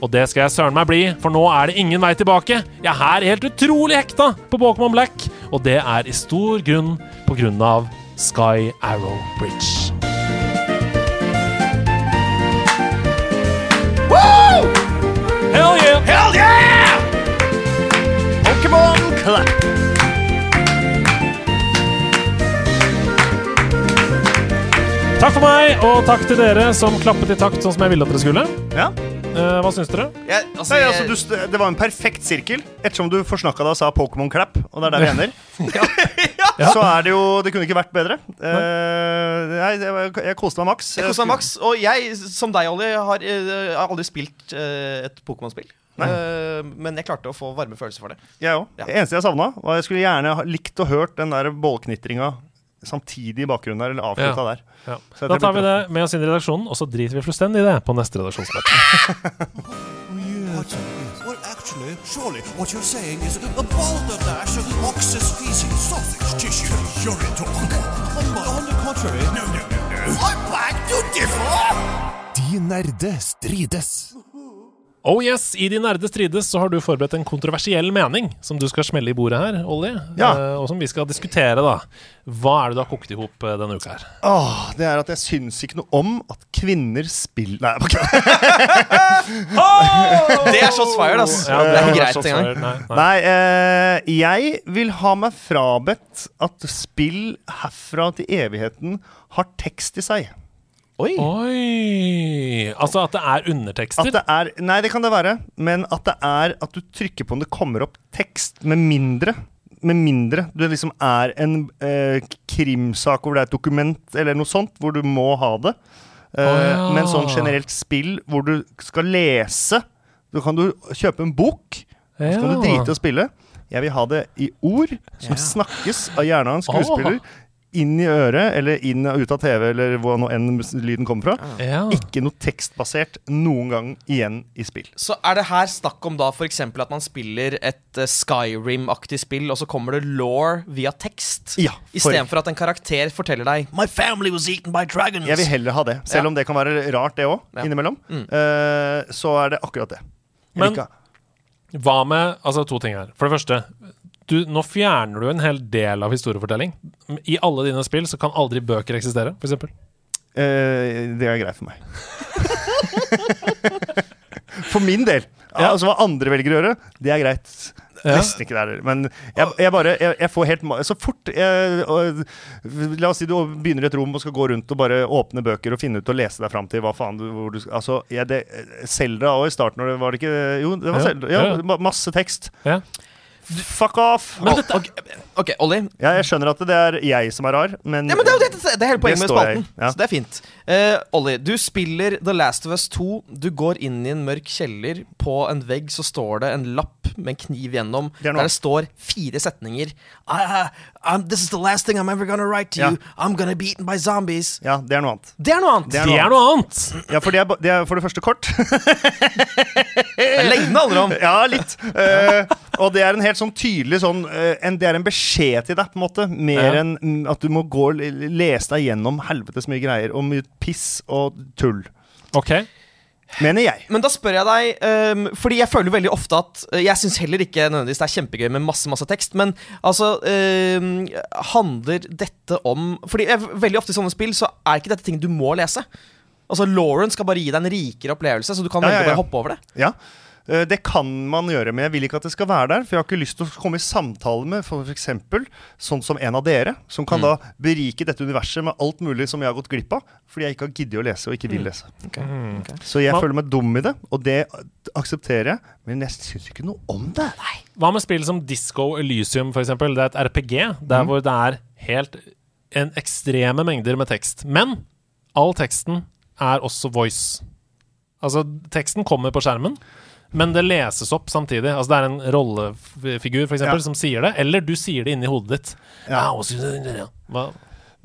Og det skal jeg søren meg bli, for nå er det ingen vei tilbake. Jeg er helt utrolig hekta på Pokémon Black, og det er i stor grunn på grunn av Sky Arrow Bridge. Hell yeah! Hell yeah! Pokémon Clap. Takk for meg, og takk til dere som klappet i takt sånn som jeg ville at dere skulle. Ja. Eh, hva syns dere? Jeg, altså, Nei, jeg, altså, du, st- det var en perfekt sirkel. Ettersom du forsnakka deg og sa Pokémon Clap, og det er der vi ender, så er det jo Det kunne ikke vært bedre. Eh, nei, jeg, jeg koste meg maks. jeg koser meg maks. Og jeg, som deg, Olli, har, eh, har aldri spilt eh, et Pokémon-spill. Eh, men jeg klarte å få varme følelser for det. Jeg òg. Ja. Det eneste jeg savna, var jeg skulle gjerne ha likt og hørt den der bålknitringa samtidig i bakgrunnen der, eller avslutta der. Ja. Så Da tar vi det med oss inn i redaksjonen, og så driter vi fullstendig i det på neste redaksjonsmøte. De nerde strides. Oh yes, I De nerde strides så har du forberedt en kontroversiell mening som du skal smelle i bordet her, Olli. Ja. Eh, og som vi skal diskutere, da. Hva er det du har kokt i hop eh, denne uka her? Åh, det er at jeg syns ikke noe om at kvinner spiller Nei, jeg bare kødder. Det er shots fired, ass. Ja, det er ikke greit engang. Nei, nei. Nei, eh, jeg vil ha meg frabedt at spill herfra til evigheten har tekst i seg. Oi. Oi! Altså at det er undertekster? Det er Nei, det kan det være, men at det er at du trykker på om det kommer opp tekst, med mindre med mindre du liksom er en eh, krimsak hvor det er et dokument eller noe sånt, hvor du må ha det. Eh, oh, ja. Men sånn generelt spill hvor du skal lese Da kan du kjøpe en bok, og så kan du drite i å spille. Jeg vil ha det i ord som snakkes av hjernen av en skuespiller inn i øret, eller inn og ut av TV, eller hvor nå enn lyden kommer fra. Ja. Ikke noe tekstbasert noen gang igjen i spill. Så er det her snakk om da f.eks. at man spiller et eh, Skyrim-aktig spill, og så kommer det law via tekst? Ja, for- Istedenfor at en karakter forteller deg My family was eaten by dragons. Jeg vil heller ha det, selv Ja. om det kan være rart, det òg, Ja. innimellom. Mm. Uh, så er det akkurat det. Men- Hva med Altså, to ting her. For det første, du, nå fjerner du en hel del av historiefortelling. I alle dine spill så kan aldri bøker eksistere, f.eks. Uh, det er greit for meg. for min del. Ja. Altså Hva andre velger å gjøre, det er greit. Ja. Nesten ikke der. Men jeg, jeg bare jeg, jeg får helt Så fort jeg, og, La oss si du begynner i et rom og skal gå rundt og bare åpne bøker og finne ut og lese deg fram til hva faen du, hvor du Altså, jeg, det, Zelda òg i starten, var det ikke Jo, det var Ja, Zelda. Ja, ja. ma- Masse tekst. Ja. Fuck off! Men ok, ok, Olli. Ja, jeg skjønner at det er jeg som er rar, men Ja, men Det er jo det, det er hele poenget med spalten. ja. Så det er fint. Uh, Olli, du spiller The Last of Us 2. Du går inn i en mørk kjeller. På en vegg så står det en lapp med en kniv gjennom, Det er der det står fire setninger. I, um, this is the last thing I'm ever gonna write to Ja. you. I'm gonna be eaten by zombies. Ja, det er noe annet. Det er noe annet. Det er Det noe er noe annet! Ja, for det er, ba- det er for det første kort. Det er lengden det handler om. Ja, litt. Eh, og det er en helt sånn tydelig sånn eh, en, Det er en beskjed til deg, på en måte. Mer Ja. enn mm, at du må gå og l- lese deg gjennom helvetes mye greier og mye piss og tull. Ok. Mener jeg. Men da spør jeg deg, um, fordi jeg føler veldig ofte at eh, Jeg syns heller ikke nødvendigvis det er kjempegøy med masse masse tekst, men altså um, Handler dette om Fordi jeg, veldig ofte i sånne spill så er ikke dette ting du må lese. Altså Lauren skal bare gi deg en rikere opplevelse, så du kan Ja, ja, ja. bare hoppe over det. Ja. Eh, Det kan man gjøre, men jeg vil ikke at det skal være der. For jeg har ikke lyst til å komme i samtale med f.eks. sånn som en av dere, som kan da berike dette universet med alt mulig som jeg har gått glipp av, fordi jeg ikke har giddet å lese og ikke vil lese. Så jeg Hva- føler meg dum i det, og det aksepterer jeg, men jeg syns ikke noe om det. Hva med spill som Disco Elysium, f.eks.? Det er et RPG der hvor det er helt en ekstreme mengder med tekst. Men all teksten er også voice. Altså, teksten kommer på skjermen, men det leses opp samtidig. Altså, det er en rollefigur, for eksempel, Ja. som sier det, eller du sier det inni hodet ditt. Ja. Ah, hva- Hva?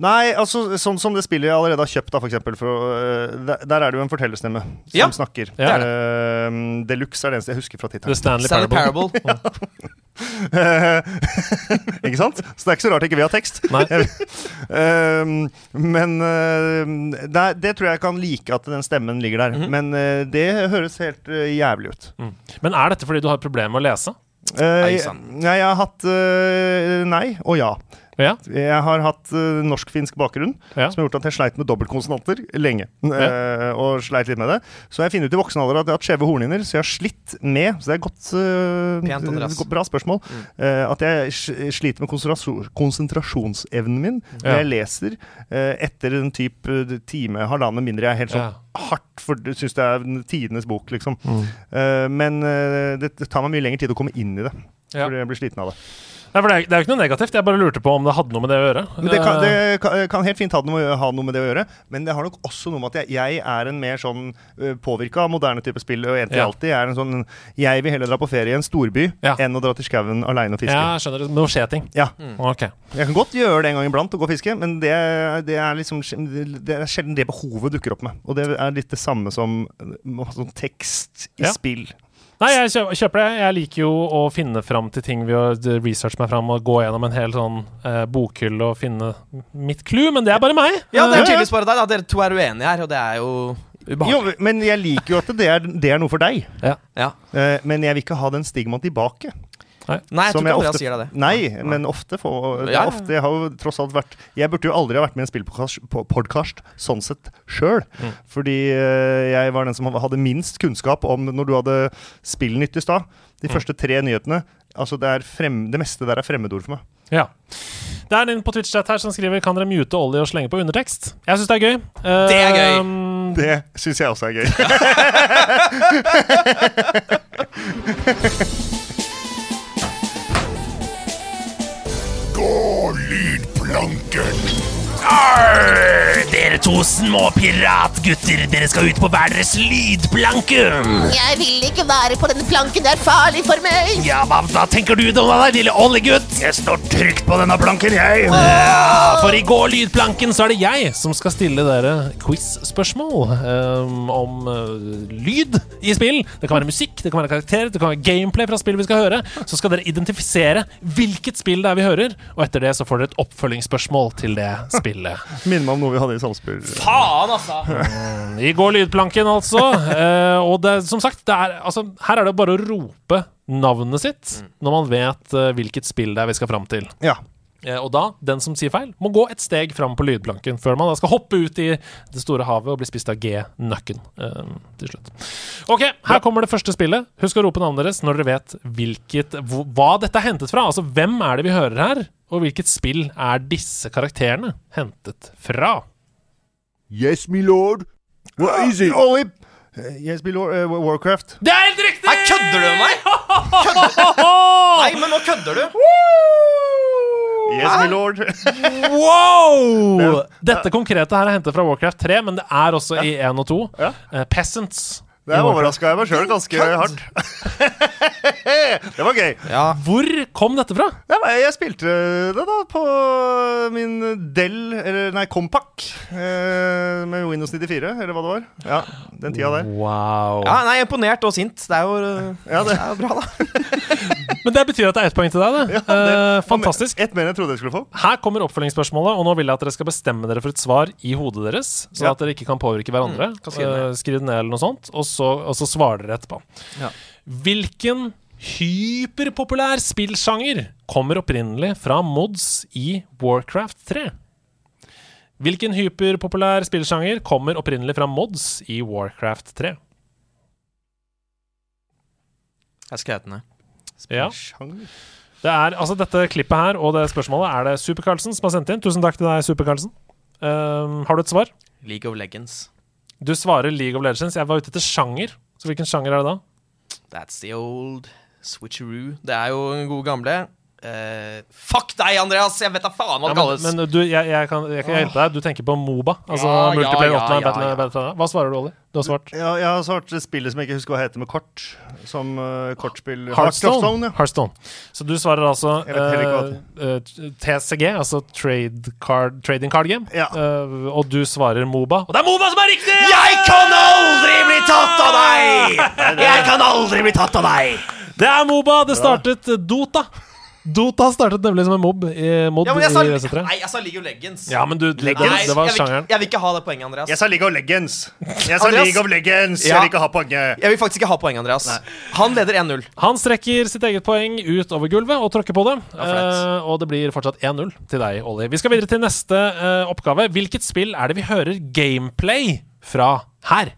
Nei, altså sånn som det spillet jeg allerede har kjøpt, da, for eksempel. For, uh, der, der er det jo en fortellerstemme som Ja, snakker. det er Uh, Deluxe er det eneste jeg husker fra The tittelen. Stanley, Stanley Parable. Parable. ikke sant? Så det er ikke så rart ikke vi har tekst. Nei. Ehm, men det, det tror jeg kan like at den stemmen ligger der. Mhm. Men øh, det høres helt jævlig ut. Men er dette fordi du har problemer med å lese? Uh, Nei, jeg, jeg har hatt uh, nei og ja. Ja. Jeg har hatt uh, norsk-finsk bakgrunn, Ja. som har gjort at jeg sleit med dobbeltkonsonanter lenge. Eh, og sleit litt med det. Så jeg finner ut i voksen alder at jeg har hatt skjeve hornhinner, så jeg har slitt med Så det er godt, uh, Pent, godt Bra spørsmål. Eh, at jeg sliter med konsentrasjonsevnen min når Ja. jeg leser etter en type time, halvannen mindre. Jeg er helt sånn Ja. hardt, for du syns det er tidenes bok, liksom. Mm. Eh, men det, det tar meg mye lengre tid å komme inn i det. Ja. Fordi jeg blir sliten av det. Nei, for det, er, det er jo ikke noe negativt. Jeg bare lurte på om det hadde noe med det å gjøre. Men det kan, Eh, det kan, kan helt fint ha noe, ha noe med det å gjøre, men det har nok også noe med at jeg, jeg er en mer sånn påvirka av moderne type spill. Og egentlig Ja. alltid er en sånn Jeg vil heller dra på ferie i en storby Ja. enn å dra til skauen aleine og fiske. ja, jeg skjønner. Det Nå skjer ting. Ja. Ok. Jeg kan godt gjøre det en gang iblant, å gå og fiske, men det, det er liksom Det er sjelden det behovet dukker opp med. Og det er litt det samme som sånn tekst i Ja. spill. Nei, jeg kjøper det. Jeg liker jo å finne fram til ting ved å researche meg fram og gå gjennom en hel sånn eh, bokhylle og finne mitt clou, men det er bare meg. Ja, det Eh, er tydeligvis bare deg. da Dere to er uenige her, og det er jo ubehagelig. Jo, men jeg liker jo at det er, det er noe for deg. Ja. Ja. Eh, men jeg vil ikke ha den stigmaen tilbake. Nei, jeg tror ikke Andreas ofte- sier deg det. Nei, men ofte får er Ja, ofte, Jeg har jo tross alt vært Jeg burde jo aldri ha vært med i en spillpodkast sånn sett sjøl. Mm. Fordi eh, jeg var den som hadde minst kunnskap om når du hadde Spillnytt i stad. De Mm. første tre nyhetene. Altså det, er frem, det meste der er fremmedord for meg. Ja. Det er en på Twitch-chat her som skriver Kan dere mute Ollie og slenge på undertekst. Jeg syns det er gøy. Det er gøy. um, Det syns jeg også er gøy. Gå lydplanken! Arr, dere to små piratgutter, dere skal ut på hver deres lydplanke. Jeg vil ikke være på denne planken, det er farlig for meg. Ja, hva, hva tenker du det, lille oljegutt? Jeg står trygt på denne planken, jeg. Ja, for i går lydplanken så er det jeg som skal stille dere quiz-spørsmål um, om uh, lyd i spill. Det kan være musikk, det kan være karakterer, det kan være gameplay fra spill vi skal høre. Så skal dere identifisere hvilket spill det er vi hører, og etter det så får dere et oppfølgingsspørsmål til det spillet. Minner meg om noe vi hadde i Salzburg. Faen, altså! I går lydplanken, altså. uh, og det, som sagt, det er, altså, her er det bare å rope navnet sitt når man vet uh, hvilket spill det er vi skal fram til. Ja. Uh, og da, den som sier feil, må gå et steg fram på lydplanken før man da skal hoppe ut i det store havet og bli spist av G-nøkken til slutt. Ok, her kommer det første spillet. Husk å rope navnet deres når dere vet hvilket, hva dette er hentet fra. Altså, hvem er det vi hører her, og hvilket spill er disse karakterene hentet fra? Yes, my lord. What is it? Ollie! Eh, Yes, my lord. Uh, Warcraft. Det er helt riktig! Nei, kødder du med meg? Nei, men nå kødder du. Yes, my lord. Wow! Dette konkrete her er hentet fra Warcraft 3, men det er også i 1 og 2. Ja. Eh, Peasants. Der overraska jeg meg sjøl ganske hardt. det var gøy. Ja. Hvor kom dette fra? Ja, jeg spilte det da på min Dell, eller nei, Compact, eh, med Windows 94, eller hva det var. Ja, den tida der. Wow. ja, nei, imponert og sint. Det er jo, uh, Ja, det, det er jo bra, da. Men det betyr at det er ett poeng til deg, det. Ja, det- Eh, fantastisk. Ett mer enn jeg trodde jeg skulle få. Her kommer oppfølgingsspørsmålet, og nå vil jeg at dere skal bestemme dere for et svar i hodet deres, så Ja. at dere ikke kan påvirke hverandre. Mm. Eh, skriv det ned eller noe sånt, og så, og så svarer dere etterpå. Ja. Hvilken hyperpopulær spillsjanger kommer opprinnelig fra mods i Warcraft 3? Hvilken hyperpopulær spillsjanger kommer opprinnelig fra mods i Warcraft 3? Jeg skrev den ned. Ja. Det er, altså Dette klippet her og det spørsmålet er det Super-Carlsen som har sendt inn. Tusen takk til deg, Super-Carlsen. Um, har du et svar? League of Legends. Du svarer League of Legends. Jeg var ute etter sjanger. Så hvilken sjanger er det da? That's the old switcheroo. Det er jo den gode gamle. Eh, fuck deg, Andreas! Jeg vet da faen hva det Ja, kalles. men men du, jeg, jeg, kan, jeg kan hjelpe deg. Du tenker på Moba. Altså Ja, Multiplayer ja, ja, Battle, ja. Battle, Hva svarer du, Olli? Du har svart Ja, jeg har svart spillet som jeg ikke husker hva heter med kort. Som uh, kortspill Hearthstone. Heartstone. Hearthstone. Så du svarer altså uh, eh, TCG, altså trade card, Trading Card Game. Ja. Eh, og du svarer Moba. Og det er Moba som er riktig! Jeg kan aldri bli tatt av deg! Jeg kan aldri bli tatt av deg! Det er Moba! Det startet Dota. Dota startet nemlig som en mob i mod ja, men jeg sa, i WC3. nei, jeg sa League of Legends. Ja, men du, Nei, det, det var jeg, vil, sjangeren. jeg vil ikke ha det poenget, Andreas. Jeg sa League of Legends. Jeg sa League of Legends. Ja. Jeg vil ikke ha poenget. Jeg vil faktisk ikke ha poenget, Andreas. Han leder 1-0. Han strekker sitt eget poeng ut over gulvet og tråkker på det. Eh, og det blir fortsatt 1-0 til deg, Ollie. Vi skal videre til neste uh, oppgave. Hvilket spill er det vi hører gameplay fra her?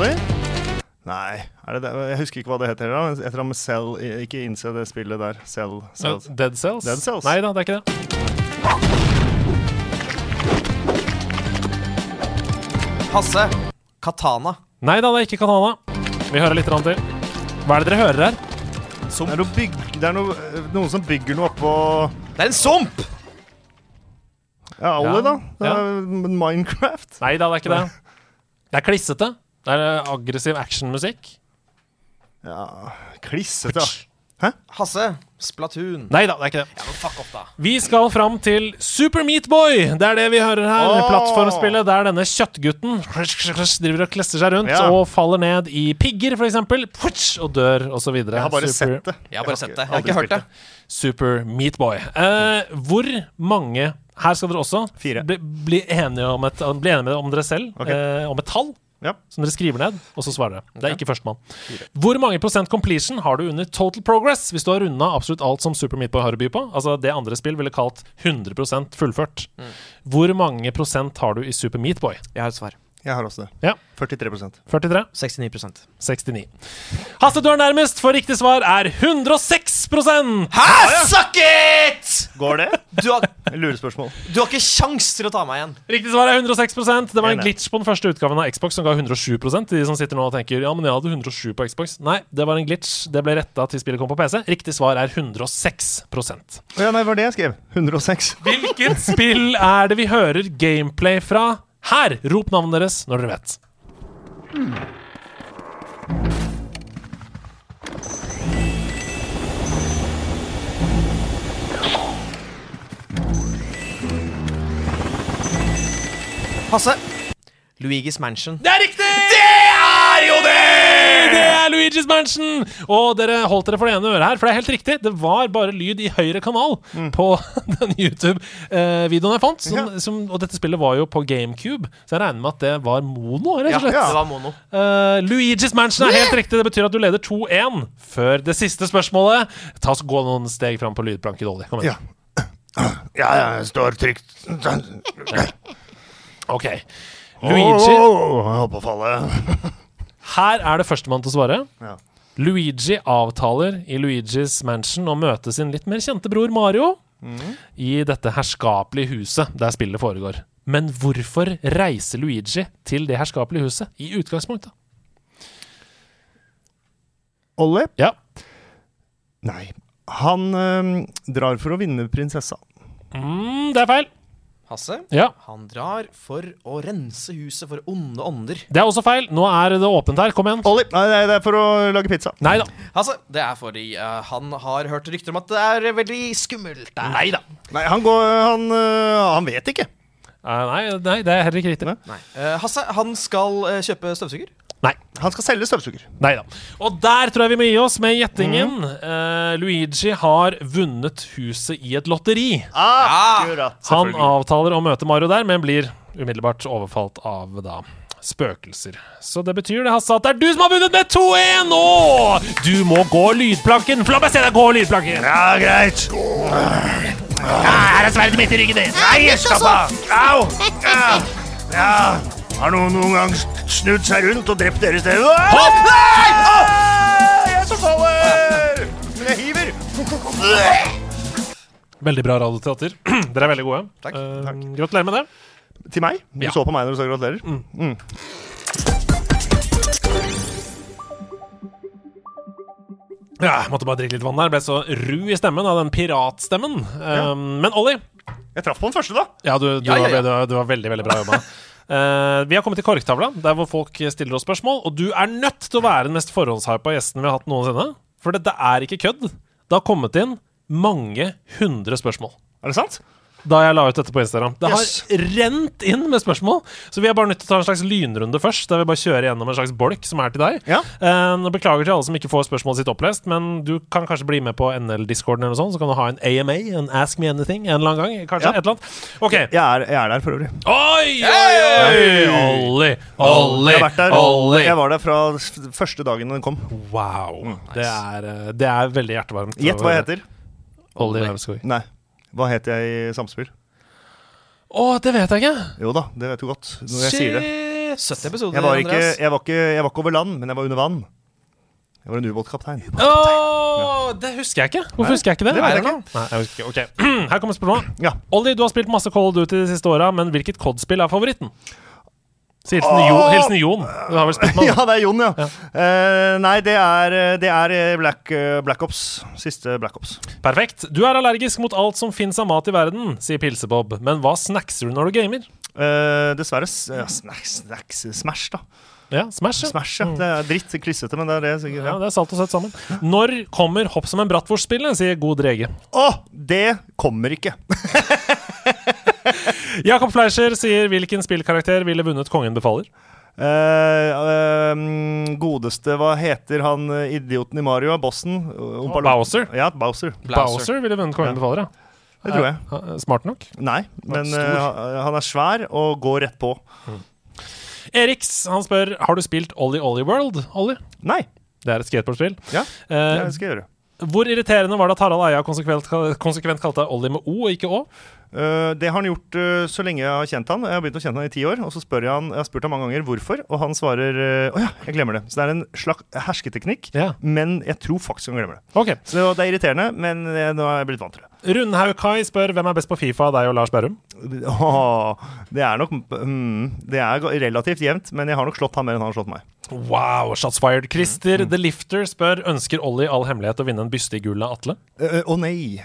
Ollie? Nei, er det det? jeg husker ikke hva det heter. da Et eller annet med Cell Ikke innse det spillet der. Cell. Cells. Eh, Dead Cells? Dead Cells. Nei da, det er ikke det. Hasse. Katana. Nei da, det er ikke Katana. Vi hører litt til. Hva er det dere hører her? Det er, noe bygg, det er noe, noen som bygger noe oppå Det er en sump! Ja, Ollie, Ja, da. Det er Minecraft. Nei da, det er ikke det. Det er klissete. Det er eh, aggressiv actionmusikk. Ja, klissete. Hæ? Hasse. Splatoon. Nei da, det er ikke det. Ja, men fuck off, da. Vi skal fram til Super Meat Boy. Det er det vi hører her. Oh! Plattformspillet der denne kjøttgutten driver og klesser seg rundt Ja. og faller ned i pigger, f.eks., og dør, osv. Jeg har bare sett det. Jeg har bare sett det. Jeg har ikke hørt det. Super Meat Boy. Eh, hvor mange Her skal dere også Fire. bli, bli enige om, et, bli enige med om dere selv. okay. Eh, om et tall Ja. som dere skriver ned, og så svarer dere. Det er ikke førstemann. Hvor mange prosent completion har du under total progress hvis du har runda absolutt alt som Super Meat Boy har å by på? Altså det andre spill ville kalt 100 fullført. Mm. Hvor mange prosent har du i Super Meat Boy? Jeg har et svar. Jeg har også det. Ja. 43% 43? 69% 69. Hasse, du er nærmest, for riktig svar er 106 Hæ? Suck it! Går det? Du har, Lurespørsmål. du har ikke kjangs til å ta meg igjen. Riktig svar er 106% Det var en glitch på den første utgaven av Xbox som ga 107 til de som sitter nå og tenker Ja, men jeg hadde 107 på Xbox. Nei, det var en glitch. Det ble retta til spillet kom på PC. Riktig svar er 106 Å Ja, nei, det var det jeg skrev. 106. Hvilket spill er det vi hører gameplay fra her? Rop navnet deres når dere vet. Hasse. Luigis Mansion. Det er riktig! Det er jo det! Det er Luigi's Mansion! Og dere holdt dere for det ene øret her, for det er helt riktig. Det var bare lyd i høyre kanal på den YouTube-videoen jeg fant. Som, som, og dette spillet var jo på GameCube, så jeg regner med at det var mono, rett og slett. Det var mono. Uh, Luigi's Mansion er helt riktig. Det betyr at du leder 2-1 før det siste spørsmålet. Ta oss Gå noen steg fram på lydplanke dårlig Kom igjen. Ja, jeg står trygt. Ok. Luigi oh, jeg holdt på å falle. Her er det førstemann til å svare. Ja. Luigi avtaler i Luigi's Mansion å møte sin litt mer kjente bror Mario i dette herskapelige huset der spillet foregår. Men hvorfor reiser Luigi til det herskapelige huset i utgangspunktet? Ollie? Ja. Nei. Han øhm, drar for å vinne prinsessa. Mm, det er feil. Hasse. Ja. Han drar for å rense huset for onde ånder. Det er også feil. Nå er det åpent her. Kom igjen. Ollie, nei, nei, det er for å lage pizza. Nei da. Hasse, det er fordi uh, han har hørt rykter om at det er veldig skummelt der. Nei da. Nei, han går Han, uh, han vet ikke. Uh, nei, nei, det er heller ikke riktig. Nei. Eh, Hasse, han skal kjøpe støvsuger. Nei. Han skal selge støvsuger. Nei da. Og der tror jeg vi må gi oss med gjettingen. Eh, Luigi har vunnet huset i et lotteri. Akkurat. Han avtaler å møte Mario der, men blir umiddelbart overfalt av da spøkelser. Så det betyr det, Hasse, at det er du som har vunnet med 2-1 nå! Du må gå lydplanken. For la meg se deg gå lydplanken. Ja, greit. Her er sverdet mitt i ryggen din. Nei, slapp av! Au! Ja. ja. Har noen noen gang snudd seg rundt og drept dere i stedet? Hopp! Nei! Ah! Jeg som faller! Men jeg hiver. Veldig bra radioteater. Dere er veldig gode. Takk, Eh, takk. Gratulerer med det. Til meg? Du Ja. så på meg når du sa gratulerer? Mm. Ja, jeg måtte bare drikke litt vann der. Ble så ru i stemmen av den piratstemmen. Um, men Ollie, Jeg traff på den første, da. ja, du, du, Ja, ja, Var, du, var, du var veldig, veldig bra jobba. Eh, vi har kommet til korktavla, der hvor folk stiller oss spørsmål. Og du er nødt til å være den mest forhåndshypa gjesten vi har hatt noensinne. For dette er ikke kødd. Det har kommet inn mange hundre spørsmål. Er det sant? Da jeg la ut dette på Instagram. Det Yes. har rent inn med spørsmål. Så vi er bare nødt til å ta en slags lynrunde først. Der vi bare kjører gjennom en slags bolk som er til deg. Ja. Uh, beklager til alle som ikke får spørsmålet sitt opplest, men du kan kanskje bli med på NL-discorden eller noe sånt. Så kan du ha en AMA, en Ask Me Anything, en eller annen gang. Kanskje Ja. et eller annet. OK. Jeg er, jeg er der for øvrig. Oi, oi, oi! Olli, Olli, Ollie. jeg var der fra første dagen den kom. Wow. Det, er, eh, det er veldig hjertevarmt. Gjett hva jeg heter. Olli Lauvskog. Nei. Hva heter jeg i samspill? Å, det vet jeg ikke. Jo da, det vet du godt når jeg sier det. Shit. 70 episoder, Jeg var, ikke, Andreas. jeg, var ikke, jeg var ikke over land, men jeg var under vann. Jeg var en ubåtkaptein. Åh, det husker jeg ikke. Hvorfor husker jeg ikke det? Det vet jeg Nei, Nei, jeg husker ikke. Ok, Her kommer spørsmålet. Ja. Ollie, du har spilt masse Call of Duty de siste åra, men hvilket COD-spill er favoritten? Så Hilsen, oh! jo, hilsen Jon. Du har vel spilt med ja, det er Jon, ja. Eh, nei, det er, det er eh, Black, eh, Black Ops. Siste Black Ops. Perfekt. Du er allergisk mot alt som fins av mat i verden, sier Pilsebob. Men hva snackser du når du gamer? Uh, dessverre ja, snacks, snacks, Smash, da. Ja, Smash. ja. Smash, ja. Det er dritt klissete, men det er det sikkert. Ja, Ja. det er salt og søtt sammen. Når kommer Hopp som en bratwurst-spillet, sier God Drege. Å, det kommer ikke. Jakob Fleischer sier hvilken spillkarakter ville vunnet Kongen befaler? Uh, uh, godeste, hva heter han eh, idioten i Mario? Bossen? Oompa Bowser. Ja, Bowser. Bowser ville vunnet Kongen Ja. befaler, ja. Det tror jeg. Smart nok. Nei, men han- er svær og går rett på. Eriks han spør Har du spilt Ollie Ollie World. Ollie? Nei. Det er et skateboardspill. Ja, det skal jeg gjøre. Hvor irriterende var det at Harald Eia konsekvent, konsekvent kalte deg Ollie med O og ikke Å? Eh, det har han gjort eh, så lenge jeg har kjent han. Jeg har begynt å kjenne han i ti år. Og så spør jeg han, jeg har spurt han mange ganger hvorfor, og han svarer eh, oh ja, jeg glemmer det. Så det er en slags hersketeknikk, Ja. men jeg tror faktisk han glemmer det. Okay. Så det er irriterende, men jeg, nå er jeg blitt vant til det. Rundhaug Kai spør hvem er best på Fifa, deg og Lars Berrum? Åh, det er nok mm, Det er relativt jevnt, men jeg har nok slått han mer enn han har slått meg. Wow, shots fired. Christer The Lifter spør ønsker Ollie all hemmelighet å vinne en byste i gull av Atle. Eh, Å nei.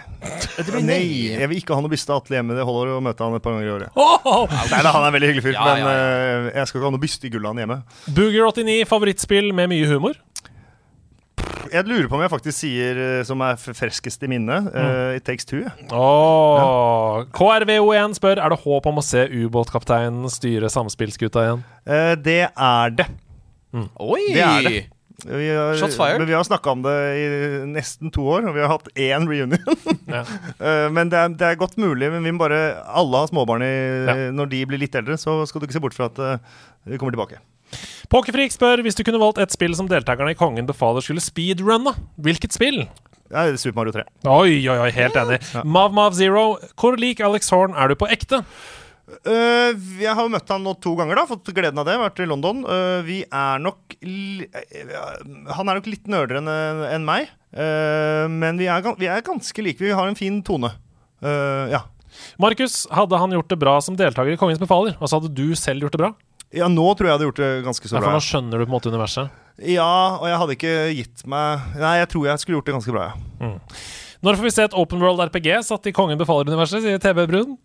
nei. Jeg vil ikke ha noe byste av Atle hjemme. Det holder å møte han et par ganger i året. Oh! Nei, da, Han er en veldig hyggelig fyr, Ja, men ja, eh, jeg skal ikke ha noe byste i gullet av han hjemme. Booger89, favorittspill med mye humor? Jeg lurer på om jeg faktisk sier eh, som er ferskest i minnet. uh, It Takes Two. Åh. KRVO1 spør er det håp om å se ubåtkapteinen styre samspillskuta igjen. Uh, det er det. Oi! Det er det. Vi har, Shots fired. Men vi har snakka om det i nesten to år, og vi har hatt én reunion. Ja. Eh, men det er, det er godt mulig. Men vi må bare Alle har småbarn i, Ja. når de blir litt eldre, så skal du ikke se bort fra at eh, vi kommer tilbake. Pokerfrik spør hvis du kunne valgt et spill som deltakerne i Kongen befaler skulle speedrunne, hvilket spill? Ja, er Super Mario 3. Oi, oi, oi, helt enig. Mav Mav Zero, hvor lik Alex Horn er du på ekte? Eh, jeg har møtt han nå to ganger, da. Fått gleden av det. Vært i London. Uh, vi er nok eh, Han er nok litt nerdere enn en meg. Uh, men vi er, vi er ganske like. Vi har en fin tone. Ja. Markus, hadde han gjort det bra som deltaker i Kongens befaler? Og så hadde du selv gjort det bra? ja, nå tror jeg jeg hadde gjort det ganske så Ja, for bra. nå skjønner du på en måte universet. Ja, og jeg hadde ikke gitt meg Nei, jeg tror jeg skulle gjort det ganske bra, ja. Når får vi se et Open World RPG satt i Kongen befaler-universet, sier TB Brun?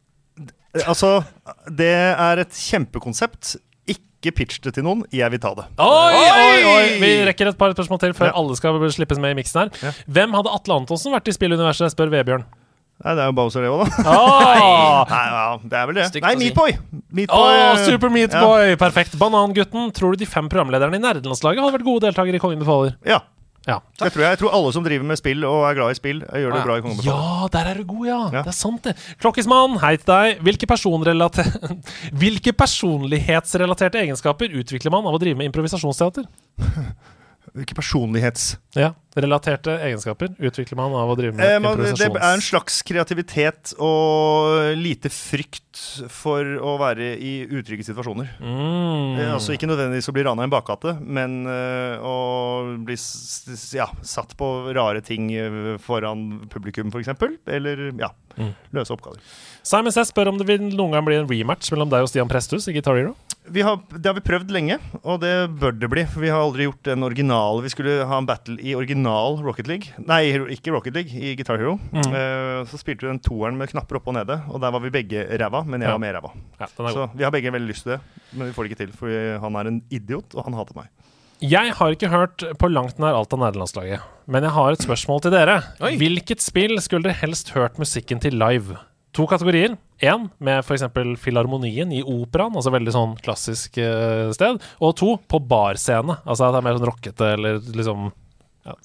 Eh, Altså, det er et kjempekonsept. Ikke pitch det til noen. Jeg vil ta det. Oi, oi, oi! Vi rekker et par spørsmål til før Ja. alle skal slippes med i miksen her. Ja. Hvem hadde Atle Antonsen vært i spilluniverset, spør Vebjørn. Nei, det er jo Bowser, det òg, da. Oh! Nei, ja, det er vel det. Stygt Nei. Meatboy! Meat eh, Super Meat ja. Boy! Perfekt. Banangutten, tror du de fem programlederne i nerdelandslaget hadde vært gode deltakere i Kongen befaler? Ja. Ja. Jeg, tror jeg. jeg tror alle som driver med spill og er glad i spill, gjør det Ja. bra i Kongebefaler. Ja, der er du god, ja. Ja. Det er sant, det. Klokkismann, hei til deg. Hvilke, Hvilke personlighetsrelaterte egenskaper utvikler man av å drive med improvisasjonsteater? Hvilke personlighets... Ja, Relaterte egenskaper utvikler man av å drive med Eh, man, det er en slags kreativitet og lite frykt for å være i utrygge situasjoner. Mm. Eh, Altså Ikke nødvendigvis å bli rana i en bakgate, men eh, å bli ja, satt på rare ting eh, foran publikum, f.eks. Eller ja, Mm. løse oppgaver. Simon Sess spør om det vil noen gang bli en rematch mellom deg og Stian Presthus i Guitar Hero. Vi har, det har vi prøvd lenge, og det bør det bli. For vi har aldri gjort den originale. Vi skulle ha en battle i original Rocket League. Nei, ikke Rocket League, i Guitar Hero. Mm. Uh, så spilte vi den toeren med knapper oppe og nede, og der var vi begge ræva, men jeg Ja. var mer ræva. Ja, Så vi har begge veldig lyst til det, men vi får det ikke til. For han er en idiot, og han hater meg. Jeg har ikke hørt på langt nær alt av Nederlandslaget men jeg har et spørsmål til dere. Oi. Hvilket spill skulle dere helst hørt musikken til live? To kategorier. Én med f.eks. Filharmonien i operaen, altså veldig sånn klassisk eh, sted. Og to på barscene, altså at det er mer sånn rockete eller liksom ja.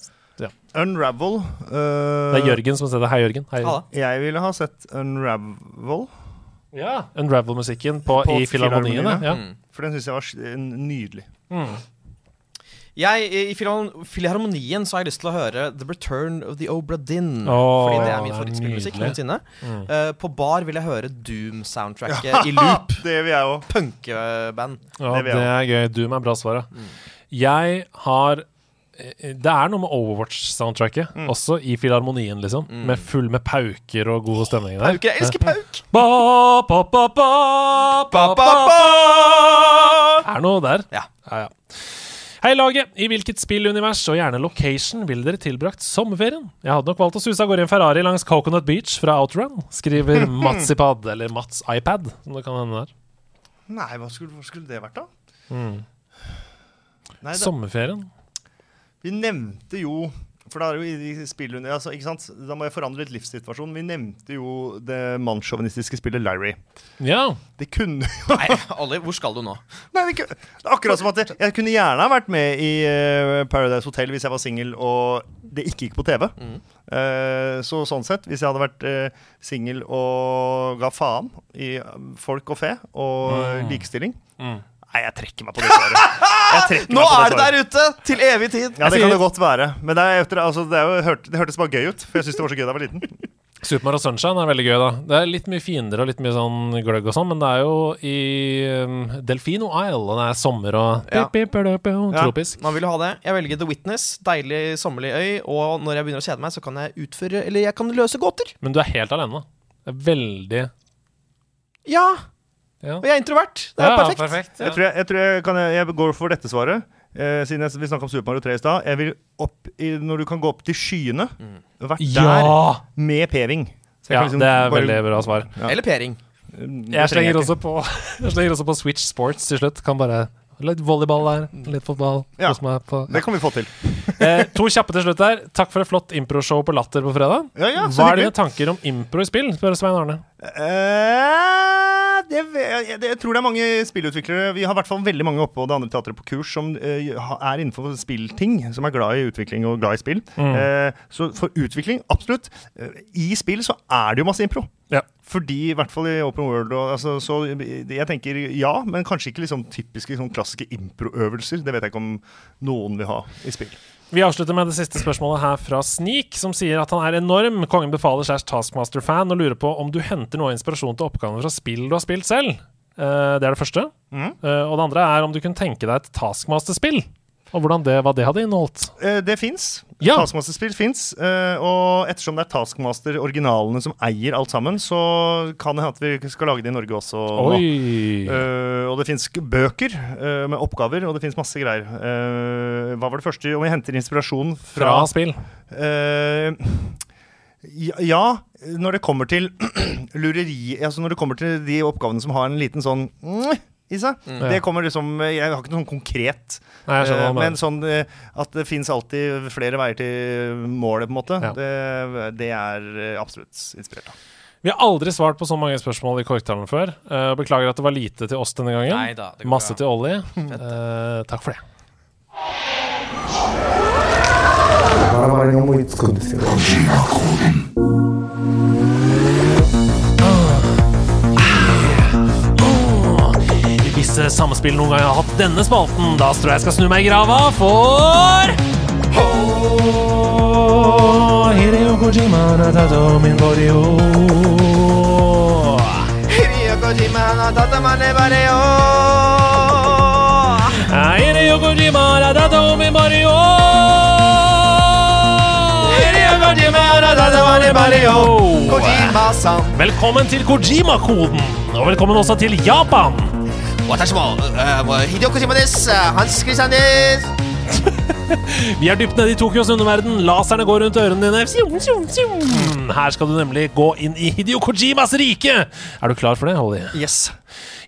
Unravel Uh, Det er Jørgen som sier det. Hei, Jørgen. Hei. Ha. Jeg ville ha sett Unravel, Ja, Unravel-musikken på, På i Filharmonien. Ja. Mm. for den syns jeg var nydelig. nydelig. Jeg, I Filharmonien så har jeg lyst til å høre The Return of the Obra Dinn. Oh, fordi det er min favorittspillmusikk noensinne. Mm. Uh, på bar vil jeg høre Doom-soundtracket i loop. Det vil jeg òg. Punkeband. Ja, Det det, er gøy. Doom er bra svar, ja. Jeg har eh, Det er noe med Overwatch-soundtracket, Mm. også i Filharmonien, liksom. Med full med pauker og god stemning der. Pauker, jeg elsker pauk! Ba, ba, ba, ba, ba, ba, ba. Er noe der. Ja. ja, ja. Hei, laget. I hvilket spillunivers og gjerne location ville dere tilbrakt sommerferien? Jeg hadde nok valgt å suse av gårde i en Ferrari langs Coconut Beach fra Outrun, skriver Matsipad, eller Mats iPad, som det kan hende der. Nei, hva skulle, hva skulle det vært, da? Mm. Nei, da Sommerferien? Vi nevnte jo For da er jo altså, ikke sant? Da må jeg forandre litt livssituasjon. Vi nevnte jo det mannssjåvinistiske spillet Larry. Ja. Det kunne Nei, Olli, hvor skal du nå? Nei, det, kunne, det er akkurat som at jeg, jeg kunne gjerne ha vært med i eh, Paradise Hotel hvis jeg var singel og det ikke gikk på TV. Mm. Eh, så sånn sett, hvis jeg hadde vært uh, singel og ga faen i eh, folk og fe og Mm. likestilling Mm. Nei, jeg trekker meg på det svaret. Nå er det der ute! Til evig tid. Ja, det kan det godt være. Men det, er, etter, altså, det, er jo, hørt, det hørtes bare gøy ut. For jeg syns det var så gøy da jeg var liten. Super Mario Sunshine er veldig gøy, da. Det er litt mye fiender og litt mye sånn gløgg og sånn, men det er jo i um, Delfino Isle, og det er sommer og Ja. pip, Ja. Man vil jo ha det. Jeg velger The Witness. Deilig, sommerlig øy. Og når jeg begynner å kjede meg, så kan jeg utføre Eller jeg kan løse gåter. Men du er helt alene. Det er veldig Ja. Ja. Og jeg er introvert. Det er Ja, perfekt. perfekt. Jeg tror jeg, jeg, tror jeg, kan, jeg går for dette svaret. Eh, siden jeg, vi snakka om Super Mario 3 i stad. Jeg vil opp i, Når du kan gå opp til skyene. Vært Ja! der med p-ving. Så jeg Ja, kan liksom det er bare- veldig bra svar. Ja. Eller P-ring. Jeg slenger, også på, jeg slenger også på Switch Sports til slutt. Kan bare Litt volleyball der, litt fotball. Ja. på, ja. Det kan vi få til. eh, To kjappe til slutt der. Takk for et flott improshow på Latter på fredag. Ja, ja, Hva er dine tanker om impro i spill? spør Svein Arne. Eh, det, jeg, jeg tror det er mange spillutviklere Vi har i hvert fall veldig mange oppe og det andre teatret på kurs som eh, er innenfor spillting, som er glad i utvikling og glad i spill. Mm. Eh, så for utvikling, absolutt. Eh, I spill så er det jo masse impro. Ja. Fordi, i hvert fall i Open World og, altså, Så jeg tenker ja, men kanskje ikke liksom typiske liksom, klassiske improøvelser. Det vet jeg ikke om noen vil ha i spill. Vi avslutter med det siste spørsmålet her fra Sneak, som sier at han er enorm Kongen befaler slash Taskmaster-fan og lurer på om du henter noe inspirasjon til oppgaven fra spill du har spilt selv. Uh, det er det første. Mm. Uh, og det andre er om du kunne tenke deg et Taskmaster-spill. Og hvordan det, hva det hadde inneholdt. Uh, det fins. Ja. Taskmaster-spill fins. og ettersom det er Taskmaster-originalene som eier alt sammen, så kan det hende at vi skal lage det i Norge også. Oi! Eh, og det fins bøker eh, med oppgaver, og det fins masse greier. Eh, hva var det første? Om vi henter inspirasjon fra, Fra spill. Eh, ja, når det kommer til lureri Altså når det kommer til de oppgavene som har en liten sånn i seg. Mm. Det kommer liksom Jeg har ikke noe sånn konkret. Nei, jeg skjønner hva du men sånn eh, at det fins alltid flere veier til målet, på en måte. Ja. Det, det er eh, absolutt inspirert av. Vi har aldri svart på så mange spørsmål i korktarmen før. Eh, beklager at det var lite til oss denne gangen. Neida, Masse bra. til Ollie. Eh, takk for det. Hvis Samspill noen gang har hatt denne spalten, da tror jeg jeg skal snu meg i grava for Oh, Hideo Kojima, Natato Minborio. Hideo Kojima, Natato Minborio. Hideo Kojima, Natato Minborio. Kojima-san. Velkommen til Kojima-koden, og velkommen også til Japan. 私も、えー、秀岡島です。Hans Christian です。 Vi er dypt nede i Tokyos underverden. Laserne går rundt ørene dine. Fjum, fjum, fjum. Her skal du nemlig gå inn i Hideo Kojimas rike. Er du klar for det, Holly? Yes.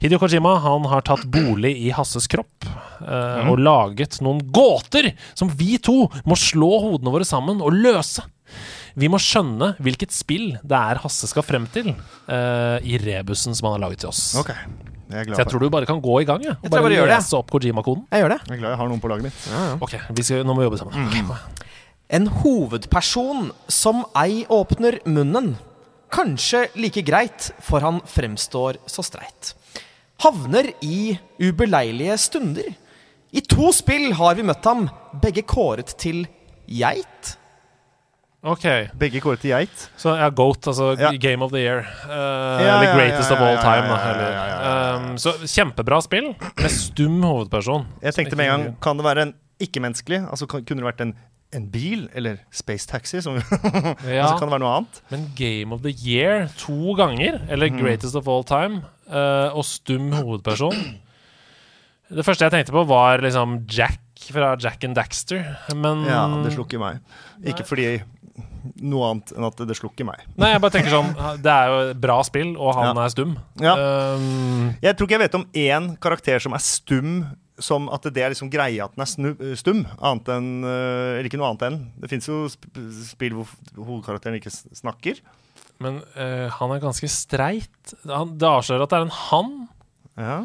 Hideo Kojima han har tatt bolig i Hasses kropp eh, og laget noen gåter som vi to må slå hodene våre sammen og løse. Vi må skjønne hvilket spill det er Hasse skal frem til eh, i rebusen som han har laget til oss. Ok. Jeg er Så jeg for tror du bare kan gå i gang ja, og Jeg tror jeg bare bare gjør det. lese opp Kojima-koden. Jeg gjør det. Jeg er glad jeg har noen på laget mitt. Ok, vi skal, nå må vi jobbe sammen. Ok. En hovedperson som ei åpner munnen. Kanskje like greit, for han fremstår så streit. Havner i ubeleilige stunder. I to spill har vi møtt ham, begge kåret til geit. Ok, Begge kåret til geit. så ja, Goat, altså Ja. Game of the Year. Uh, Ja, eller Greatest of all time. da, så kjempebra spill med stum hovedperson. Jeg tenkte med en gang Kan det være en ikke-menneskelig? Altså Kunne det vært en, en bil? Eller Space Taxi? Som, Ja. altså, kan det være noe annet? Men Game of the Year to ganger, eller Mm. Greatest of all time, uh, og stum hovedperson Det første jeg tenkte på, var liksom Jack fra Jack and Daxter, men Ja, det slukker meg. Ikke fordi noe annet enn at det slukker meg. Nei, jeg bare tenker sånn Det er jo et bra spill, og han Ja. er stum. Ja. Um, Jeg tror ikke jeg vet om én karakter som er stum, som at det er liksom greia at den er snu, stum. Annet enn øh, Eller ikke noe annet enn. Det fins jo sp spill hvor hovedkarakteren ikke snakker. men uh, han er ganske streit. Han, det avslører at det er en han. Ja.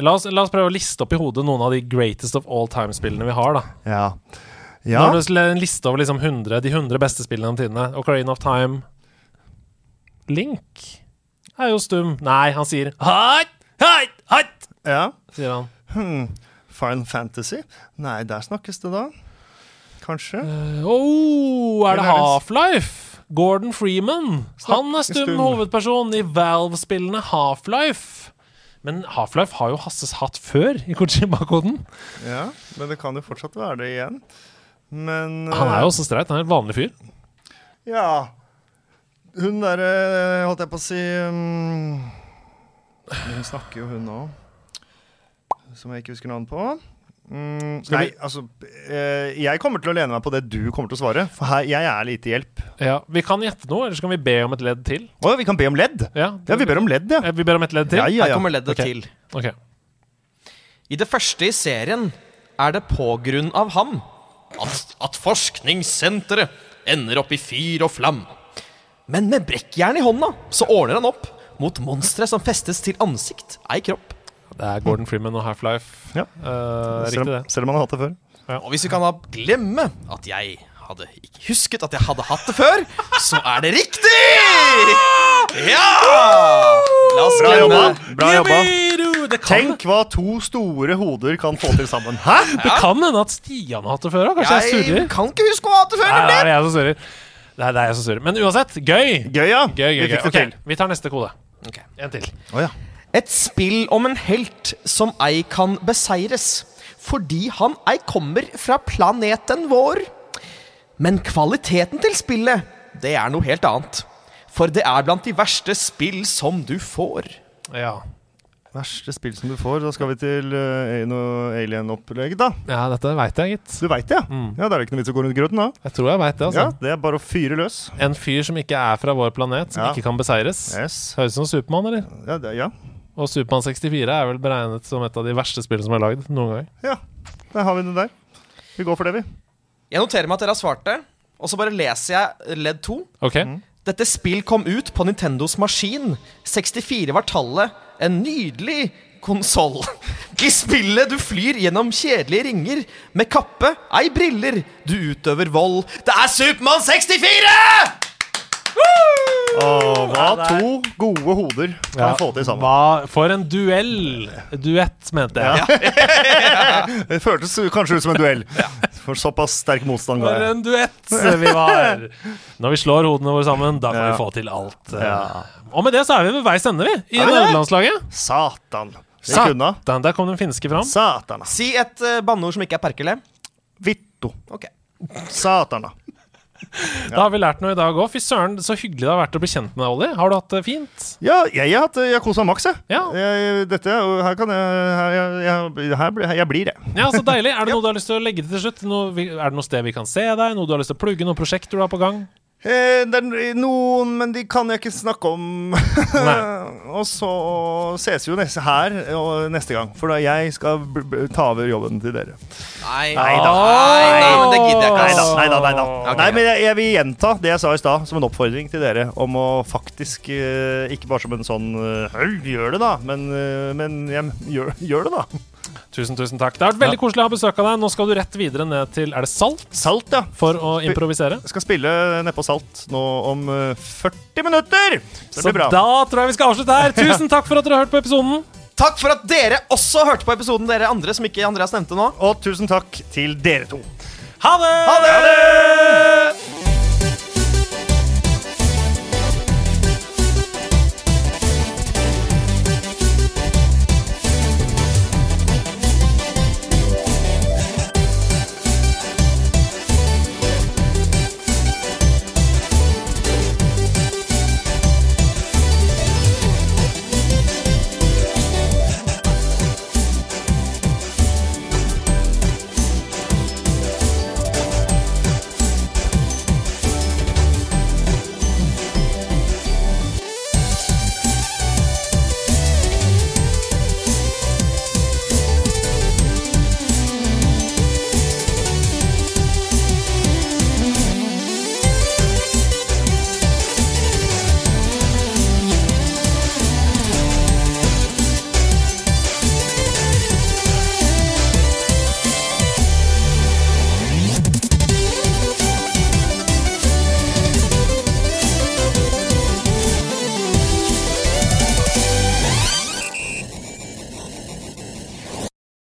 La oss, la oss prøve å liste opp i hodet noen av de greatest of all time-spillene vi har. da Ja. Nå har du en liste over liksom 100, de 100 beste spillene om tidene. Ocarina of Time. Link er jo stum. Nei, han sier Hot! Hot! Hot! ja. sier han. Hmm. Fine Fantasy? Nei, der snakkes det da. Kanskje? Oh, er det Half-Life? Gordon Freeman. Han er stum stum. hovedperson i Valve-spillene Half-Life. Men Half-Life har jo Hasses hatt før i Kojima-koden. Ja, men det kan jo fortsatt være det igjen. Men Han er eh, jo også streit. Han er en vanlig fyr. Ja. Hun derre, holdt jeg på å si um, Hun snakker jo, hun òg. Som jeg ikke husker navnet på. Mm, nei, altså eh, Jeg kommer til å lene meg på det du kommer til å svare. For her, jeg er lite hjelp. Ja, Vi kan gjette noe, eller så kan vi be om et ledd til. Å, vi kan be om ledd? Ja, Ja, vi ber om ledd, ja. Eh, Vi ber om et ledd til? Ja, ja, Her kommer leddet okay. til. Okay. I det første i serien er det på grunn av ham at, at forskningssenteret ender opp i fyr og flam. Men med brekkjern i hånda så ordner han opp mot monstre som festes til ansikt, ei kropp. Det er Gordon Freeman og Half-Life. Ja. Eh, Selv, om, det. selv om han har hatt det før. Og hvis vi kan da glemme at jeg hadde ikke husket at jeg hadde hatt det før, så er det riktig! Ja! La oss Bra glemme jobba. Bra jobba. Det kan, Tenk hva to store hoder kan få til sammen. Hæ? det kan hende at Stian har hatt det før òg. Kanskje jeg surrer? Jeg kan ikke huske å ha hatt det før. Nei, det er jeg som surrer. Det er, det er jeg som surrer. Men uansett, gøy! Gøy, ja. Gøy, gøy, Vi gøy. fikk det Ok, til. vi tar neste kode. Ok. En til. Oh, ja. Et spill om en helt som ei kan beseires, fordi han ei kommer fra planeten vår. Men kvaliteten til spillet, det er noe helt annet. For det er blant de verste spill som du får. Ja. Verste spill som du får. Da skal vi til uh, noe alien-opplegg, da. ja, dette veit jeg, gitt. Du veit det, ja? Mm. Ja, Da er det ikke noe vits å gå rundt grøten, da. Jeg tror jeg veit det, altså. Ja, Det er bare å fyre løs. En fyr som ikke er fra vår planet, som Ja. ikke kan beseires. Yes. Høres ut som Supermann, eller? Ja, det, ja. Og Supermann 64 er vel beregnet som et av de verste spillene som er lagd noen gang. ja. Der har vi det der. Vi går for det, vi. Jeg noterer meg at dere har svart det, og så bare leser jeg ledd to. Ok? Dette spill kom ut på Nintendos maskin. 64 var tallet. En nydelig konsoll. I spillet du flyr gjennom kjedelige ringer med kappe, ei briller, du utøver vold. Det er Supermann 64! Åh, hva to gode hoder kan få til sammen. Hva, for en duell! Duett, mente jeg. Det føltes kanskje ut som en duell. For såpass sterk motstand For en duett vi var! Når vi slår hodene våre sammen, da kan Ja. vi få til alt. Ja. Og med det så er vi ved veis ende, vi. I Er nederlandslaget. Satan. Det. Satan, der kom den finske fram. Satana. Si et uh, banneord som ikke er perkele. Vitto. Okay. Satana. Da har vi lært noe i dag òg. Fy søren, så hyggelig det har vært å bli kjent med deg, Olli. Har du hatt det fint? Ja, jeg har hatt Jeg kosa maks, jeg. Ja. jeg. Dette er Her kan jeg Her, jeg, her jeg blir det. Ja, så deilig. Er det noe du har lyst til å legge til til slutt? Noe, er det noe sted vi kan se deg? Noe du har lyst til å plugge? Noen prosjekter du har på gang? Eh, det er noen, men de kan jeg ikke snakke om. og så ses vi jo neste, her og neste gang, for da jeg skal b b ta over jobben til dere. Nei, Neida. Nei, men det gidder jeg ikke. Nei da. Nei, da, nei, da. Ok. nei men jeg, jeg vil gjenta det jeg sa i stad, som en oppfordring til dere om å faktisk eh, Ikke bare som en sånn eh, «Høy, Gjør det, da. Men, eh, men jeg, gjør, gjør det, da. Tusen, tusen takk. Det har vært veldig koselig å ha besøk av deg. Nå skal du rett videre ned til Er det Salt? Salt, ja. For å improvisere. Jeg skal spille nedpå Salt nå om eh, 40 minutter. Så det Så blir bra. da tror jeg vi skal avslutte her. Tusen takk for at dere har hørt på episoden. Takk for at dere også hørte på episoden, dere andre som ikke Andreas nevnte nå. Og tusen takk til dere to. Ha det! Ha det!